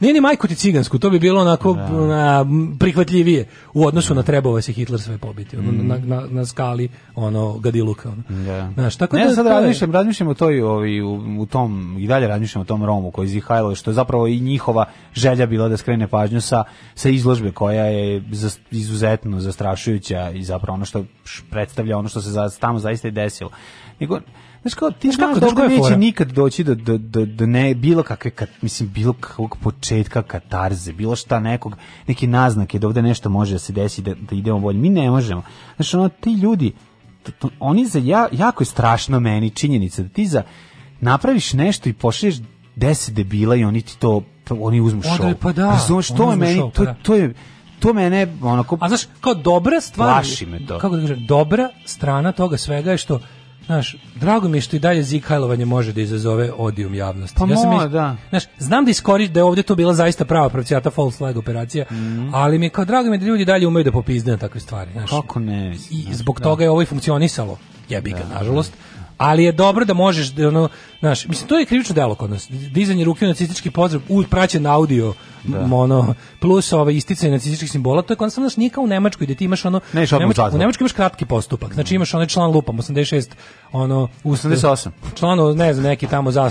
nije ni majku ti cigansku, to bi bilo onako da. na, prihvatljivije u odnosu na trebova se Hitler sve pobiti, ono, mm. na, na, na, skali ono gadiluka. Ono. Da. Znaš, tako ne, da, sad razmišljam, razmišljam o toj, ovi, u, u, tom, i dalje razmišljam o tom Romu koji zihajlo, što je zapravo i njihova želja bila da skrene pažnju sa, sa izložbe koja je izuzetno zastrašujuća i zapravo ono što predstavlja ono što se za, tamo zaista i desilo. Nego, Znaš kao, ti znaš kako, kako da neće nikad doći do, do, do, do ne, bilo kakve, kad, mislim, bilo kakvog početka katarze, bilo šta nekog, neki naznake da ovde nešto može da se desi, da, da idemo bolje. Mi ne možemo. Znaš, ono, ti ljudi, oni za, ja, jako je strašno meni činjenica da ti za napraviš nešto i pošliješ deset debila i oni ti to, oni uzmu pa da, šou. Odre, pa da. Razumeš, to je meni, to, pa da. to je, to mene onako A znaš, kao dobra stvar. Plaši me to. Kako da kažem, dobra strana toga svega je što Znaš, drago mi je što i dalje zikajlovanje može da izazove odijum javnosti. Pa ja sam mo, iz... da. Znaš, znam da iskoristi da je ovdje to bila zaista prava pravcijata false flag operacija, mm ali mi je kao drago mi je da ljudi dalje umeju da popizde na takve stvari. Znaš, Kako ne? I zbog da. toga je ovo i funkcionisalo, jebi ga, da, nažalost. Da ali je dobro da možeš da ono znaš mislim to je krivično delo kod nas dizanje ruke nacistički pozdrav u praćen audio da. ono plus ove ovaj isticanje nacističkih simbola to je kod nas nije kao u Nemačkoj gde ti imaš ono ne, Nemačkoj, u Nemačkoj imaš kratki postupak znači mm. imaš onaj član lupam 86 ono 88 član ne znam neki tamo za,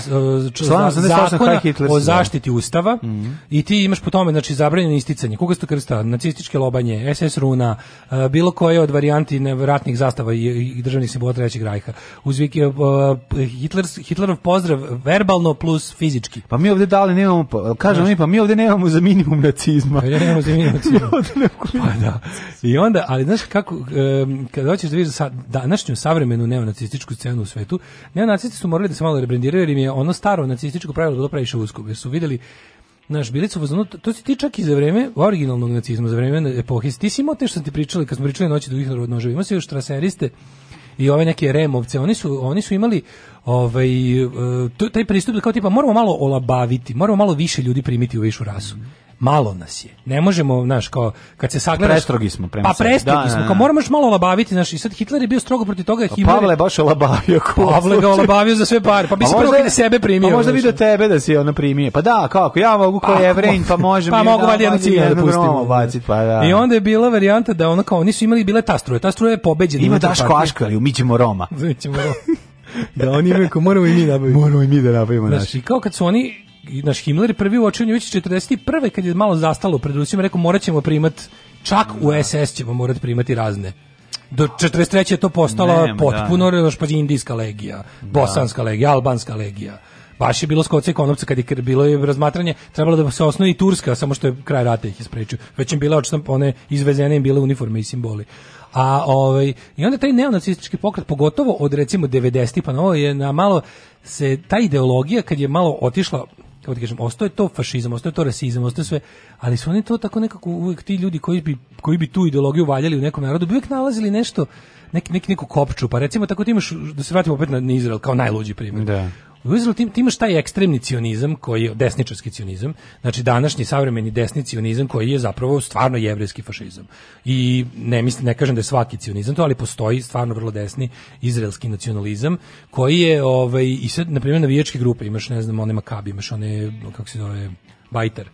čl, član 88 o zaštiti da. ustava mm -hmm. i ti imaš po tome znači zabranjeno isticanje kugasto krsta nacističke lobanje SS runa eh, bilo koje od varijanti nevratnih zastava i, i državnih simbola trećeg rajha uz viki Hitler, Hitlerov pozdrav verbalno plus fizički. Pa mi ovdje dali nemamo, kažem mi, pa mi ovde nemamo za minimum nacizma. Pa ja nemamo za minimum nacizma. pa da. I onda, ali znaš kako, kada hoćeš da vidiš današnju savremenu neonacističku scenu u svetu, neonacisti su morali da se malo rebrendiraju jer im je ono staro nacističko pravilo da dopraviše usko, jer su videli naš bili su vazonu, to se ti čak i za vreme originalnog nacizma, za vreme epohe. Ti si imao te što ste pričali, kad smo pričali noći drugih narodnoževa, imao si još traseriste i ove neke removce, oni su, oni su imali ovaj, e, taj pristup da kao tipa moramo malo olabaviti, moramo malo više ljudi primiti u višu rasu malo nas je. Ne možemo, znaš, kao kad se sagledaš prestrogi smo prema Pa prestrogi da, smo, da, kao da. moramo još malo labaviti, znaš, i sad Hitler je bio strogo protiv toga, pa Hitler Pavle je baš labavio. Pavle ga olabavio za sve pare. Pa bi se prvo sebe primio. Pa možda bi tebe da si ona primio. Pa da, kako ja mogu kao pa, Evrein, pa možem. Pa mogu da valjda jednu cigaru da pustimo. Bacit, pa da. I onda je bila varijanta da ona kao oni su imali bile ta struja, ta struja je pobeđena. Ima Daško Aškariju, mi ćemo Roma. Mi ćemo Roma. da oni imaju, moramo i mi nabaviti. Moramo i mi da nabavimo naši. Znači, kao kad su oni naš Himmler je prvi uočio Njujić 41. kad je malo zastalo pred Rusijom, rekao morat ćemo primat, čak u SS da. ćemo morati primati razne. Do 43. je to postala Nem, da. potpuno da. pa indijska legija, da. bosanska legija, albanska legija. Baš je bilo skoce i konopca kad je bilo je razmatranje, trebalo da se osnovi Turska, samo što je kraj rata ih isprečio. Već im bila očito one izvezene im bile uniforme i simboli. A ovaj i onda taj neonacistički pokret pogotovo od recimo 90 pa na je na malo se ta ideologija kad je malo otišla kako ti da kažem, ostaje to fašizam, ostaje to rasizam, ostaje sve, ali su oni to tako nekako uvek ti ljudi koji bi, koji bi tu ideologiju valjali u nekom narodu, bi uvijek nalazili nešto, neki, neki, neku kopču, pa recimo tako ti imaš, da se vratimo opet na Izrael kao najluđi primjer. Da. U Izraelu ti, ti taj ekstremni cionizam, koji je desničarski cionizam, znači današnji savremeni desni cionizam koji je zapravo stvarno jevrejski fašizam. I ne mislim, ne kažem da je svaki cionizam to, ali postoji stvarno vrlo desni izraelski nacionalizam koji je ovaj i sad na primjer navijačke grupe imaš ne znam one Makabi, imaš one kako se zove Bajter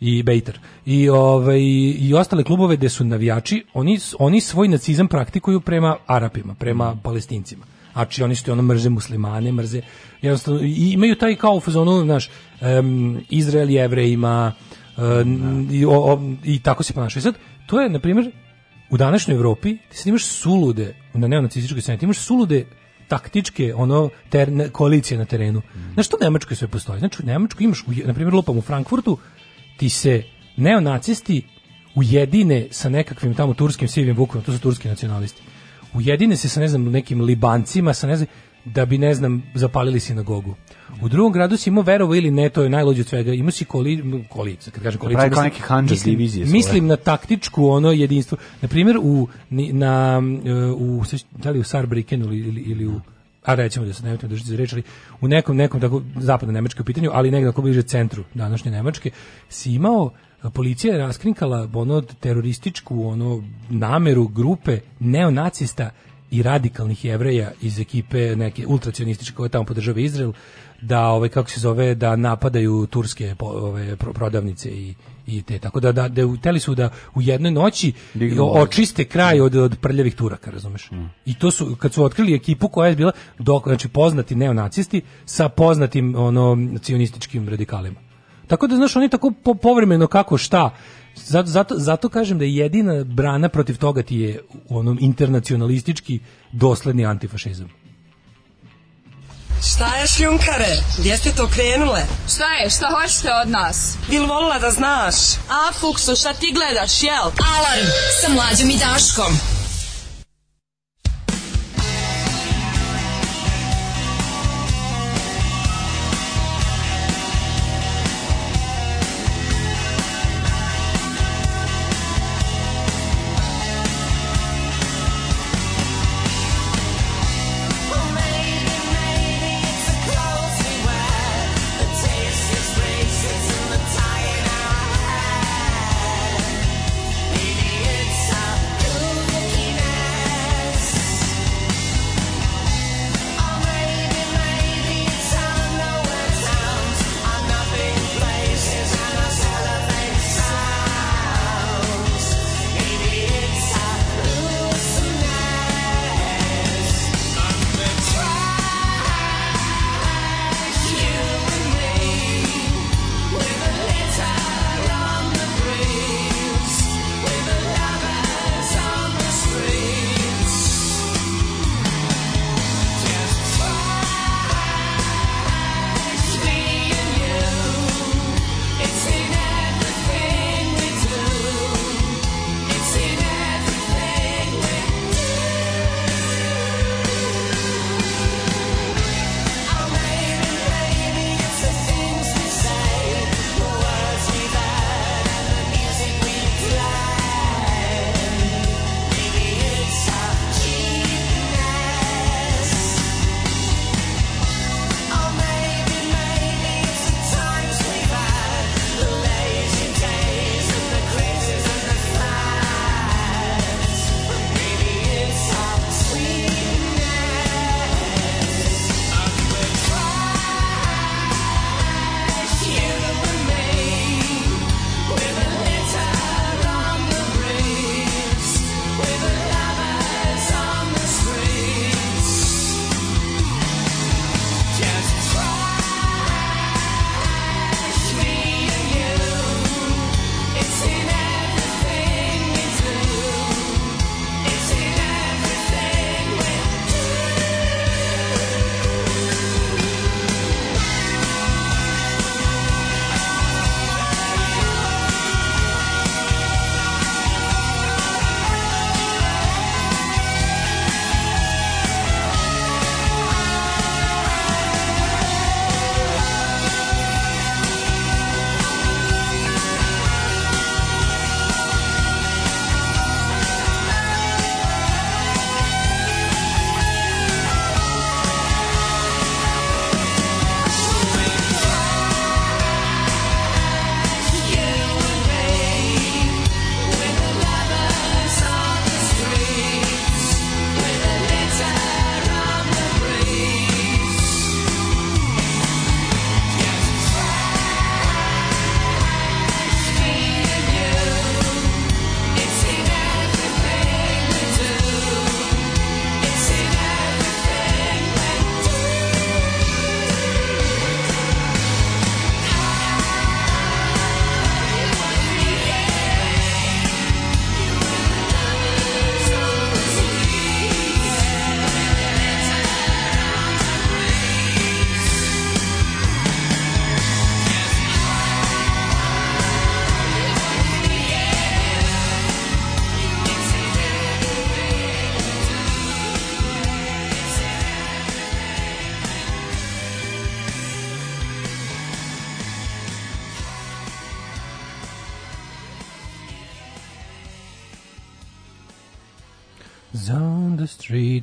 i Bejter. I ovaj i ostale klubove gde su navijači, oni oni svoj nacizam praktikuju prema Arapima, prema mm. Palestincima. Znači oni su ono mrze muslimane, mrze jednostavno, imaju taj kao u fazonu, znaš, um, Izrael jevrejima, um, i, i tako se ponašaju. Sad, to je, na primjer, u današnjoj Evropi, ti sad imaš sulude, na neonacističkoj sceni, ti imaš sulude taktičke ono ter, koalicije na terenu. Mm. Znaš, to Nemačkoj sve postoji. Znači, u Nemačkoj imaš, na primjer, lupam u Frankfurtu, ti se neonacisti ujedine sa nekakvim tamo turskim sivim vukovima, to su turski nacionalisti. Ujedine se sa, ne znam, nekim libancima, sa ne znam, da bi, ne znam, zapalili sinagogu. U drugom gradu si imao verovo ili ne, to je najlođe od svega. Imao si koli, kolica, kad kažem da kolica, mislim, neki mislim, divizije mislim na taktičku ono jedinstvo. Na primjer, u, na, u, da li u Sarbrikenu ili, ili, ili u a recimo da se nemojte da držati za reč, u nekom, nekom tako zapadno nemačke pitanju, ali negdje ako bliže centru današnje Nemačke, si imao e, policija je raskrinkala ono terorističku ono nameru grupe neonacista i radikalnih jevreja iz ekipe neke ultracionističke koje tamo podržava Izrael da ovaj kako se zove da napadaju turske ove prodavnice i i te tako da da, da uteli su da u jednoj noći Digno da očiste kraj od od prljavih turaka razumeš mm. i to su kad su otkrili ekipu koja je bila dok znači poznati neonacisti sa poznatim ono cionističkim radikalima tako da znaš oni tako po, povremeno kako šta Zato, zato, zato kažem da je jedina brana protiv toga ti je u onom internacionalistički dosledni antifašizam. Šta je šljunkare? Gdje ste to krenule? Šta je? Šta hoćete od nas? Bil volila da znaš? A, Fuksu, šta ti gledaš, jel? Alarm sa mlađom i Daškom.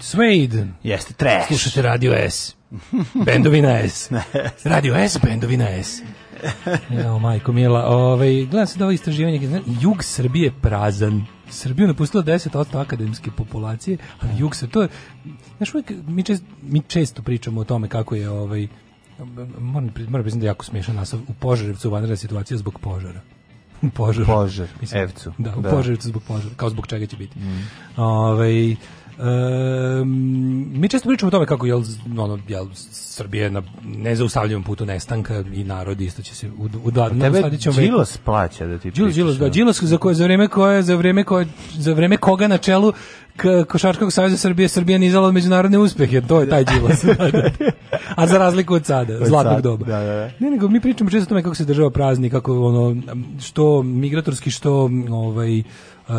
Suede. Suede. Jeste, trash. Slušate Radio S. Bendovina S. Radio S, Bendovina S. Evo, majko mila, ovaj, gledam se da ovo istraživanje, jug Srbije prazan. Srbiju napustilo 10% akademske populacije, ali jug se to je, znaš, uvijek, mi, čest, mi često pričamo o tome kako je, ovaj, moram, da moram da priznati da je jako smiješan naslov, u Požarevcu vanredna situacija zbog požara. Požar. Požar, Evcu. Da, u da. požarevcu zbog požara, kao zbog čega će biti. Mm. Ovaj, Um, mi često pričamo o tome kako je ono, jel, Srbije na nezaustavljivom putu nestanka i narod isto će se u, u da, pa tebe Đilas plaća da ti Đilas, Đilas, da, Đilas za koje za vreme koje za vreme koje za vreme koga na čelu košarkaškog saveza Srbije Srbija nizala međunarodne uspehe, to je taj džilas. Da, da. A za razliku od sada, od zlatnog sad, doba. Da, da, da, Ne, nego mi pričamo često o tome kako se država prazni, kako ono što migratorski što ovaj Uh,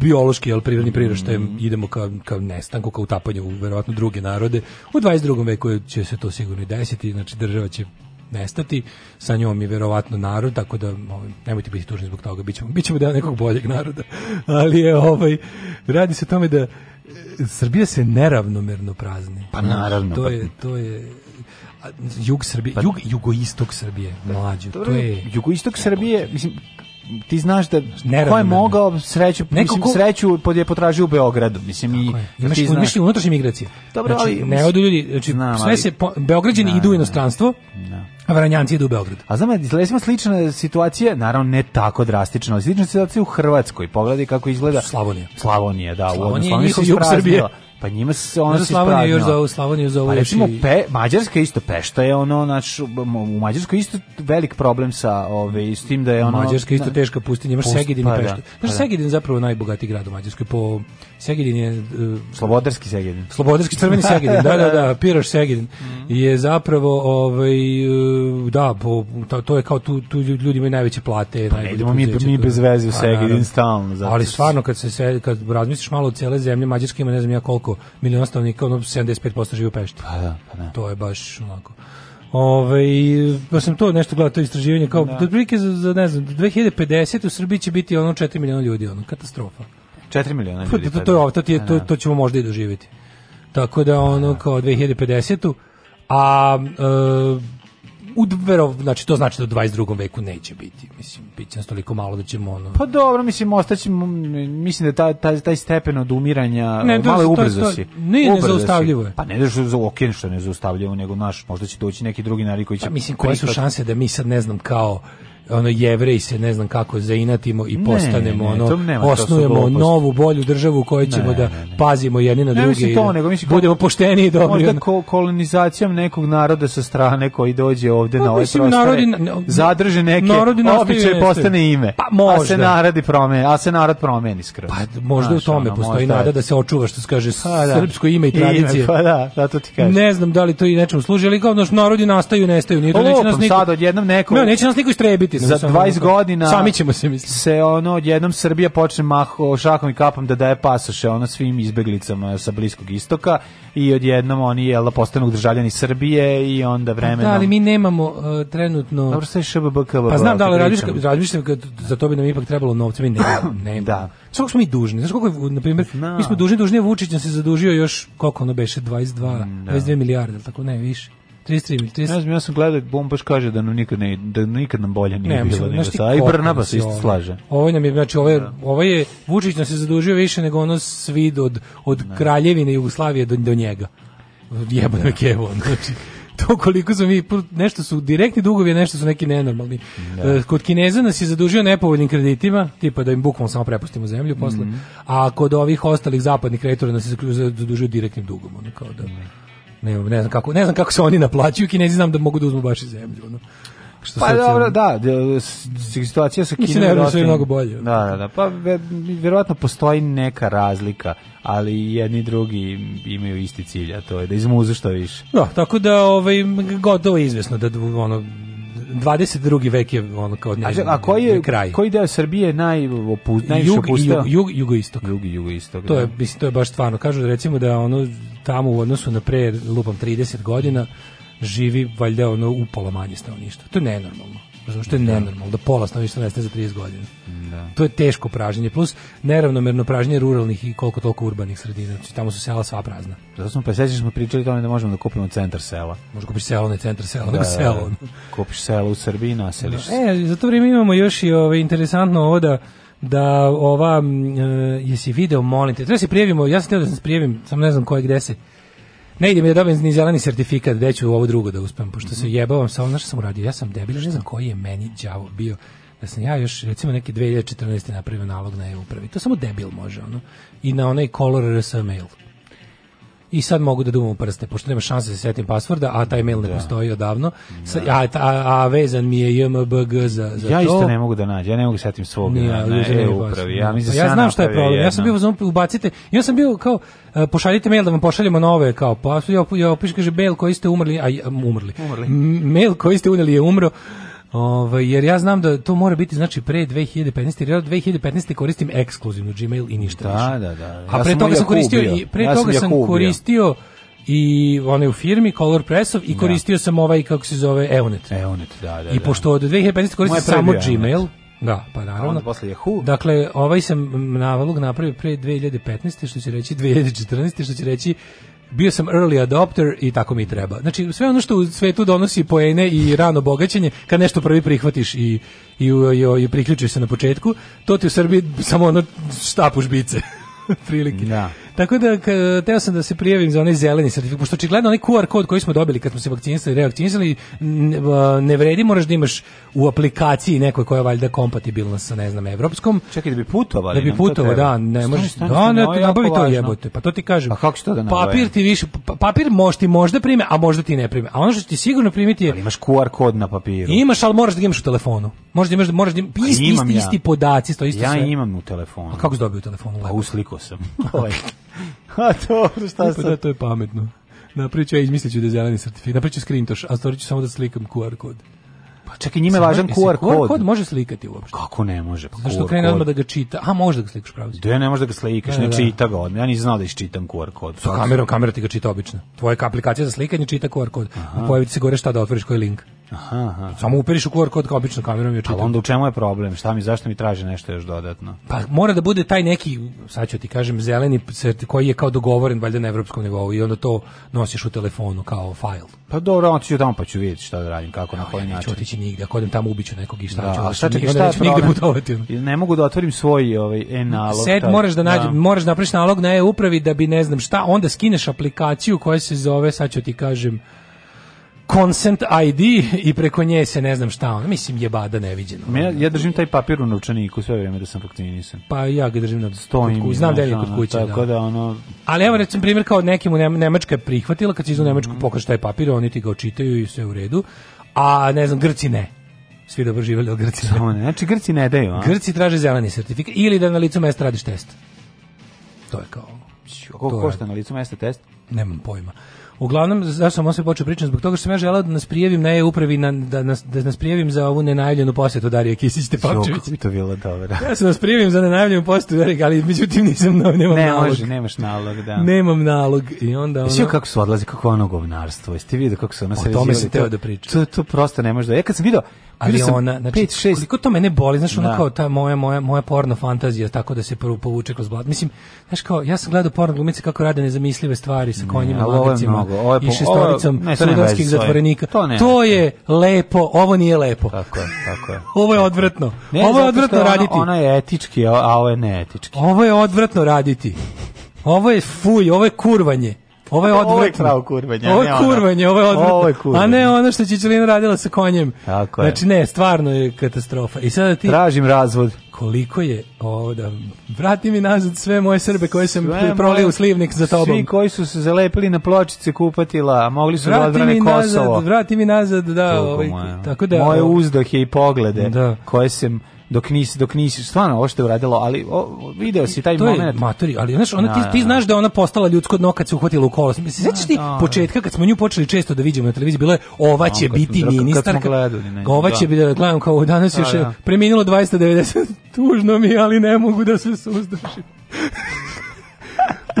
biološki al prirodni priraštaj mm. idemo ka ka nestanku ka utapanju verovatno druge narode u 22. veku će se to sigurno i desiti znači država će nestati sa njom je verovatno narod tako da ovaj, nemojte biti tužni zbog toga bićemo bićemo deo nekog boljeg naroda ali je ovaj radi se o tome da e, Srbija se neravnomerno prazni pa naravno to pa- je to je jug Srbije, pa- jug, jugoistok Srbije, pa mlađe. To je jugoistok Srbije, mislim ti znaš da Neravno, ko je mogao sreću mislim ko... sreću pod je potražio u Beogradu mislim i da imaš ti znaš... unutrašnje migracije dobro znači, ali ne odu ljudi znači znam, sve se po... beograđani na, idu u inostranstvo na. Da. a Vranjanci idu u Beograd a znam da slična situacija naravno ne tako drastično slična situacija u Hrvatskoj pogledaj kako izgleda Slavonija Slavonija da Slavonija, u Slavonija, Slavonija, Slavonija, Slavonija, pa njima se ono se Slavoniju još zovu, Slavoniju ovo pa recimo pe, Mađarska isto Pešta je ono naš u Mađarskoj isto velik problem sa ove s tim da je ono Mađarska isto teška pustinja, imaš Segedin pa, i da, Peštu. Pa znaš pa, Segedin zapravo najbogatiji grad u Mađarskoj po Segedin je uh, Slobodarski Segedin. Slobodarski crveni Segedin, da da da, Piraš Segedin je zapravo ovaj e, da po, to je kao tu, tu ljudi imaju najveće plate, pa, najbolje mi mi bez veze u pa Segedin stalno. Ali stvarno kad se kad razmisliš malo o cele zemlje Mađarska ima ne znam ja koliko koliko miliona stanovnika, ono 75% živi u Pešti. Pa da, pa da. To je baš onako. Ove, pa sam to nešto gledao, to istraživanje, kao, da. otprilike za, za, ne znam, 2050 u Srbiji će biti ono 4 miliona ljudi, ono, katastrofa. 4 miliona ljudi. To, to, pa da. je, to, pa to, to, da. to ćemo možda i doživjeti. Tako da, ono, pa da. kao 2050 a e, u verov, znači to znači da u 22. veku neće biti. Mislim biće nas toliko malo da ćemo ono Pa dobro, mislim ostaćemo mislim da taj taj taj stepen odumiranja ne, malo da, ubrzo si. Ne, ne zaustavljivo je. Pa ne da za oken što ne zaustavljivo, nego naš možda će doći neki drugi narod koji će Pa mislim koje su šanse da mi sad ne znam kao ono jevreji se ne znam kako zainatimo i postanemo ne, ne, ono nema, osnujemo novu bolju državu koju ćemo ne, da pazimo jedni na druge. to, nego mislim budemo pošteni i dobri. Možda ko, kolonizacijom nekog naroda sa strane koji dođe ovde pa, na ovaj mislim, narodi, zadrže neke narodi običaje postane ime. Pa možda. A se narodi promeni, a se narod promeni skroz. Pa možda Znaš, u tome ono, postoji nada da se očuva što se kaže pa, da. srpsko ime i tradicije. Ime, pa da, da to ti kažem. Ne znam da li to i nečemu služi, ali kao narodi nastaju, nestaju, nije to neće nas pa niko. odjednom neko. Ne, neće nas niko istrebiti biti za 20 godina. Sami ćemo se misliti. Se ono odjednom Srbija počne maho šakom i kapom da daje pasoše ono svim izbeglicama sa bliskog istoka i odjednom oni jel da, postanu državljani Srbije i onda pa da, vremenom. Da, ali mi nemamo uh, trenutno Dobro sve ŠBBK. Pa znam da li razmišljam, razmišljam za to bi nam ipak trebalo novca, mi ne, ne. da. Samo smo mi dužni. Znaš koliko na primjer, no. mi smo dužni, dužni Vučić nam se zadužio još koliko ono beše 22, mm, 22 da. milijarde, tako ne, više. 33 mi, 30. Ne ja sam gledao, on baš kaže da nam nikad ne da nikad nam bolje nije ne, bilo nego sa i Barnabas isto slaže. Ovo ovaj nam je znači ovo ovaj- je da. ovo ovaj je Vučić nas je zadužio više nego ono svid od od ne. Da. kraljevine Jugoslavije do, do njega. Jebano da. je kevo, znači to koliko su mi nešto su direktni dugovi, nešto su neki nenormalni. Da. E, kod Kineza nas je zadužio nepovoljnim kreditima, tipa da im bukvalno samo prepustimo zemlju posle. Mm -hmm. A kod ovih ostalih zapadnih kreditora nas je zadužio direktnim dugom, ono kao da. Mm -hmm Ne, ne znam kako, ne znam kako se oni naplaćuju, Kinezi znam da mogu da uzmu baš iz zemlju, ono. Što pa dobro, da, situacija sa Kinom je mnogo, mnogo bolje. Da, da, da, pa verovatno postoji neka razlika, ali jedni drugi imaju isti cilj, a to je da izmuzu što više. Da, tako da ovaj gotovo je izvesno da ono 22. vek je ono kao ne, a, a koji je kraj. Koji deo Srbije naj opus, najviše opustao? Jug, jug, jugoistok. Jug jugoistok. To da. je mislim to je baš stvarno. Kažu da recimo da ono tamo u odnosu na pre lupam 30 godina živi valjda ono upola manje stanovništva. To je nenormalno. Znači, to je da. nenormalno, da pola stanovništva nestaje za 30 godina. Da. To je teško pražnjenje, plus neravnomerno pražnjenje ruralnih i koliko toliko urbanih sredina. Znači, tamo su sela sva prazna. Zato smo, pa sveći smo pričali tome da možemo da kupimo centar sela. Možda kupiš selo, ne centar sela, da, nego da, da. selo. Kupiš selo u Srbiji, naseliš da. E, za to vrijeme imamo još i ove, ovaj, interesantno ovo da da ova, e, jesi video, molim te, treba se prijavimo, ja sam teo da se prijavim, sam ne znam koje gde se, Ne idem da dobijem ni zeleni sertifikat, gde ću ovo drugo da uspem, pošto se mhm. jebavam samo ono, znaš što sam uradio, ja sam debil, ne znam koji je meni đavo bio da sam ja još recimo neke 2014. napravio nalog na EU upravi To samo debil može ono. I na onaj color RS mail i sad mogu da dumam prste, pošto nema šanse da se setim pasvorda, a taj mail ne da. postoji odavno, sa, da. a, a, a, vezan mi je JMBG za, za ja to. isto ne mogu da nađem, ja ne mogu da setim svog Nije, na, na e, upravi. Ja, ja znam šta je problem, jedna. ja sam bio, znam, ubacite, ja sam bio kao, e, pošaljite mail da vam pošaljemo nove, kao, pa ja, ja opiš, kaže, mail koji ste umrli, a, umrli, umrli. mail koji ste uneli je umro, Ove, ovaj, jer ja znam da to mora biti znači pre 2015. Jer ja 2015. koristim ekskluzivno Gmail i ništa da, više. Da, da, ja A pre toga sam koristio i pre ja toga sam koristio i one u firmi Color Pressov i da. koristio sam ovaj kako se zove Eonet. Eonet, da, da. I da. pošto od 2015 koristim samo Gmail, Da, pa naravno. posle Yahoo. Dakle, ovaj sam navalog napravio pre 2015. što će reći 2014. što će reći bio sam early adopter i tako mi treba. Znači, sve ono što u svetu donosi poene i rano bogaćenje, kad nešto prvi prihvatiš i, i, i, i priključiš se na početku, to ti u Srbiji samo ono štapu žbice. Prilike. Da. Tako da teo sam da se prijavim za onaj zeleni sertifikat, pošto očigledno onaj QR kod koji smo dobili kad smo se vakcinisali i revakcinisali ne vredi, moraš da imaš u aplikaciji nekoj koja je valjda kompatibilna sa ne znam evropskom. Čekaj da bi putovali. Da bi putovao, da, ne možeš. Da, ne, nabavi to jebote. Pa to ti kažem. Pa kako što da nabavi? Papir ti više pa, papir možeš ti možda prime, a možda ti ne prime. A ono što ti sigurno primiti je ali imaš QR kod na papiru. Imaš, al moraš da imaš u telefonu. Možda imaš, moraš da imaš isti, isti, isti podaci, to isto Ja imam u telefonu. A kako si dobio u telefonu? A pa uslikao sam. A to, šta sam? E, pa da, to je pametno. Napravit ću, ja izmislit ću da je zeleni sertifikat. Napravit ću screentoš, a stvorit ću samo da slikam QR kod. Pa čekaj, njima je važan QR kod. QR kod može slikati uopšte. Kako ne može? Pa Zašto krene odmah da ga čita? A može da ga slikaš pravo. Da, ne može da ga slikaš, da, ne, ne da, da. čita ga odmah. Ja nisam znao da iščitam QR kod. Sa pa, kamerom, kamera ti ga čita obično. Tvoja aplikacija za slikanje čita QR kod. Pojavi ti se gore šta da otvoriš koji link. Aha, aha. Samo uperiš u QR kod kao obično kamerom i očitam. Pa ali onda u čemu je problem? Šta mi, zašto mi traži nešto još dodatno? Pa mora da bude taj neki, sad ću ti kažem, zeleni koji je kao dogovoren valjda na evropskom nivou i onda to nosiš u telefonu kao fajl. Pa dobro, onda ću tamo pa ću vidjeti šta da radim, kako, no, na koji ja način. Ja otići nigde, ako odem tamo ubiću nekog i šta da, ću. Da, šta čekaj, šta nigde putovati. Ne mogu da otvorim svoj ovaj, e-nalog. Set taj, moraš da, nađe, da. moraš da napraviš nalog na e-upravi da bi ne znam šta, onda skineš aplikaciju koja se zove, sad ću ti kažem, consent ID i preko nje se ne znam šta on. Mislim, jebada neviđeno. Ja, ja držim taj papir u novčaniku sve vrijeme da sam vakcinisan. Pa ja ga držim na stojim. Kod, znam da je kod kuće. Tako da. da ono... Ali evo recimo primjer kao nekim u Nemačka je prihvatila, kad si iz Nemačku mm -hmm. taj papir, oni ti ga očitaju i sve u redu. A ne znam, Grci ne svi dobro živjeli, ali Grci Samo ne. Znači, Grci ne daju, a? Grci traže zeleni sertifikat ili da na licu mesta radiš test. To je kao... Koliko košta na licu mesta test? Nemam pojma. Uglavnom, zašto sam osve počeo pričati? Zbog toga što sam ja želao da nas prijavim na e-upravi, na, da, nas, da nas prijavim za ovu nenajavljenu posetu Darije Kisić Tepavčević. Kako to bilo dobro. Ja sam nas prijavim za nenajavljenu posetu Darije, ali međutim nisam, no, nemam ne, nalog. Ne, nemaš nalog, da. Nemam nalog. I onda ono... Jesi kako su odlazi, kako ono govnarstvo? Jeste vidio kako su ono... O tome se teo da priča. To, to prosto ne može da... Ja e, kad sam vidio, ali ona znači, 5, 6, koliko to mene boli, znaš, ona da. kao ta moja, moja, moja porno fantazija, tako da se prvo povuče kroz blat. Mislim, znaš kao, ja sam gledao porno glumice kako rade nezamislive stvari sa konjima, ne, magacima ovo je ovo je po, i šestoricom sudanskih zatvorenika. To, ne, to je ne. lepo, ovo nije lepo. Tako je, tako je. ovo je odvratno. Ne, ovo je odvratno ono, raditi. ona je etički, a ovo je neetički. Ovo je odvratno raditi. Ovo je fuj, ovo je kurvanje. Ovo je odvratno. Ovo je kurvanje, ovo je kurvanje, ovo je odvratno. Ovo je kurvanje. A ne ono što Čičelina radila sa konjem. Tako je. Znači ne, stvarno je katastrofa. I sada ti... Tražim razvod. Koliko je ovo da... Vrati mi nazad sve moje Srbe koje sam prolio u slivnik za tobom. Svi koji su se zalepili na pločice kupatila, mogli su da odbrane Kosovo. Vrati mi nazad, da. Ovaj, tako da, moje ovaj- uzdohe i poglede da. koje sam dok nisi dok nisi stvarno ovo što je uradilo, ali o, video si taj to moment. Je maturi, ali znaš, ona, ti, da, ti da, znaš da. da je ona postala ljudsko dno kad se uhvatila u kolo. Sećaš ti početka kad smo nju počeli često da viđemo na televiziji, bilo je ova će biti ministar. Ova će biti, gledam kao danas još je preminulo 290. Tužno mi, ali ne mogu da se suzdržim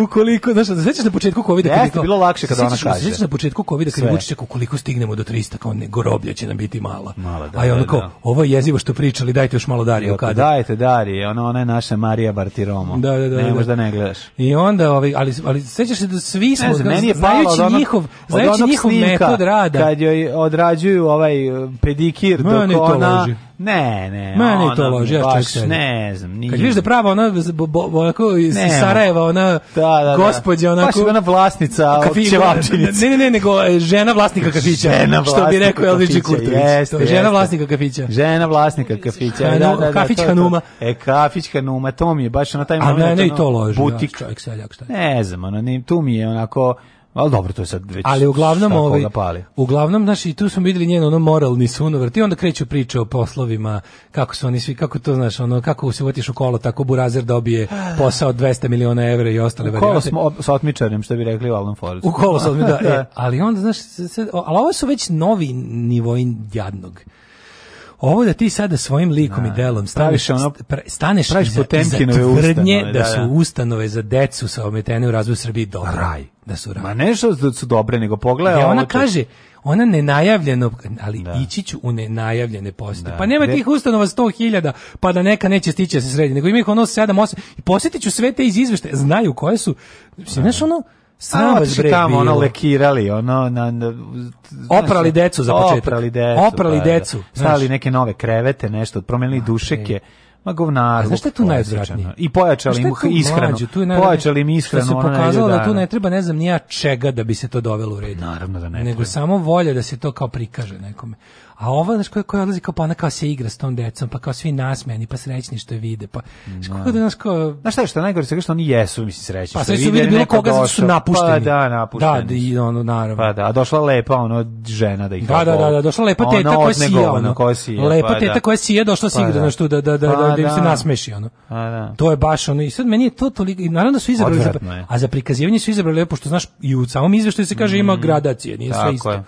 ukoliko, znaš, da sećaš na početku kovida kad je to bilo lakše kad ona kaže. Sećaš na početku kovida kad Vučić ukoliko stignemo do 300, kao ne groblja će nam biti mala. mala da, A je ono da, kao, da, da. ovo je jezivo što pričali, dajte još malo Darije kada. Dajte Darije, ona ona je naša Marija Bartiromo. Da, da, da. Ne da. možeš da ne gledaš. I onda ovaj ali ali sećaš se da svi smo ne znam, meni je palo onog, njihov, znajući njihov metod rada. Kad joj odrađuju ovaj e, pedikir dok ona ne, ne. Mene to loži, ja Ne znam, Kad vidiš da prava ona, bo, onako iz Sarajeva, ona ona da, da, da. gospođa onako baš ona vlasnica ćevapčinice. Ne, ne, ne, nego e, žena vlasnika kafića. Žena vlasnika što bi rekao Elvić Kurtović. Jeste, žena vlasnika kafića. Žena vlasnika kafića. Hanu, da, da, da, kafić to, Hanuma. E kafić Hanuma, to mi je baš na taj moment. A ne, ne, i to lože. Butik, da, čovjek seljak šta. Ne znam, ona tu mi je onako Ali dobro, to je sad već Ali uglavnom, ovaj, pali. uglavnom, znaš, i tu smo videli njeno ono moralni sunovrt i onda kreću priče o poslovima, kako su oni svi, kako to, znaš, ono, kako se votiš u kolo, tako Burazer dobije posao 200 miliona evra i ostale varijante. U kolo smo sa otmičarem, što bi rekli u Alan Forest. U kolo sa da, e, ali onda, znaš, sad, ali ovo su već novi nivoj jadnog ovo da ti sada svojim likom da, i delom staviš ono staneš praviš za, tvrdnje ustanove, da, da, da, su ustanove za decu sa ometene u razvoju Srbiji dobro. Raj da su rane. Ma nešto da su dobre, nego pogledaj ona ovo kaže, ona nenajavljeno, ali da. ići ću u nenajavljene posete. Da. Pa nema tih ustanova 100.000, pa da neka neće stići da se sredi, nego ima ih ono 7, 8, i posjetit ću sve te iz izveštaja, znaju koje su, znaš ono, Sram vas bre tamo ono lekirali, ono na, na oprali decu za početak. Oprali decu. Oprali pa, da, decu. Stavili neke nove krevete, nešto, promijenili dušeke. Ma govnar. Znaš šta je tu najodvratnije? I pojačali im ishranu. tu je pojačali im ishranu. Što se pokazalo da tu ne treba ne znam nija čega da bi se to dovelo u red. Naravno da ne. Nego treba. samo volja da se to kao prikaže nekome. A ova, znači koja, koja odlazi kao, pa ona kao se igra s tom decom, pa kao svi nasmeni, pa srećni što je vide, pa, znaš, kako da, da. znaš, kao... Znaš šta je što najgore, sve što oni jesu, mislim, srećni. Pa sve su vide bilo koga, zato su napušteni. Pa da, napušteni. Da, da i ono, naravno. Pa da, a došla lepa, ono, žena da ih... Da, da, da, da, došla lepa teta koja sija, ono. Koja sija, pa lepa pa, teta da. koja sija, došla se pa igra, nešto da, da, da, pa da, da se nasmeši, ono. Da. To je baš ono, i sad meni je to toliko, i naravno su izabrali, za, a za prikazivanje su izabrali lepo, što znaš, i u samom izveštaju se kaže ima mm. gradacije, nije sve isto.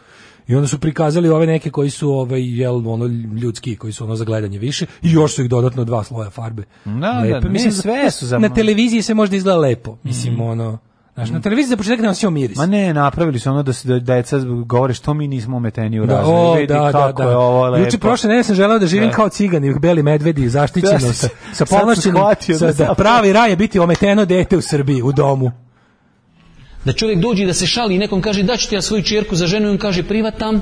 I onda su prikazali ove neke koji su ovaj jel ono ljudski koji su ono za gledanje više i još su ih dodatno dva sloja farbe. Da, lepe. da, mislim sve su za na televiziji se možda izgleda lepo. Mislim mm. ono Znaš, na mm. televiziji za početak nema sve miris. Ma ne, napravili su ono da se da deca govore što mi nismo ometeni u da, razne. Da, o, Vidi da, da kako da, da. je ovo lepo. Juče prošle nedelje sam želeo da živim da. kao cigan i beli medvedi zaštićeno da, sa sa povlašćenim, da, da pravi raj je biti ometeno dete u Srbiji u domu. Da čovjek dođe da se šali i nekom kaže da ti ja svoju čerku za ženu i on kaže privatam,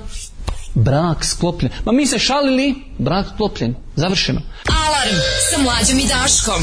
brak sklopljen. Ma mi se šalili, brak sklopljen, završeno. Alarm sa mlađom i Daškom.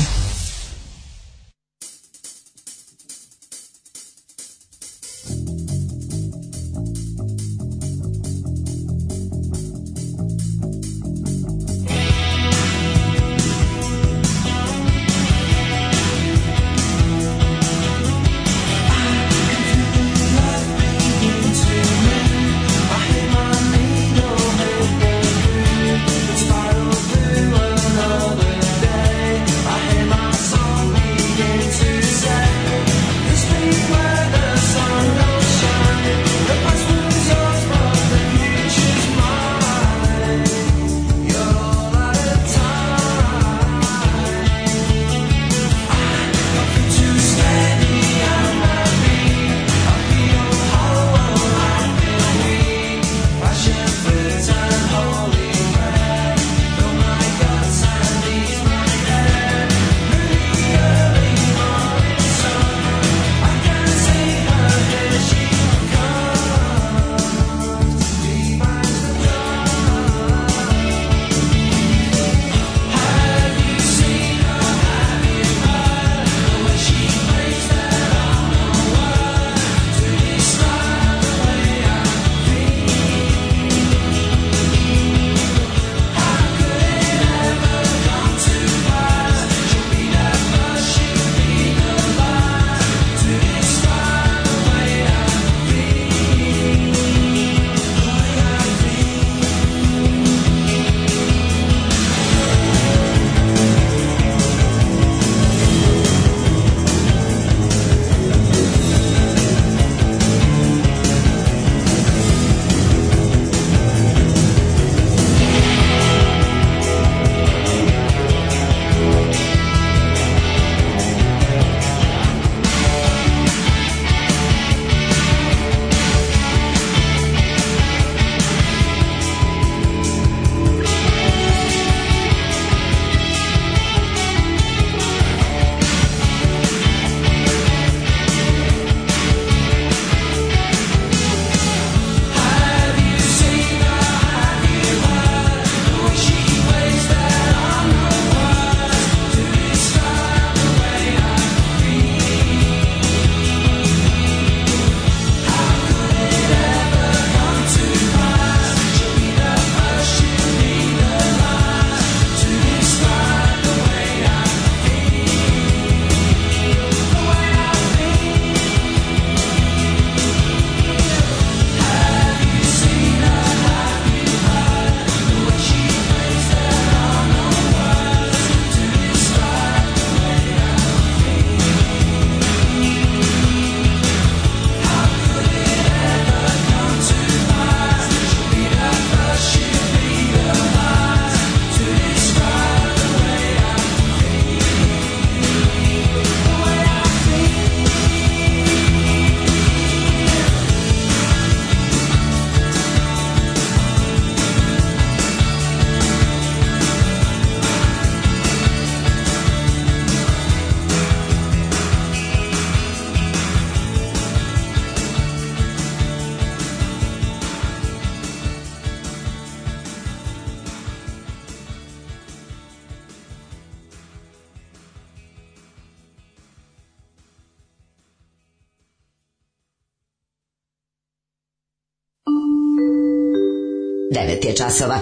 9 je časova.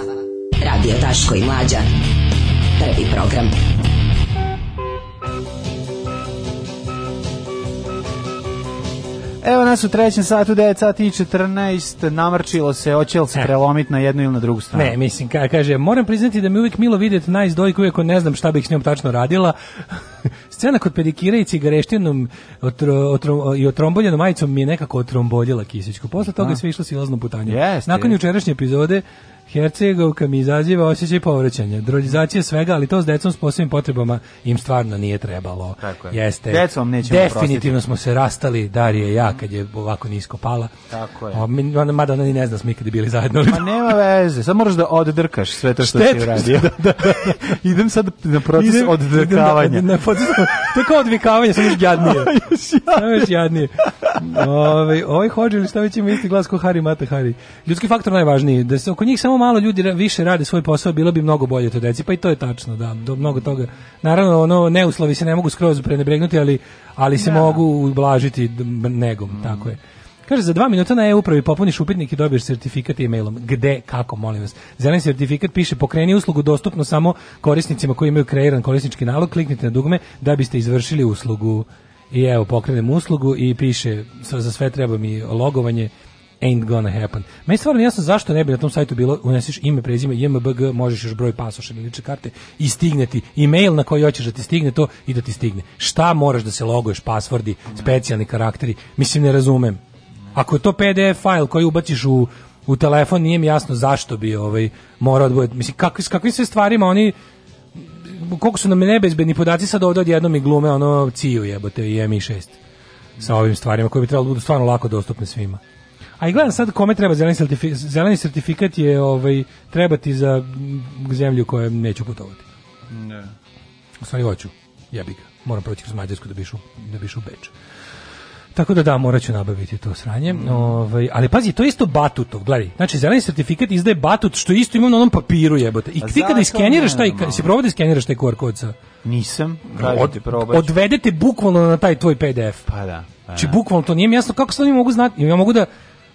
Radio Daško i Mlađa. Prvi program. Evo nas u trećem satu, 9 sati i 14, namrčilo se, oće li se e. prelomit na jednu ili na drugu stranu? Ne, mislim, ka, kaže, moram priznati da mi uvijek milo vidjeti najdojku, iako ne znam šta bih s njom tačno radila, scena kod pedikira i cigareštinom otro, otro, i otromboljenom majicom mi je nekako otromboljila Kisićku. Posle toga je sve išlo silazno putanje. Yes, Nakon jučerašnje epizode Hercegovka mi izaziva osjećaj povraćanja. Drolizacija svega, ali to s decom s posebnim potrebama im stvarno nije trebalo. Tako je. Jeste. Decom nećemo Definitivno prostiti. smo se rastali, Darija i ja, kad je ovako nisko pala. Tako je. O, mada ona ni ne zna smo ikada bili zajedno. Ma nema veze, sad moraš da oddrkaš sve to što Štet, si uradio. Da, da, da. Idem sad na proces idem, oddrkavanja. Idem na, na proces, to je kao odvikavanje, sam još jadnije. sam još jadnije. Ove, ovaj hođe ili šta već ima isti glas ko Hari Mata Hari. Ljudski faktor najvažniji, da se oko njih samo malo ljudi više rade svoj posao, bilo bi mnogo bolje to deci, pa i to je tačno, da, do mnogo toga. Naravno, ono, neuslovi se ne mogu skroz prenebregnuti, ali, ali se da. mogu ublažiti negom, mm. tako je. Kaže, za dva minuta na e-upravi popuniš upitnik i dobiješ sertifikat e-mailom. Gde, kako, molim vas. Zeleni sertifikat piše pokreni uslugu dostupno samo korisnicima koji imaju kreiran korisnički nalog. Kliknite na dugme da biste izvršili uslugu. I evo, pokrenem uslugu i piše, za sve treba mi logovanje ain't gonna happen. Meni stvarno jasno zašto ne bi na tom sajtu bilo uneseš ime, prezime, JMBG, možeš još broj pasoša ili lične karte i stigneti email na koji hoćeš da ti stigne to i da ti stigne. Šta moraš da se loguješ, pasvordi, specijalni karakteri, mislim ne razumem. Ako je to PDF fajl koji ubaciš u u telefon nije mi jasno zašto bi ovaj morao da bude, mislim kakvi kakvim se stvarima oni koliko su nam nebezbedni podaci sad ovdje odjednom i glume ono ciju jebote i Mi6 sa ovim stvarima koje bi trebalo da budu stvarno lako dostupne svima. A i gledam sad kome treba zeleni sertifikat. zeleni sertifikat je ovaj, trebati za zemlju koju neću putovati. Ne. U stvari hoću, jebi ga. Moram proći kroz Mađarsku da bišu, da bišu Beč. Tako da da, morat ću nabaviti to sranje. Mm. Ovaj, ali pazi, to je isto batutov, gledaj. Znači, zeleni sertifikat izdaje batut, što isto ima na onom papiru jebote. I ti kada iskeniraš taj, si probao da iskeniraš taj QR kod sa? Nisam, da Od, Odvedete bukvalno na taj tvoj PDF. Pa da. Pa znači, da. Či bukvalno to nije jasno kako se oni mogu znati. Ja mogu da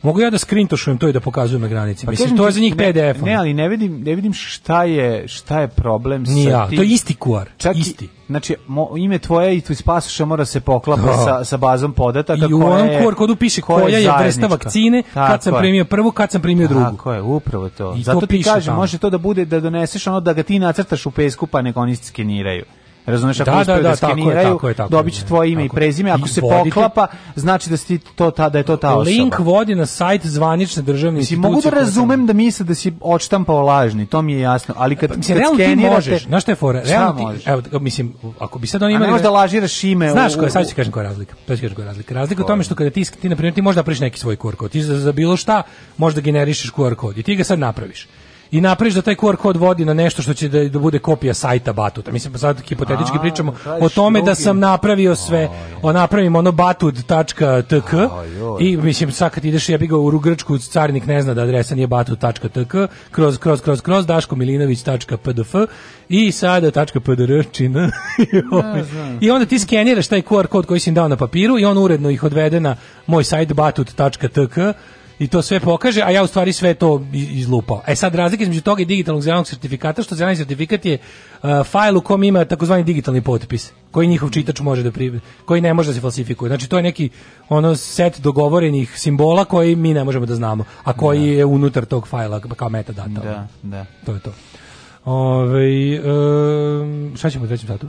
Mogu ja da skrintošujem to i da pokazujem na granici. Pa, Mislim, to je za njih PDF. Ne, ne, ali ne vidim, ne vidim šta je, šta je problem Nije, sa tim. to je isti QR, Čak isti. Znači, mo, ime tvoje i tu ispasuša mora da se poklapa no. Da. sa, sa bazom podataka. I u onom QR kodu piše koja je vrsta vakcine, Tako kad sam je. primio prvu, kad sam primio drugu. Tako je, upravo to. I Zato to ti piše kažem, tamo. može to da bude da doneseš ono da ga ti nacrtaš u pesku pa nego oni skeniraju. Razumeš ako da, da, da, da tako je, tako je, tako dobiće tvoje ime i prezime, ako se poklapa, znači da si to ta da je to ta osoba. Link vodi na sajt zvanične državne institucije. mogu da razumem da misle da si odštampao lažni, to mi je jasno, ali kad pa, se skenirate, možeš, znaš šta je fora? Realno, evo, mislim, ako bi sad oni imali... A ne da-, da lažiraš ime... Znaš koja, sad će kažem koja razlika. To ću koja razlika. Razlika u tome što kada ti, ti na primer ti možda napraviš neki svoj QR kod, ti za, za bilo šta možda generišeš QR kod i ti ga sad napraviš i napraviš da taj QR kod vodi na nešto što će da, da bude kopija sajta Batuta. Mislim, pa sad hipotetički pričamo da, o tome da sam napravio sve, o, napravim ono batut.tk i mislim, sad kad ideš, ja bi ga u Grčku, carnik ne zna da adresa nije batut.tk, kroz, kroz, kroz, kroz, Daško Milinović.pdf i sada tačka PDRčina. I onda ti skeniraš taj QR kod koji si im dao na papiru i on uredno ih odvede na moj sajt batut.tk i to sve pokaže, a ja u stvari sve to izlupao. E sad razlika između toga i digitalnog zelenog sertifikata, što zeleni sertifikat je uh, fajl u kom ima takozvani digitalni potpis, koji njihov čitač može da pri koji ne može da se falsifikuje. Znači to je neki ono set dogovorenih simbola koji mi ne možemo da znamo, a koji da. je unutar tog fajla kao metadata. Da, da. To je to. Ove, um, šta ćemo u trećem satu?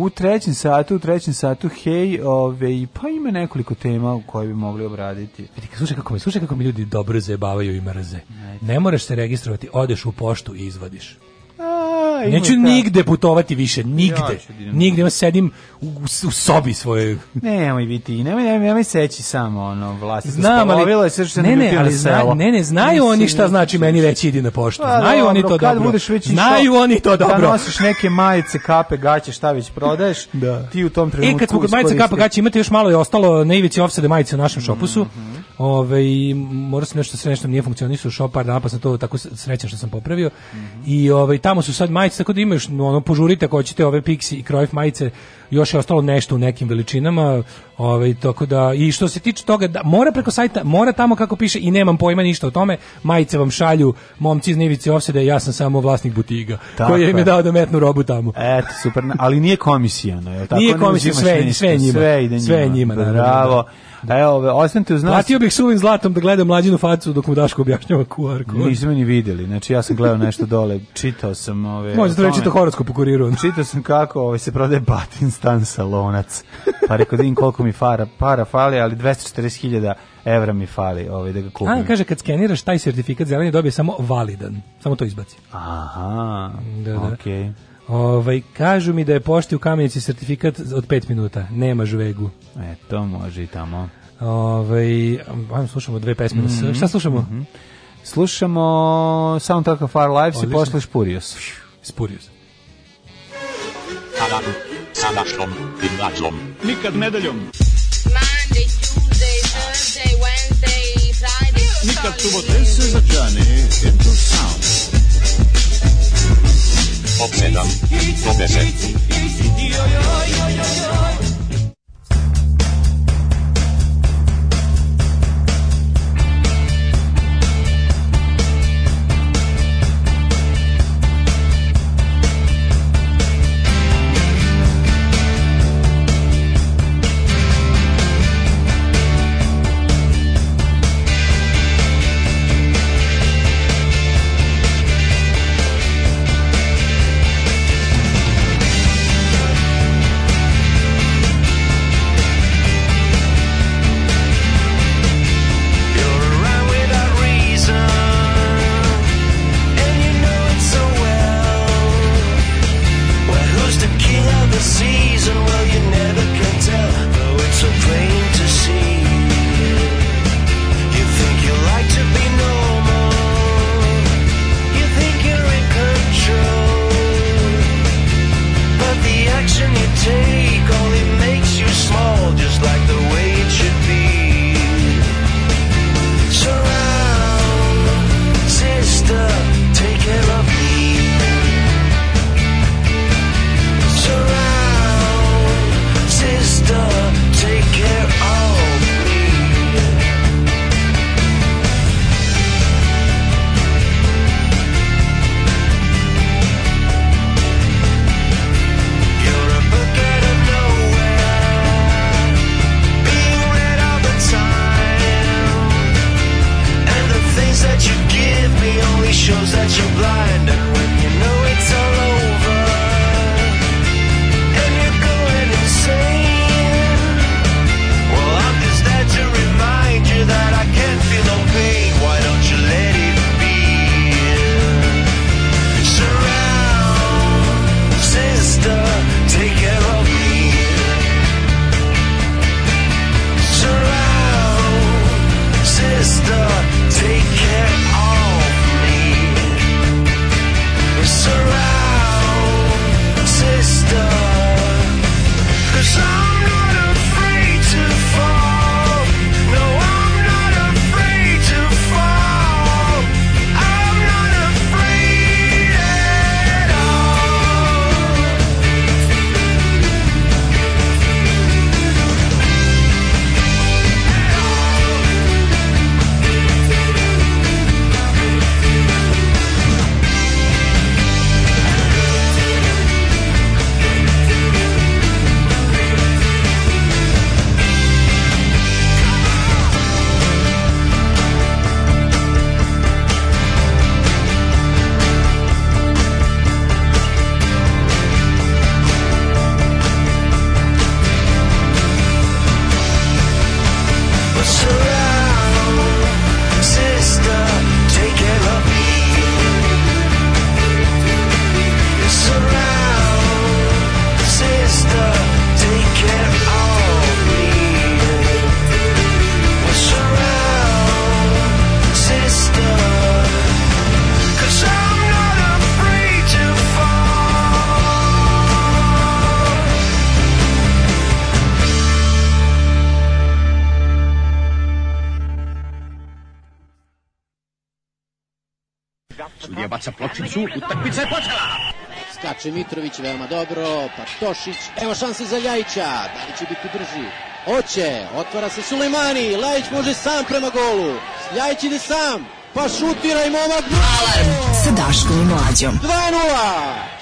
U trećem satu, u trećem satu, hej, ove, pa ima nekoliko tema koje bi mogli obraditi. Vidi, slušaj kako me, slušaj kako mi ljudi dobro zajebavaju i mrze. Ne, ne moraš se registrovati, odeš u poštu i izvadiš. A, Neću ta... nigde putovati više, nigde. Ja da nigde, ja sedim u, u sobi svoje. Ne, Nemoj biti, nemoj, nemoj, nemoj seći samo ono, vlasti. Znam, ali, je sršen, ne, ne, ali zna, ne, ne, znaju oni šta ne, znači meni reći idi na poštu. A, pa, znaju dobro, oni to dobro. Budeš već znaju što, oni to dobro. Da nosiš neke majice, kape, gaće, šta već prodaješ, da. ti u tom e, trenutku E, kad smo kod majice, kape, gaće, imate još malo je ostalo na ivici ofsade majice u našem šopusu. Mm -hmm. Ove, i morao nešto, sve nešto nije funkcionisao, šopar, pa sam to tako srećan što sam popravio. Mm -hmm. I ovaj, tamo su sad majice, tako da imaš, ono, požurite ako hoćete ove Pixi i Krojf majice, još je ostalo nešto u nekim veličinama, ovaj tako da i što se tiče toga da mora preko sajta, mora tamo kako piše i nemam pojma ništa o tome, majice vam šalju momci iz Nivice Ofsede, ja sam samo vlasnik butiga tako koji je mi dao da metnu robu tamo. Eto, super, ali nije komisijano, je tako? Nije komisijano, sve, ništa, sve njima. Sve ide njima. Sve njima, Bravo. Da. Evo, ostanite uz nas. Platio bih suvim zlatom da gledam mlađinu facu dok mu Daško objašnjava QR kod. Nismo ni videli. Znači ja sam gledao nešto dole, čitao sam ove. Može da reći to horoskop u kuriru. Čitao sam kako ove se prodaje batin stan salonac. Pa rekao da im koliko mi fara, para fali, ali 240.000 evra mi fali ovaj, da ga kupim. A, kaže, kad skeniraš taj sertifikat zeleni dobije samo validan. Samo to izbaci. Aha, da, da. Okay. Ovaj, kažu mi da je pošti u kamenici sertifikat od 5 minuta. Nema žvegu. E, to može i tamo. Ovaj, slušamo dve pesme. Mm -hmm. Šta slušamo? Mm -hmm. Slušamo Soundtrack of Our Lives Odlično. i posle Spurios. Spurios. Spurios. sa našom Nikad nedeljom. Monday, Tuesday, Thursday, Wednesday, Friday, Nikad subote se začane into sound. Od 7 do 10. Petrović veoma dobro, Patošić, evo šanse za Ljajića, da li će biti brži? Oće, otvara se Sulejmani, Ljajić može sam prema golu, Ljajić ide sam, pa šutira i momak. Alarm sa Daškom i Mlađom. 2 -0.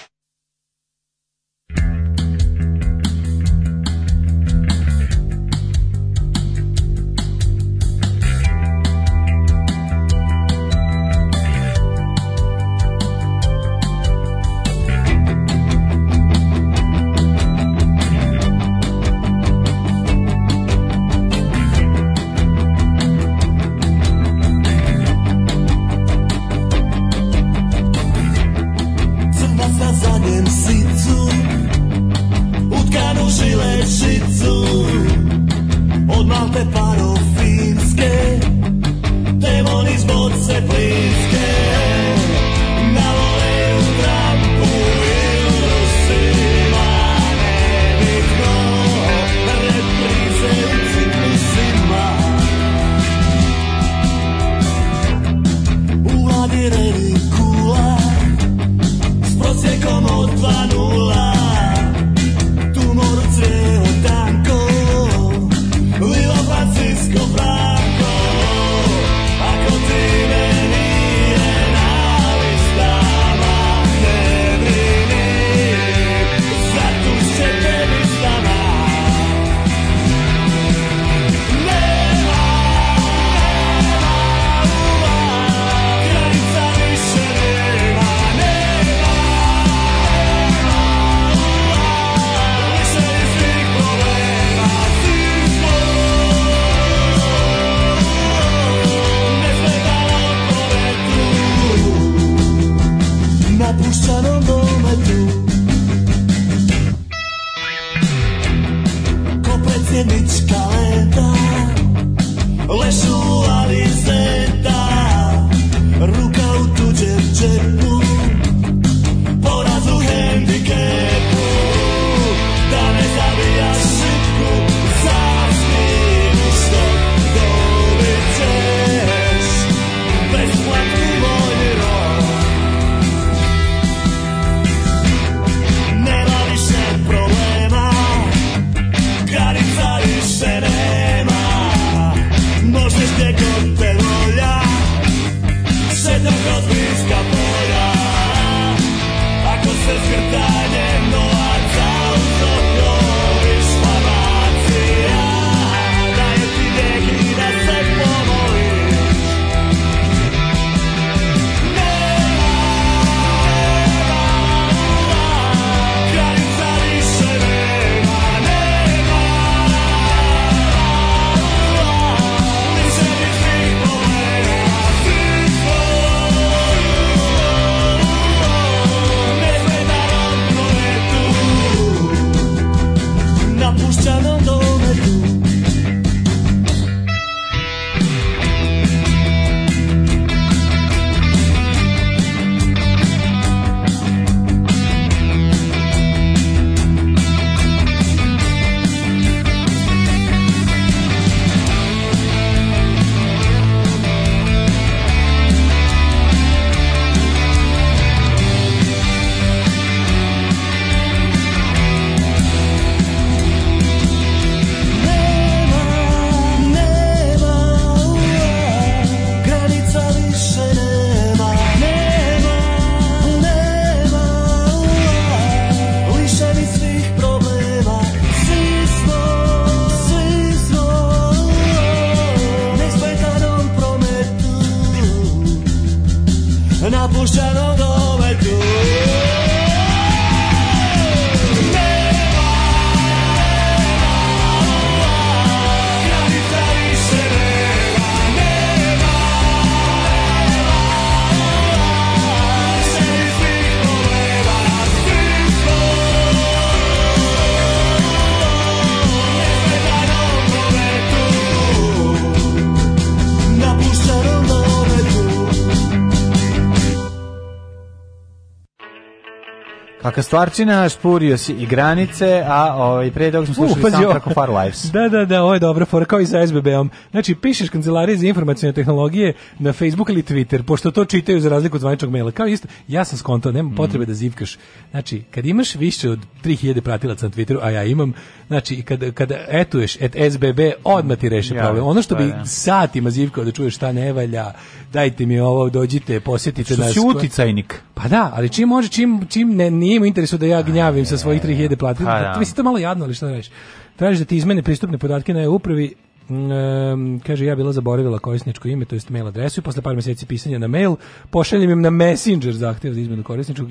jaka stvarčina, špurio si i granice, a ovaj pre dok smo slušali uh, sam kako Far Lives. da, da, da, ovo je dobro, for kao i sa SBB-om. Znači pišeš kancelarije za informacione tehnologije na Facebook ili Twitter, pošto to čitaju za razliku od zvaničnog maila. Kao isto, ja sam skonto, nema mm. potrebe da zivkaš. Znači, kad imaš više od 3000 pratilaca na Twitteru, a ja imam, znači kad, kada etuješ et SBB, odmah ti reše ja, problem. Ono što bi ja. Da. satima zivkao da čuješ šta ne valja, dajte mi ovo, dođite, posjetite nas. Što si uticajnik? Pa da, ali čim može, čim, čim ne, nije mu interesu da ja gnjavim sa svojih 3000 platina. Pa, pa, da. Mislim, to malo jadno, ali što da reći. Traži da ti izmene pristupne podatke na e-upravi, Um, kaže ja bila zaboravila korisničko ime, to jest mail adresu i posle par meseci pisanja na mail pošaljem im na Messenger zahtev za izmenu korisničkog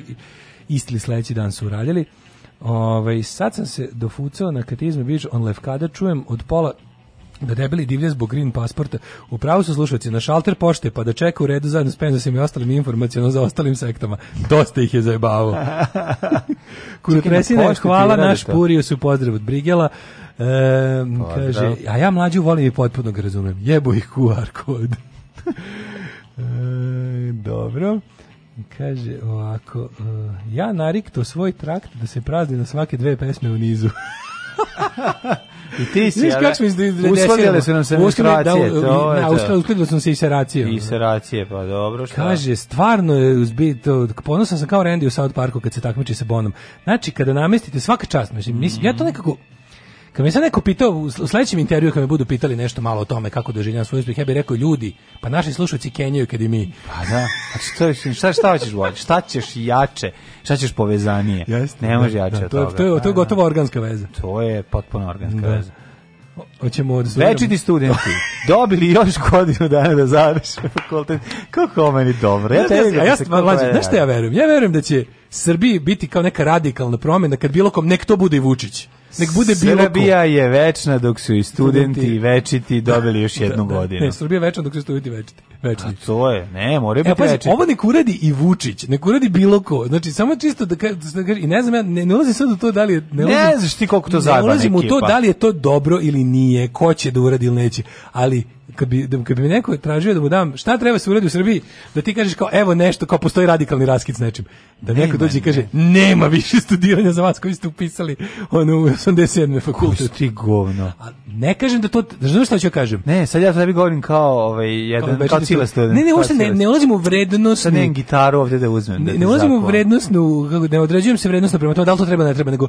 isti li sledeći dan su uradili. Ove, ovaj, sad sam se dofucao na katizme vidiš, on lefkada čujem od pola da debeli divlje zbog green pasporta. Upravo su slušalci na šalter pošte pa da čeka u redu zajedno s penzasim i ostalim informacijama za ostalim sektama. Dosta ih je zajebavo. Kurotresina, hvala naš Puriju su pozdrav od Brigela. E, kaže, da. a ja mlađu volim i potpuno ga razumem. Jebu ih QR kod. e, dobro. Kaže ovako, uh, ja narikto svoj trakt da se prazni na svake dve pesme u nizu. I ti si, Znaš kako smo uskladile su nam se da, menstruacije. Da, to je da, uskladile su nam se i seracije. I seracije, pa dobro. Šta? Kaže, stvarno je uzbito, ponosan sam kao Randy u South Parku kad se takmiči sa Bonom. Znači, kada namestite svaka čast, mislim, mm ja to nekako, Kad me sad neko pitao, u sledećem intervju kad me budu pitali nešto malo o tome kako doživljam svoj uspjeh, ja bih rekao, ljudi, pa naši slušalci kenjaju kad i mi. Pa da, a pa šta, šta, šta ćeš bolje? Šta ćeš jače? Šta ćeš povezanije? Jeste, ne da, može da, jače da, od to, toga. To je, to je da, gotovo organska veza. To je potpuno organska da. veza. Hoćemo od Večiti studenti. Dobili još godinu dana da završe fakultet. Kako ovo meni dobro. Ja, ja, ja, ja, ja, ja, ja verujem? Ja verujem da će Srbiji biti kao neka radikalna promena kad bilo kom, nek to bude i Vučić. Nek bude bilo Srbija je večna dok su i studenti večiti dobili još da, jednu da, godinu. Ne, Srbija je večna dok su studenti večiti večni. A to je, ne, mora e, biti e, pa, večni. Ovo nek uradi i Vučić, nek uradi bilo ko. Znači, samo čisto da, da kaže, da i ne znam, ja ne, ne ulazim sad u to da li je... Ne, ulazim, ne znaš ti koliko to zajebana ekipa. Ne ulazim u to da li je to dobro ili nije, ko će da uradi ili neće, ali kad bi, da, kad bi neko tražio da mu dam šta treba da se uradi u Srbiji, da ti kažeš kao evo nešto, kao postoji radikalni raskid s nečim. Da nema, neko dođe i kaže, nema više studiranja za vas koji ste upisali ono, u 87. fakultet. ti govno? A ne kažem da to, da znaš šta ću kažem? Ne, sad ja to tebi govorim kao ovaj, jedan, kao, kao Sila student. Ne, ne, uopšte pa ne, ne ulazim u vrednost. Sad gitaru ovde da uzmem. Ne, da ne ulazim u vrednostnu, ne određujem se vrednostno prema tome da li to treba, ne treba, nego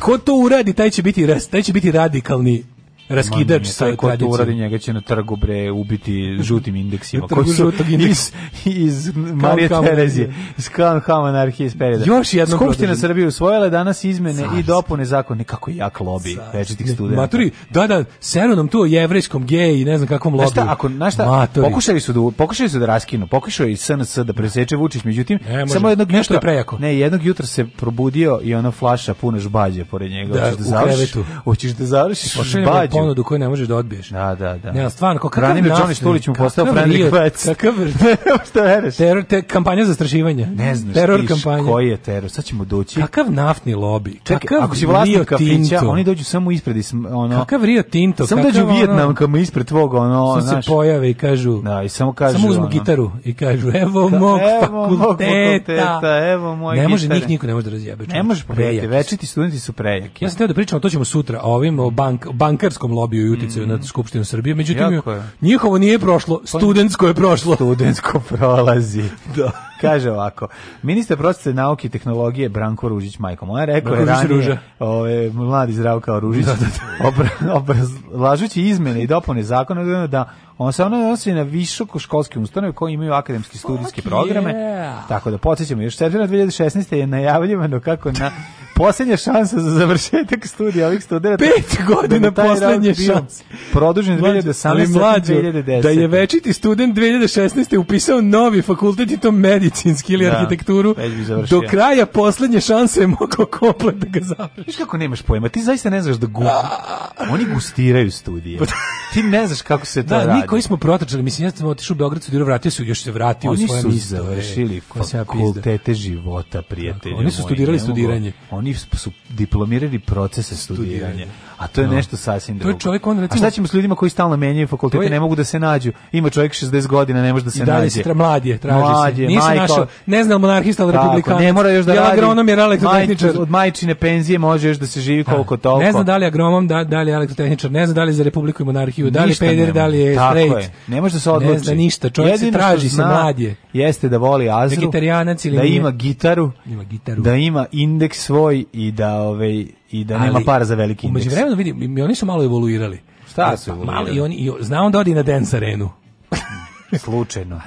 ko to uradi, taj će biti, taj će biti radikalni raskidač sa taj ko njega će na trgu bre ubiti žutim indeksima koji su indeks. iz, iz Marije Terezije iz Kam anarhije iz perioda još jedna skupština Srbije usvojila danas izmene Sarst. i dopune zakona kako jak lobi večitih studenata maturi da da seru nam tu jevrejskom gej i ne znam kakvom lobiju šta ako na šta pokušali su da pokušali su da raskinu pokušao je i SNS da preseče Vučić međutim ne, samo jednog nešto jutra, je prejako ne jednog jutra se probudio i ona flaša puna žbađe pored njega da, hoćeš da završiš hoćeš da završiš ponudu koju ne možeš da odbiješ. Da, da, da. Ne, stvarno, kako Branimir Đonić mu postao friendly pec. Kakav, šta vereš? Teror, te, kampanja za strašivanje. Ne znaš teror tiš, kampanja. koji je teror, sad ćemo doći. Kakav naftni lobby, Čekaj, kakav ako si vlasnik kafića, oni dođu samo ispred, ono... Kakav Rio Tinto, Samo dođu ono, Vijetnam, kao ispred tvog, ono, znaš... se pojave i kažu... Da, i samo kažu, Samo uzmu gitaru i kažu, evo da, mog evo fakulteta, evo moj Ne može, njih niko ne može da razjebe. Ne može pobediti, večiti studenti su prejaki. Ja sam teo da pričam, to ćemo sutra, o ovim, bank, bankarskom političkom lobiju i uticaju mm. na Skupštinu Srbije. Međutim, njihovo nije prošlo, pa- studentsko je prošlo. Studentsko prolazi. da. Kaže ovako, ministar prosvete nauke i tehnologije Branko Ružić majkom. Ona rekao je ranije, ruža. ove, mladi zdrav kao Ružić, da, da, da. Obra, lažući izmene i dopune zakona, da, da on se ono nosi na visoko školske ustanove koji imaju akademski studijske Fuck programe. Yeah. Tako da podsjećamo, još septembra 2016. je najavljivano kako na posljednja šansa za završetak studija ovih studenta. Pet da godina da posljednje šanse. Produžen 2018. 2010. Da je večiti student 2016. upisao novi fakultet i to medij medicinski ili da, arhitekturu, do kraja poslednje šanse je mogao komplet da ga završi. Viš kako nemaš pojma, ti zaista ne znaš da gu... Oni gustiraju studije. ti ne znaš kako se to da, radi. Da, mi koji smo protračali, mislim, ja sam otišao u Beograd, studirao, vratio se, još se vratio oni u svoje misto. E, oni su završili fakultete života, prijatelji. Oni su studirali studiranje. Oni su diplomirali procese studiranja a to je no. nešto sasvim drugo. To je čovjek on recimo. A šta ćemo s ljudima koji stalno menjaju fakultete, je... ne mogu da se nađu. Ima čovjek 60 godina, ne može da se nađe. I dalje nađe. Tra, mlad traži mlad se. Nisi našao, ne znam monarhista ili republikan. Ne mora još da radi. agronom je elektrotehničar. Majč, od majčine penzije može još da se živi da. koliko toliko. Ne znam da li agronom, da, da li elektrotehničar, ne znam da li za republiku i monarhiju, da li peder, da li je straight. Ne može da se odluči. Ne zna ništa, čovjek se traži, se mlad Jeste da voli azru, Vegetarijanac ili da ima gitaru, ima gitaru, da ima indeks svoj i da ovaj i da ali, nema para za veliki indeks. Umeđu vremenu vidim, i oni su malo evoluirali. Šta su evoluirali? Malo, i oni, i, znam da odi na dance arenu. Slučajno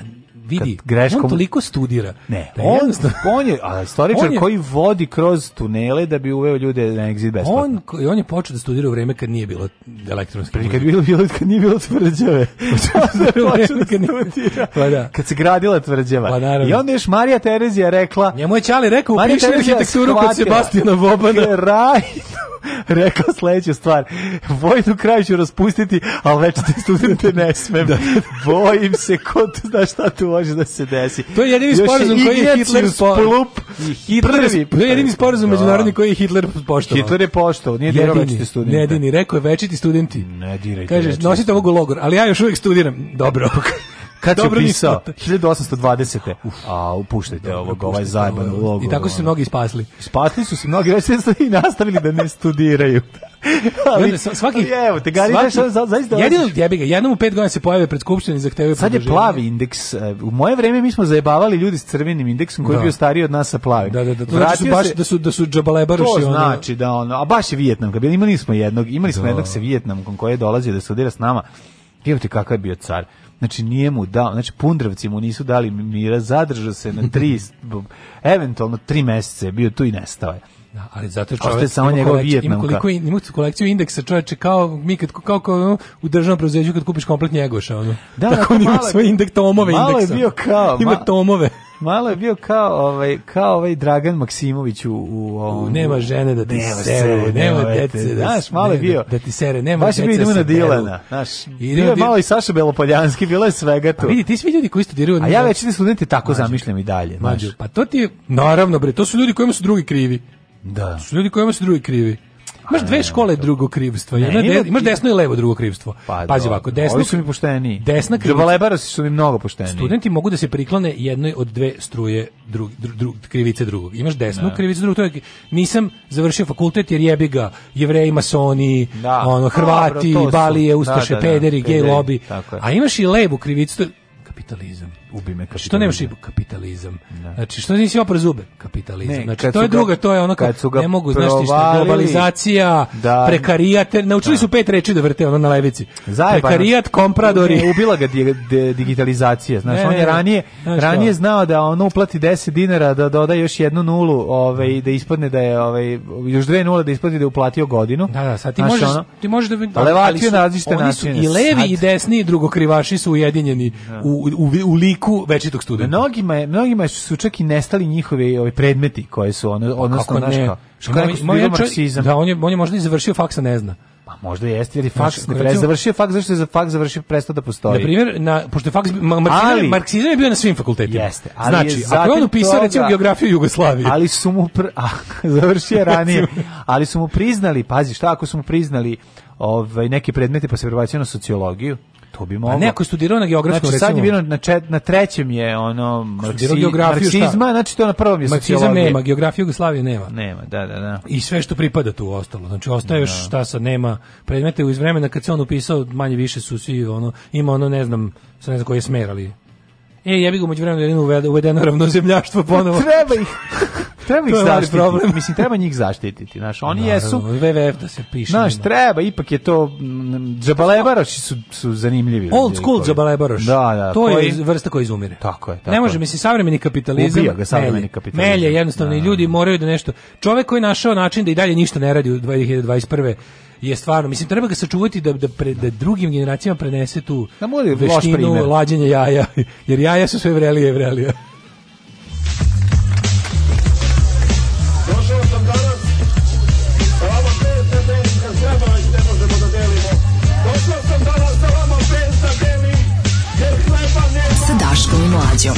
vidi, kad greškom... on toliko studira. Ne, da on, jednostavno... on je a, istoričar on je... koji vodi kroz tunele da bi uveo ljude na exit besplatno. On, on je počeo da studira u vreme kad nije bilo elektronske. Kad, kad, bilo, bilo, kad nije bilo tvrđave. Da da kad, nije... pa da. kad se gradila tvrđava. Pa naravno. I onda još Marija Terezija rekla... Njemu je Čali rekao, upiši arhitekturu kod Sebastijana Bobana. Raj rekao sledeću stvar. Vojnu kraj ću raspustiti, ali već te studente ne smem. da. Bojim se, ko tu, znaš šta tu može da se desi. To je jedini sporazum koji je Hitler spo... Hitler, to je jedini sporazum da. međunarodni koji je Hitler poštovao. Hitler je poštovao, nije dirao večiti studenti. Ne, jedini, rekao je večiti studenti. Ne dirajte. Kažeš, nosite ovog logor, ali ja još uvijek studiram. Dobro. Kad Dobro si pisao? 1820. a upuštajte da, ovo, ovaj zajeban logo. I tako su se mnogi spasli. Spasli su se mnogi, već se i nastavili da ne studiraju. ali, onda, svaki, evo, te gari, da zaista... Jedino, jebi ga, jednom u pet godina se pojave pred skupštine i zahtevaju Sad je plavi indeks. E, u moje vreme mi smo zajebavali ljudi s crvenim indeksom koji da. je bio stariji od nas sa plavim. Da, da, da. To znači da Vratio znači su baš, se, da su, da su džabalebaroši. To ono... znači da ono, a baš je Vijetnamka. Imali smo jednog, imali smo da. jednog sa Vijetnamkom koji je dolazio da studira s nama. Evo ti kakav je bio car. Znači nije mu dao, znači Pundravci mu nisu dali mira, zadržao se na tri, eventualno tri meseca bio tu i nestao je. Da, ali zato što je samo njegov Vijetnamka. Ima koliko ima kolekciju indeksa, čoveče, kao mi kad kao, kao u državnom preuzeću kad kupiš komplet njegoša, ono. Da, Tako da, ima sve indeks tomove malo indeksa. Malo je bio kao, ima tomove. Malo je bio kao ovaj kao ovaj Dragan Maksimović u u ovom nema žene da ti nema sere, sere nema dece, da, znaš, malo je bio. Da, da ti sere, nema Baš dece. Baš na Dilana, znaš. I bio je malo i Saša Belopoljanski, bilo je svega tu. A vidi, ti svi ljudi koji studiraju, a ja većini studenti tako zamišljam i dalje, znači. Pa to ti naravno bre, to su ljudi kojima su drugi krivi. Da. Su ljudi koji se drugi krivi. Imaš dve škole da. drugokrivstva. Ne, Jedna de, imaš desno i levo drugokrivstvo. Pa, Pazi ovako, desno. Ovi su mi pošteni. Desna krivca. su mi mnogo pošteni. Studenti mogu da se priklane jednoj od dve struje drug, drug, drug krivice drugog. Imaš desnu ne. Da. krivicu drugog. To je, nisam završio fakultet jer jebi ga jevreji, masoni, da. ono, Hrvati, Dobro, Balije, da, Ustaše, da, da, pederi, pederi, gej lobby. A imaš i levu krivicu, kapitalizam ubi me kapitalizam. Što nemaš i kapitalizam? Ne. Da. Znači što nisi opra zube? Kapitalizam. Ne, znači to je druga, to je ono kad, su ga ne mogu znaš što, globalizacija, da. prekarijat, naučili da. su pet reči da vrte ono na levici. Zajebano. Prekarijat, kompradori. ubila ga di, di, digitalizacija, znaš, ne, on je ranije znaš ranije znao da ono uplati 10 dinara da doda još jednu nulu, ovaj da ispadne da je ovaj još dve nule da ispadne da je uplatio godinu. Da, da, sad ti znaš, možeš ono, ti možeš da ali, ali su, na različite načine. I levi sad. i desni i drugokrivaši su ujedinjeni da. u, u, u, u lik Iku večitog studenta. Mhm. Mnogima, je, mnogima su čak i nestali njihovi ovi predmeti koje su ono, pa odnosno pa ne, što da, marksizam. Da, on je, on je možda i završio faksa, ne zna. Pa možda jeste, ali je faks ne pre, završio faks, zašto je za faks završio prestao da postoji. Na primjer, na, pošto je faks, marksizam, marksizam je bio na svim fakultetima. Jeste. Ali znači, je ako je on upisao, toga, recimo, geografiju Jugoslavije. Ali su mu, pr, a, završio ranije, ali su mu priznali, pazi šta, ako su mu priznali ovaj, neke predmete pa se prebacio na sociologiju, To bi moglo. A neko studirao na geografskom, znači, recimo. sad je bilo na, čet, na trećem je ono marksi, marksizma, znači to na prvom je Marksizam nema, geografiju Jugoslavije nema. Nema, da, da, da. I sve što pripada tu ostalo. Znači ostaje još da. šta sad nema predmete iz vremena kad se on upisao, manje više su svi ono ima ono ne znam, sa ne znam koji je smer, ali E, ja bih ga umeđu vremenu uvedeno ravnozemljaštvo ponovo. Treba ih. treba ih zaštititi. Problem. Mislim, treba njih zaštititi. Znaš, oni jesu... WWF da se piše. Znaš, treba, ipak je to... Džabalebaroši su, su zanimljivi. Old school koji... džabalebaroš. Da, da. To koji... je vrsta koja izumire. Tako je. Tako ne može, mislim, savremeni kapitalizam... Ubija ga savremeni kapitalizam. Melje, jednostavno, i da, ljudi da. moraju da nešto... Čovek koji je našao način da i dalje ništa ne radi u 2021 je stvarno, mislim treba ga sačuvati da da, pre, da drugim generacijama prenese tu da veštinu lađenja jaja jer jaja su sve vrelije i vrelije mlađom.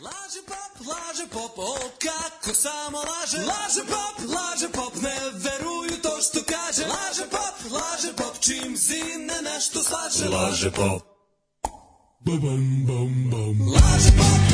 Laže pop, laže pop, o kako samo laže Laže pop, laže pop, ne veruju to što kaže Laže pop, laže pop, čim zine nešto slaže Laže pop Ba bam bam bam Laže pop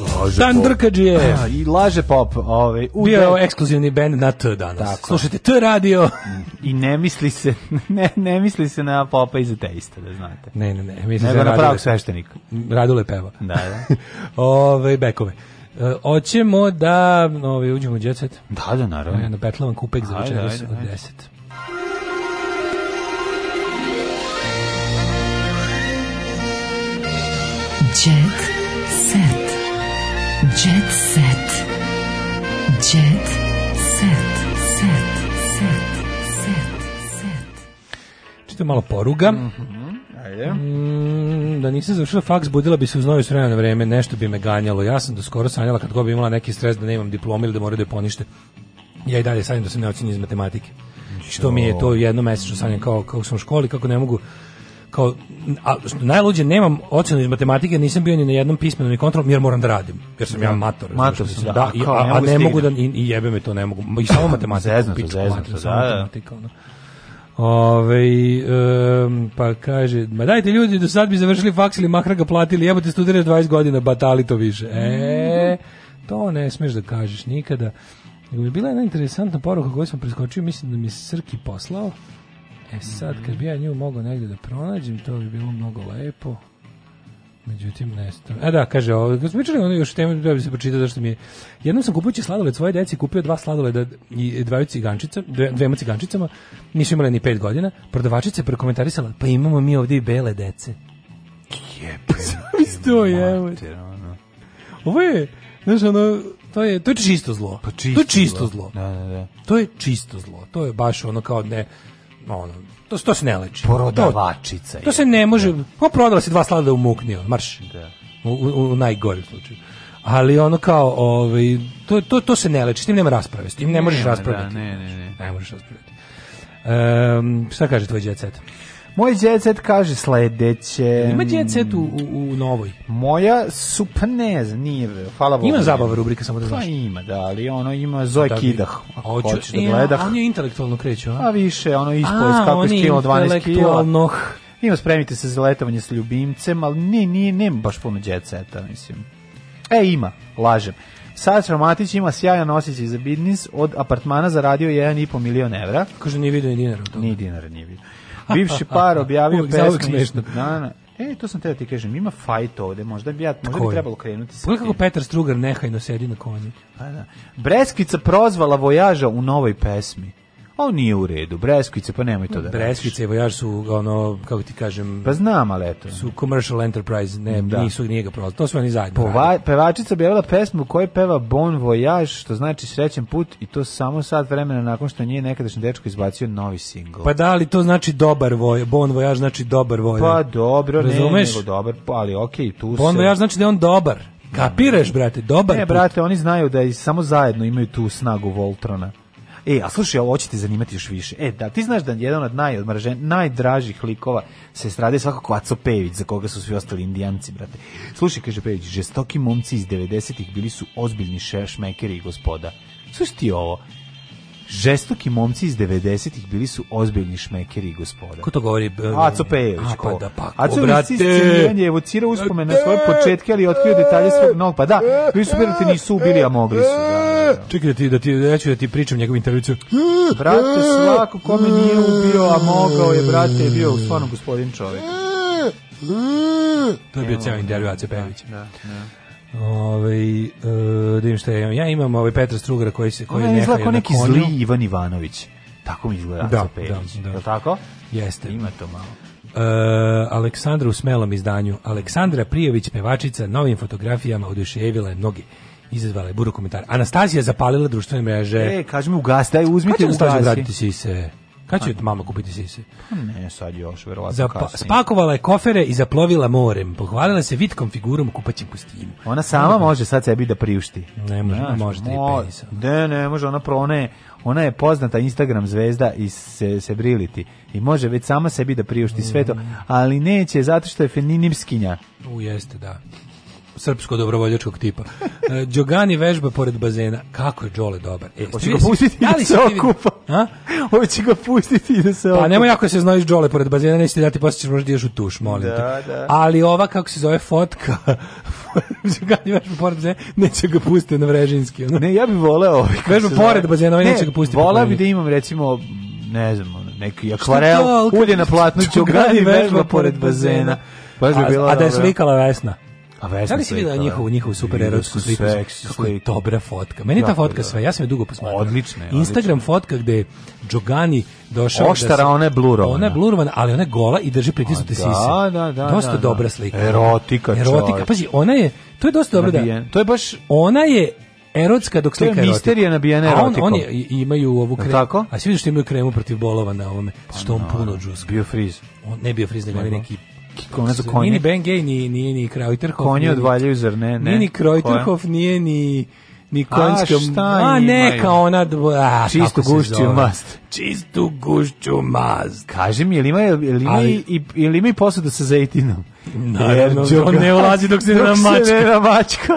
Laže Dan Drkađije. I Laže Pop. Ovaj, u Bio je ekskluzivni band na T danas. Tako. Slušajte T radio. I ne misli se, ne, ne misli se na Popa iz ateista, da znate. Ne, ne, ne. Misli Nego se da na pravog sveštenika. Radule peva. Da, da. Ove, bekove. E, oćemo da ovaj, uđemo u jet Da, da, naravno. E, na Betlovan kupek za večeras od 10. Jet set. Jet set. Jet set. Set. Set. Set. Set. Čitam malo poruga. Mm -hmm. Ajde. Mm, da nisam završila faks, budila bi se uz novi s vremena vreme, nešto bi me ganjalo. Ja sam do skoro sanjala kad god bi imala neki stres da nemam diploma ili da mora da je ponište. Ja i dalje sanjam da sam neocenjen iz matematike. Što mi je to jedno mesečno sanjam kao kao sam u školi, kako ne mogu kao a, najluđe nemam ocenu iz matematike, nisam bio ni na jednom pismenom ni kontrolnom jer moram da radim. Jer sam ja, ja da. mator. Mator sam, da, da i, a, a, ne mogu da i, i jebe me to ne mogu. I samo matematika, zezno, pičku, zezno, mater, da, samo da, matematika. Ove, um, pa kaže, ma dajte ljudi, do da sad bi završili faks ili mahra ga platili, jebote studiraš 20 godina, batali to više. E, to ne smeš da kažeš nikada. Bila je jedna interesantna poruka koju sam preskočio, mislim da mi je Srki poslao. E sad, kad bi ja nju mogao negde da pronađem, to bi bilo mnogo lepo. Međutim, nestao. E da, kaže, ovo, kad smo pričali ono još temu, da bi se pročitao zašto mi je. Jednom sam kupujući sladoled svoje deci, kupio dva sladoleda i dvaju cigančica, dve, dvema cigančicama, nisu imale ni pet godina, prodavačica je prokomentarisala, pa imamo mi ovde i bele dece. Jebe. Isto je, evo. Ovo je, znaš, ono, to je to je čisto zlo. Pa čisto to je čisto zlo. zlo. Da, da, da. To je čisto zlo. To je baš ono kao ne ono, to, to se ne leči. Prodavačica. To, to se ne može, pa prodala se dva slada da u muknio, marš. Da. U, u, u najgorem slučaju. Ali ono kao, ovaj, to, to, to se ne leči, s tim nema rasprave, s tim ne možeš raspraviti. Da, ne, ne, ne. Ne možeš raspraviti. Um, šta kaže tvoj djecet? Moj djecet kaže sledeće. Ima djecet u, u, u novoj? Moja su, ne znam, nije, hvala Bogu. Ima zabava rubrika, samo da pa znaš. Pa ima, da, ali ono ima Zoj da, Kidah, ako hoćeš da gledah. A on je intelektualno kreću, a? A više, ono ispoje, kako je skilo 12 kilo. Ima spremite se za letovanje sa ljubimcem, ali nije, nije, nema baš puno djeceta, mislim. E, ima, lažem. Sasra Matić ima sjajan osjećaj za biznis, od apartmana zaradio 1,5 milion evra. Kaže, nije vidio ni dinara. Ni dinara nije vidio bivši par objavio pesmu. Da, da, da. E, to sam teo da ti kažem, ima fajt ovde, možda bi ja, možda bi trebalo krenuti sa. Kako Petar Strugar nehajno sedi na konju. Pa da. Breskvica prozvala Vojaža u novoj pesmi a on nije u redu. Breskvice, pa nemoj to da Breskvice i Vojaž su, ono, kako ti kažem... Pa znam, ali eto. Su commercial enterprise, ne, da. nisu, nije ga prolazio. To su oni zajedno. Pova, pevačica objavila pesmu u kojoj peva Bon Vojaž, što znači srećen put, i to samo sad vremena nakon što nije nekadašnji dečko izbacio novi singl. Pa da, ali to znači dobar voj, Bon Vojaž znači dobar voj. Pa da. dobro, Razumeš? ne, nego dobar, pa, ali okej, okay, tu bon se... Bon Vojaž znači da je on dobar. Da, Kapiraš, brate, dobar Ne, brate, oni znaju da i samo zajedno imaju tu snagu Voltrona. E, a slušaj, ovo će te zanimati još više. E, da, ti znaš da jedan od najodmražen, najdražih likova se strade svako Aco Pejević, za koga su svi ostali indijanci, brate. Slušaj, kaže Pević, žestoki momci iz 90-ih bili su ozbiljni šešmekeri i gospoda. Slušaj ti ovo, žestoki momci iz 90-ih bili su ozbiljni šmekeri i gospoda. Ko to govori? Aco Pejević. A, pa da, pa, Aco je evocirao uspomena na svoje početke, ali je otkrio detalje svog novog. Pa da, vi su bili da nisu ubili, a mogli su. Da, da. da. Čekaj da ti, da ti, reću da, da ti pričam njegovu intervjuciju. Brate, svako kome nije ubio, a mogao je, brate, je bio stvarno gospodin čovjek. To je bio ceo intervju Aco Pejevića. Da, da. Ovaj e, da vidim šta ja imam. Ja imam ovaj Petra Strugara koji se koji ne ovaj, izgleda kao neki konju. zli Ivan Ivanović. Tako mi izgleda da, Pejić. Da, da. Je tako? Jeste. Ima to malo. Uh, Aleksandra u smelom izdanju. Aleksandra Prijović, pevačica, novim fotografijama oduševila je mnogi izazvala je buru komentar. Anastasija zapalila društvene mreže. E, kaži mi ugas, daj uzmite ugas. Kaži ugas, vratiti si se. Kad će mama kupiti sise? Pa ne, sad još, verovatno Zapa kasnije. Spakovala je kofere i zaplovila morem. Pohvalila se vitkom figurom u kupaćem pustinu. Ona sama ne, može sad sebi da priušti. Ne može, ne, može da tri penisa. Ne, ne, može, ona prone, ona je poznata Instagram zvezda iz se, Sebrility i može već sama sebi da priušti mm. sve to, mm. ali neće zato što je feninimskinja. U, jeste, da srpsko dobrovoljačkog tipa. E, Đogani vežba pored bazena. Kako je Đole dobar. E, Hoće ga pustiti da li se okupa. A? Hoće ga pustiti da se pa, okupa. Pa nemoj jako se znaš Đole pored bazena, nećete dati, posle ćeš možda ideš u tuš, molim da, te. Da. Ali ova, kako se zove, fotka, Đogani vežba pored bazena, neće ga pustiti na Vrežinski. Ono. Ne, ja bih voleo. Ovaj vežba pored bazena, ovaj ne, neće ga pustiti. Voleo bih da imam, recimo, ne znam, neki akvarel, ulje na platnu, Đogani vežba pored bazena. Baš bi bila a, a da je slikala Vesna. A Vesna Da li si videla njihovu, njihovu super erotsku sliku? Kako je dobra fotka. Meni je ta fotka sve, ja sam je dugo posmatrao. Odlične. Instagram fotka gde je Džogani došao... Da Oštara, da ona je blurovana. Ona je blurovana, ali ona je gola i drži pritisnute da, sise. Da, da, da. Dosta da. dobra slika. Erotika, Erotika, pazi, ona je... To je dosta dobro da... To je baš... Ona je erotska dok slika erotika. To je nabijena erotikom. A on, oni imaju ovu kremu. Tako? A si vidiš što imaju kremu protiv bolova na ovome. Pa, što on no, puno džuska. Bio friz. On ne bio friz, nego neki ne znam, konje. Nije ni Ben Gay, ni, nije ni Krojterhof. Konje odvaljaju, zar ne? ne. Nije ni Krauterhof, nije ni... Ni konjska, a, a neka ona, a, čistu gušću mast. Čistu gušću mast. Kaže mi, ili ima, ili ima, i, ili ima i posuda sa zejtinom? Naravno, on ne ulazi dok se dok ne namačka. Se ne namačka.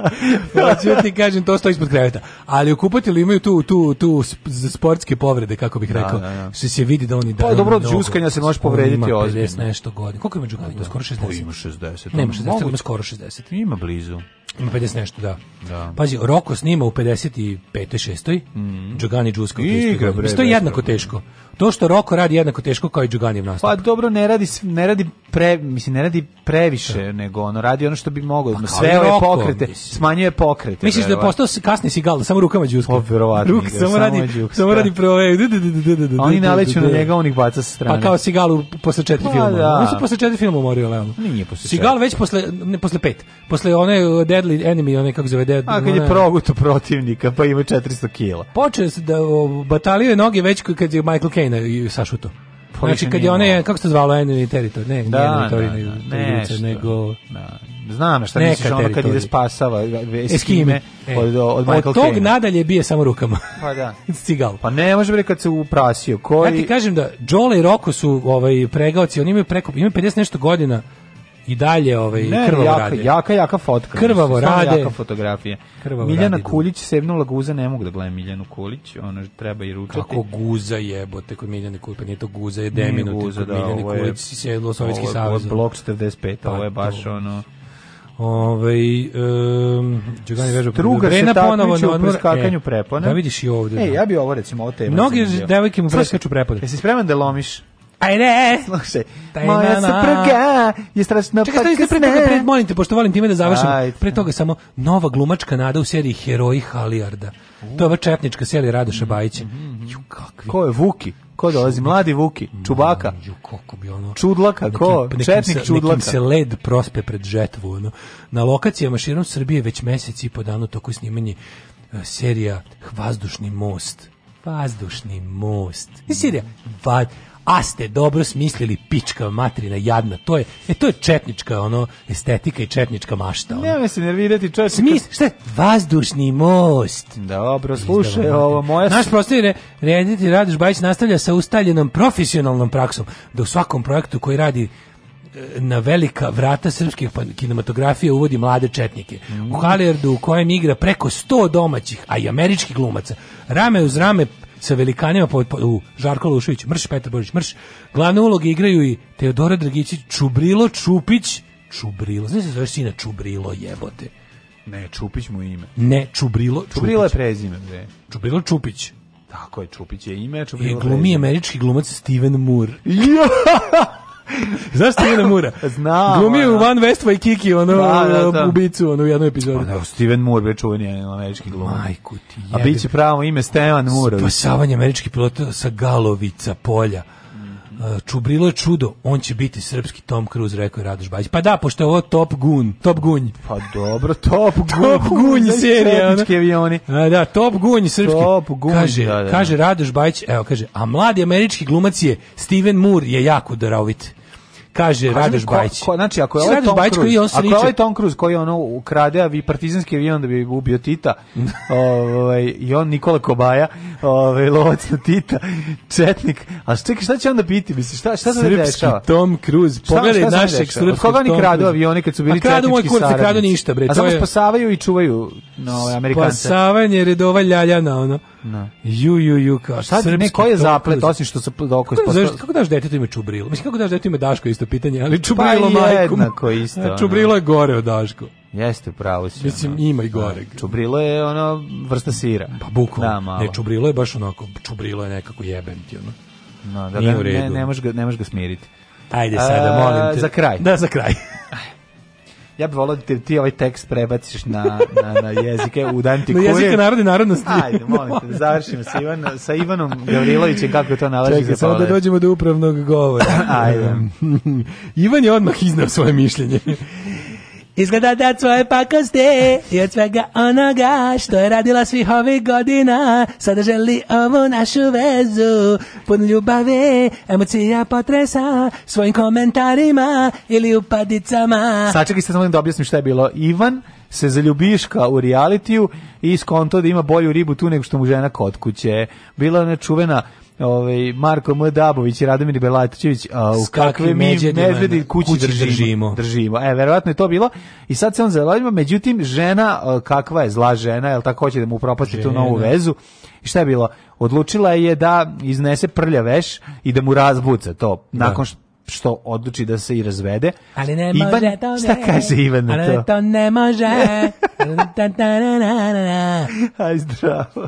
Hoću da ti kažem, to stoji ispod kreveta. Ali u kupatilu imaju tu, tu, tu sportske povrede, kako bih da, rekao. Da, da, da. Što se vidi da oni... Da, pa dobro, od džuskanja se može povrediti ozbiljno. Ima 50 nešto godina. Koliko ima džuskanja? Pa, da, skoro 60. Pa ima 60. Nema 60, ima skoro 60. Ima blizu. Ima 50 nešto, da. da. Pazi, Roko snima u 55. 6. Mm. Džogani Džusko. Igra, bre. Isto je jednako teško. To što Roko radi jednako teško kao i Džoganijev nastup. Pa dobro, ne radi, ne radi, pre, mislim, ne radi previše, da. nego ono, radi ono što bi mogao. Pa, Sve ove pokrete, mislim. smanjuje pokrete. Misliš da je postao kasni sigal, samo rukama Džuska? O, pa, verovatno. Ruk, samo, samo radi, džuks, samo radi pro... Oni naleću na njega, on ih baca sa strane. Pa kao Sigalu posle četiri pa filma. Da. On se posle četiri filma umorio, Leon. Nije posle Sigal već posle, ne, posle pet. Posle one eh, Dead deadly enemy, onaj kako zove deadly. A kad je progutu protivnika, pa ima 400 kila. Počeo se da batalio noge već kad je Michael Caine sašuto. Pa znači kad je onaj, kako se zvalo, enemy territory, ne, da, ne, teritori, da, da, nešto, nego... Da. Znam šta Neka misliš, ono kad ide spasava Eskime e, e, e. od, od Michael Od tog Kane. nadalje bije samo rukama. Pa da. Cigal. Pa ne, može bre kad se uprasio. Koji... Ja ti kažem da Joel i Roko su ovaj, pregaoci, oni imaju preko, imaju 50 nešto godina i dalje ovaj ne, krvavo jaka, rade. Jaka, jaka fotka. Krvavo Samo rade. Jaka fotografija. Krvavo Miljana radi, da. Kulić, sevnula guza, ne mogu da gledam Miljanu Kulić, ona treba i ručati. Kako guza jebote kod Miljane Kulić, pa nije to guza, je Deminu, nije guza, kod da, Miljane ovo je, Kulić, sedlo Sovjetski savez. Ovo je savjez. blok 45, pa, ovo je baš to. ono... Ovaj um, Đugani vežba druga se takmiči u preskakanju e, prepone. Da vidiš i ovde. Ej, da. ja bih ovo recimo o temi. Mnogi devojke mu preskaču prepone. Jesi spreman da lomiš? Aj ne. Slušaj. Moja supruga je strašno Čekaj, pa kasne. pre toga, pre, molim te, pošto volim time da završim. Ajde. Pre toga samo nova glumačka nada u seriji Heroji Halijarda. To je ova četnička serija Radoša mm, Bajića. Mm -hmm. Ju, kakvi. Ko je Vuki? Ko dolazi? Mladi Vuki? Mm, Čubaka? Ju, kako bi ono... Čudlaka, ko? Nekim, Četnik Čudlaka. Nekim se led prospe pred žetvu. Ono. Na lokacijama širom Srbije već meseci i po danu toko snimanje serija Vazdušni most. Vazdušni most. Nije serija. Vazdušni a ste dobro smislili pička matrina jadna. To je, e, to je četnička ono estetika i četnička mašta. Ono. Ne se nervirati, čovjek. Smis, šta je? Vazdušni most. Dobro, slušaj, Izdavno. ovo moja... Naš prostor re, rediti Radoš Bajić nastavlja sa ustaljenom profesionalnom praksom da u svakom projektu koji radi e, na velika vrata srpske pa-, kinematografije uvodi mlade četnike. U mm. Halijardu u kojem igra preko 100 domaćih, a i američkih glumaca, rame uz rame sa velikanima po, po, u Žarko Lušević, Mrš Petar Božić, Mrš. Glavne uloge igraju i Teodora Dragićić, Čubrilo Čupić, Čubrilo, znaš se zoveš sina Čubrilo, jebote. Ne, Čupić mu ime. Ne, Čubrilo Čupić. Čubrilo je prezime, bre. Čubrilo Čupić. Tako je, Čupić je ime, Čubrilo je prezime. Glumi američki glumac Steven Moore. Znaš Stevena Mura? Znam. Glumio u Van Westva i Kiki, ono, da, da, da, ubicu, ono, u jednoj epizodi. Ono, pa Steven Moore, već čuveni američki glum. Majku ti jebe. A bit će pravo ime Stevan Mura. Spasavanje američki pilota sa Galovica polja. Uh, Čubrilo je čudo, on će biti srpski Tom Cruise, rekao je Radoš Bajić. Pa da, pošto je ovo Top Gun, Top Gun. Pa dobro, Top Gun. top Gunj da serija. avioni. A, da, Top Gun srpski. Top Gun, kaže, da, da, da. kaže Radoš Bajić, evo, kaže, a mladi američki glumac je Steven Moore, je jako darovit kaže Radoš Bajić. Ko, znači ako je ovaj Tom Cruise, koji on sliče, ako je ovaj Tom Cruise koji ono ukrade a vi partizanski avion da bi ubio Tita, ovaj i on Nikola Kobaja, ovaj lovac na Tita, četnik. A čekaj, šta će onda biti? Misliš, šta šta se dešava? Tom Cruise, pogledaj šta, šta našeg srpskog. Koga oni kradu avioni kad su pa bili četnički kradu moj kurce, kradu ništa bre. A samo spasavaju i čuvaju no, Amerikance. Spasavanje redova ljaljana ono. Da. Ju, ju, ju, Sad neko je zaplet, osim što se oko kako, kako daš detetu ime Čubrilo? Mislim, kako daš detetu ime Daško, isto pitanje, ali pa Čubrilo pa majku. jednako isto. Čubrilo je gore od Daško. Jeste, pravo si. Mislim, ono. ima i da. gore. Čubrilo je ono vrsta sira. Pa bukom. Da, malo. Ne, Čubrilo je baš onako, Čubrilo je nekako jebem ti, ono. No, da, Nije da, ne, u redu. ne, ne možeš ga, ne možeš ga smiriti. Ajde sada, molim te. Za kraj. Da, za kraj. Ja bih volao da ti, ti ovaj tekst prebaciš na, na, na jezike u Danti Na jezike narode narodnosti. Ajde, molim te, da završimo sa, Ivan, sa Ivanom Gavrilovićem kako to nalazi. Čekaj, samo da dođemo do upravnog govora. Ajde. Ivan je odmah iznao svoje mišljenje. Izgleda da tvoje pakosti i od svega onoga što je radila svih ovih godina sada želi ovu našu vezu pun ljubave, emocija potresa svojim komentarima ili upadicama. Sačekaj se samo da objasnim šta je bilo. Ivan se zaljubiška u realitiju i skonto da ima bolju ribu tu nego što mu žena kod kuće. Bila nečuvena ovaj Marko M Dabović i Radomir Belatićević a u kakve mi medvedi kući, kući držimo, držimo. držimo. E verovatno je to bilo. I sad se on zalažima, međutim žena kakva je zla žena, jel tako hoće da mu propasti tu novu vezu. I šta je bilo? Odlučila je da iznese prlja veš i da mu razbuca to da. nakon što što odluči da se i razvede. Ali ne Ivan, može to ne. Šta kaže Ivan na to? Ali to ne može. Aj zdravo.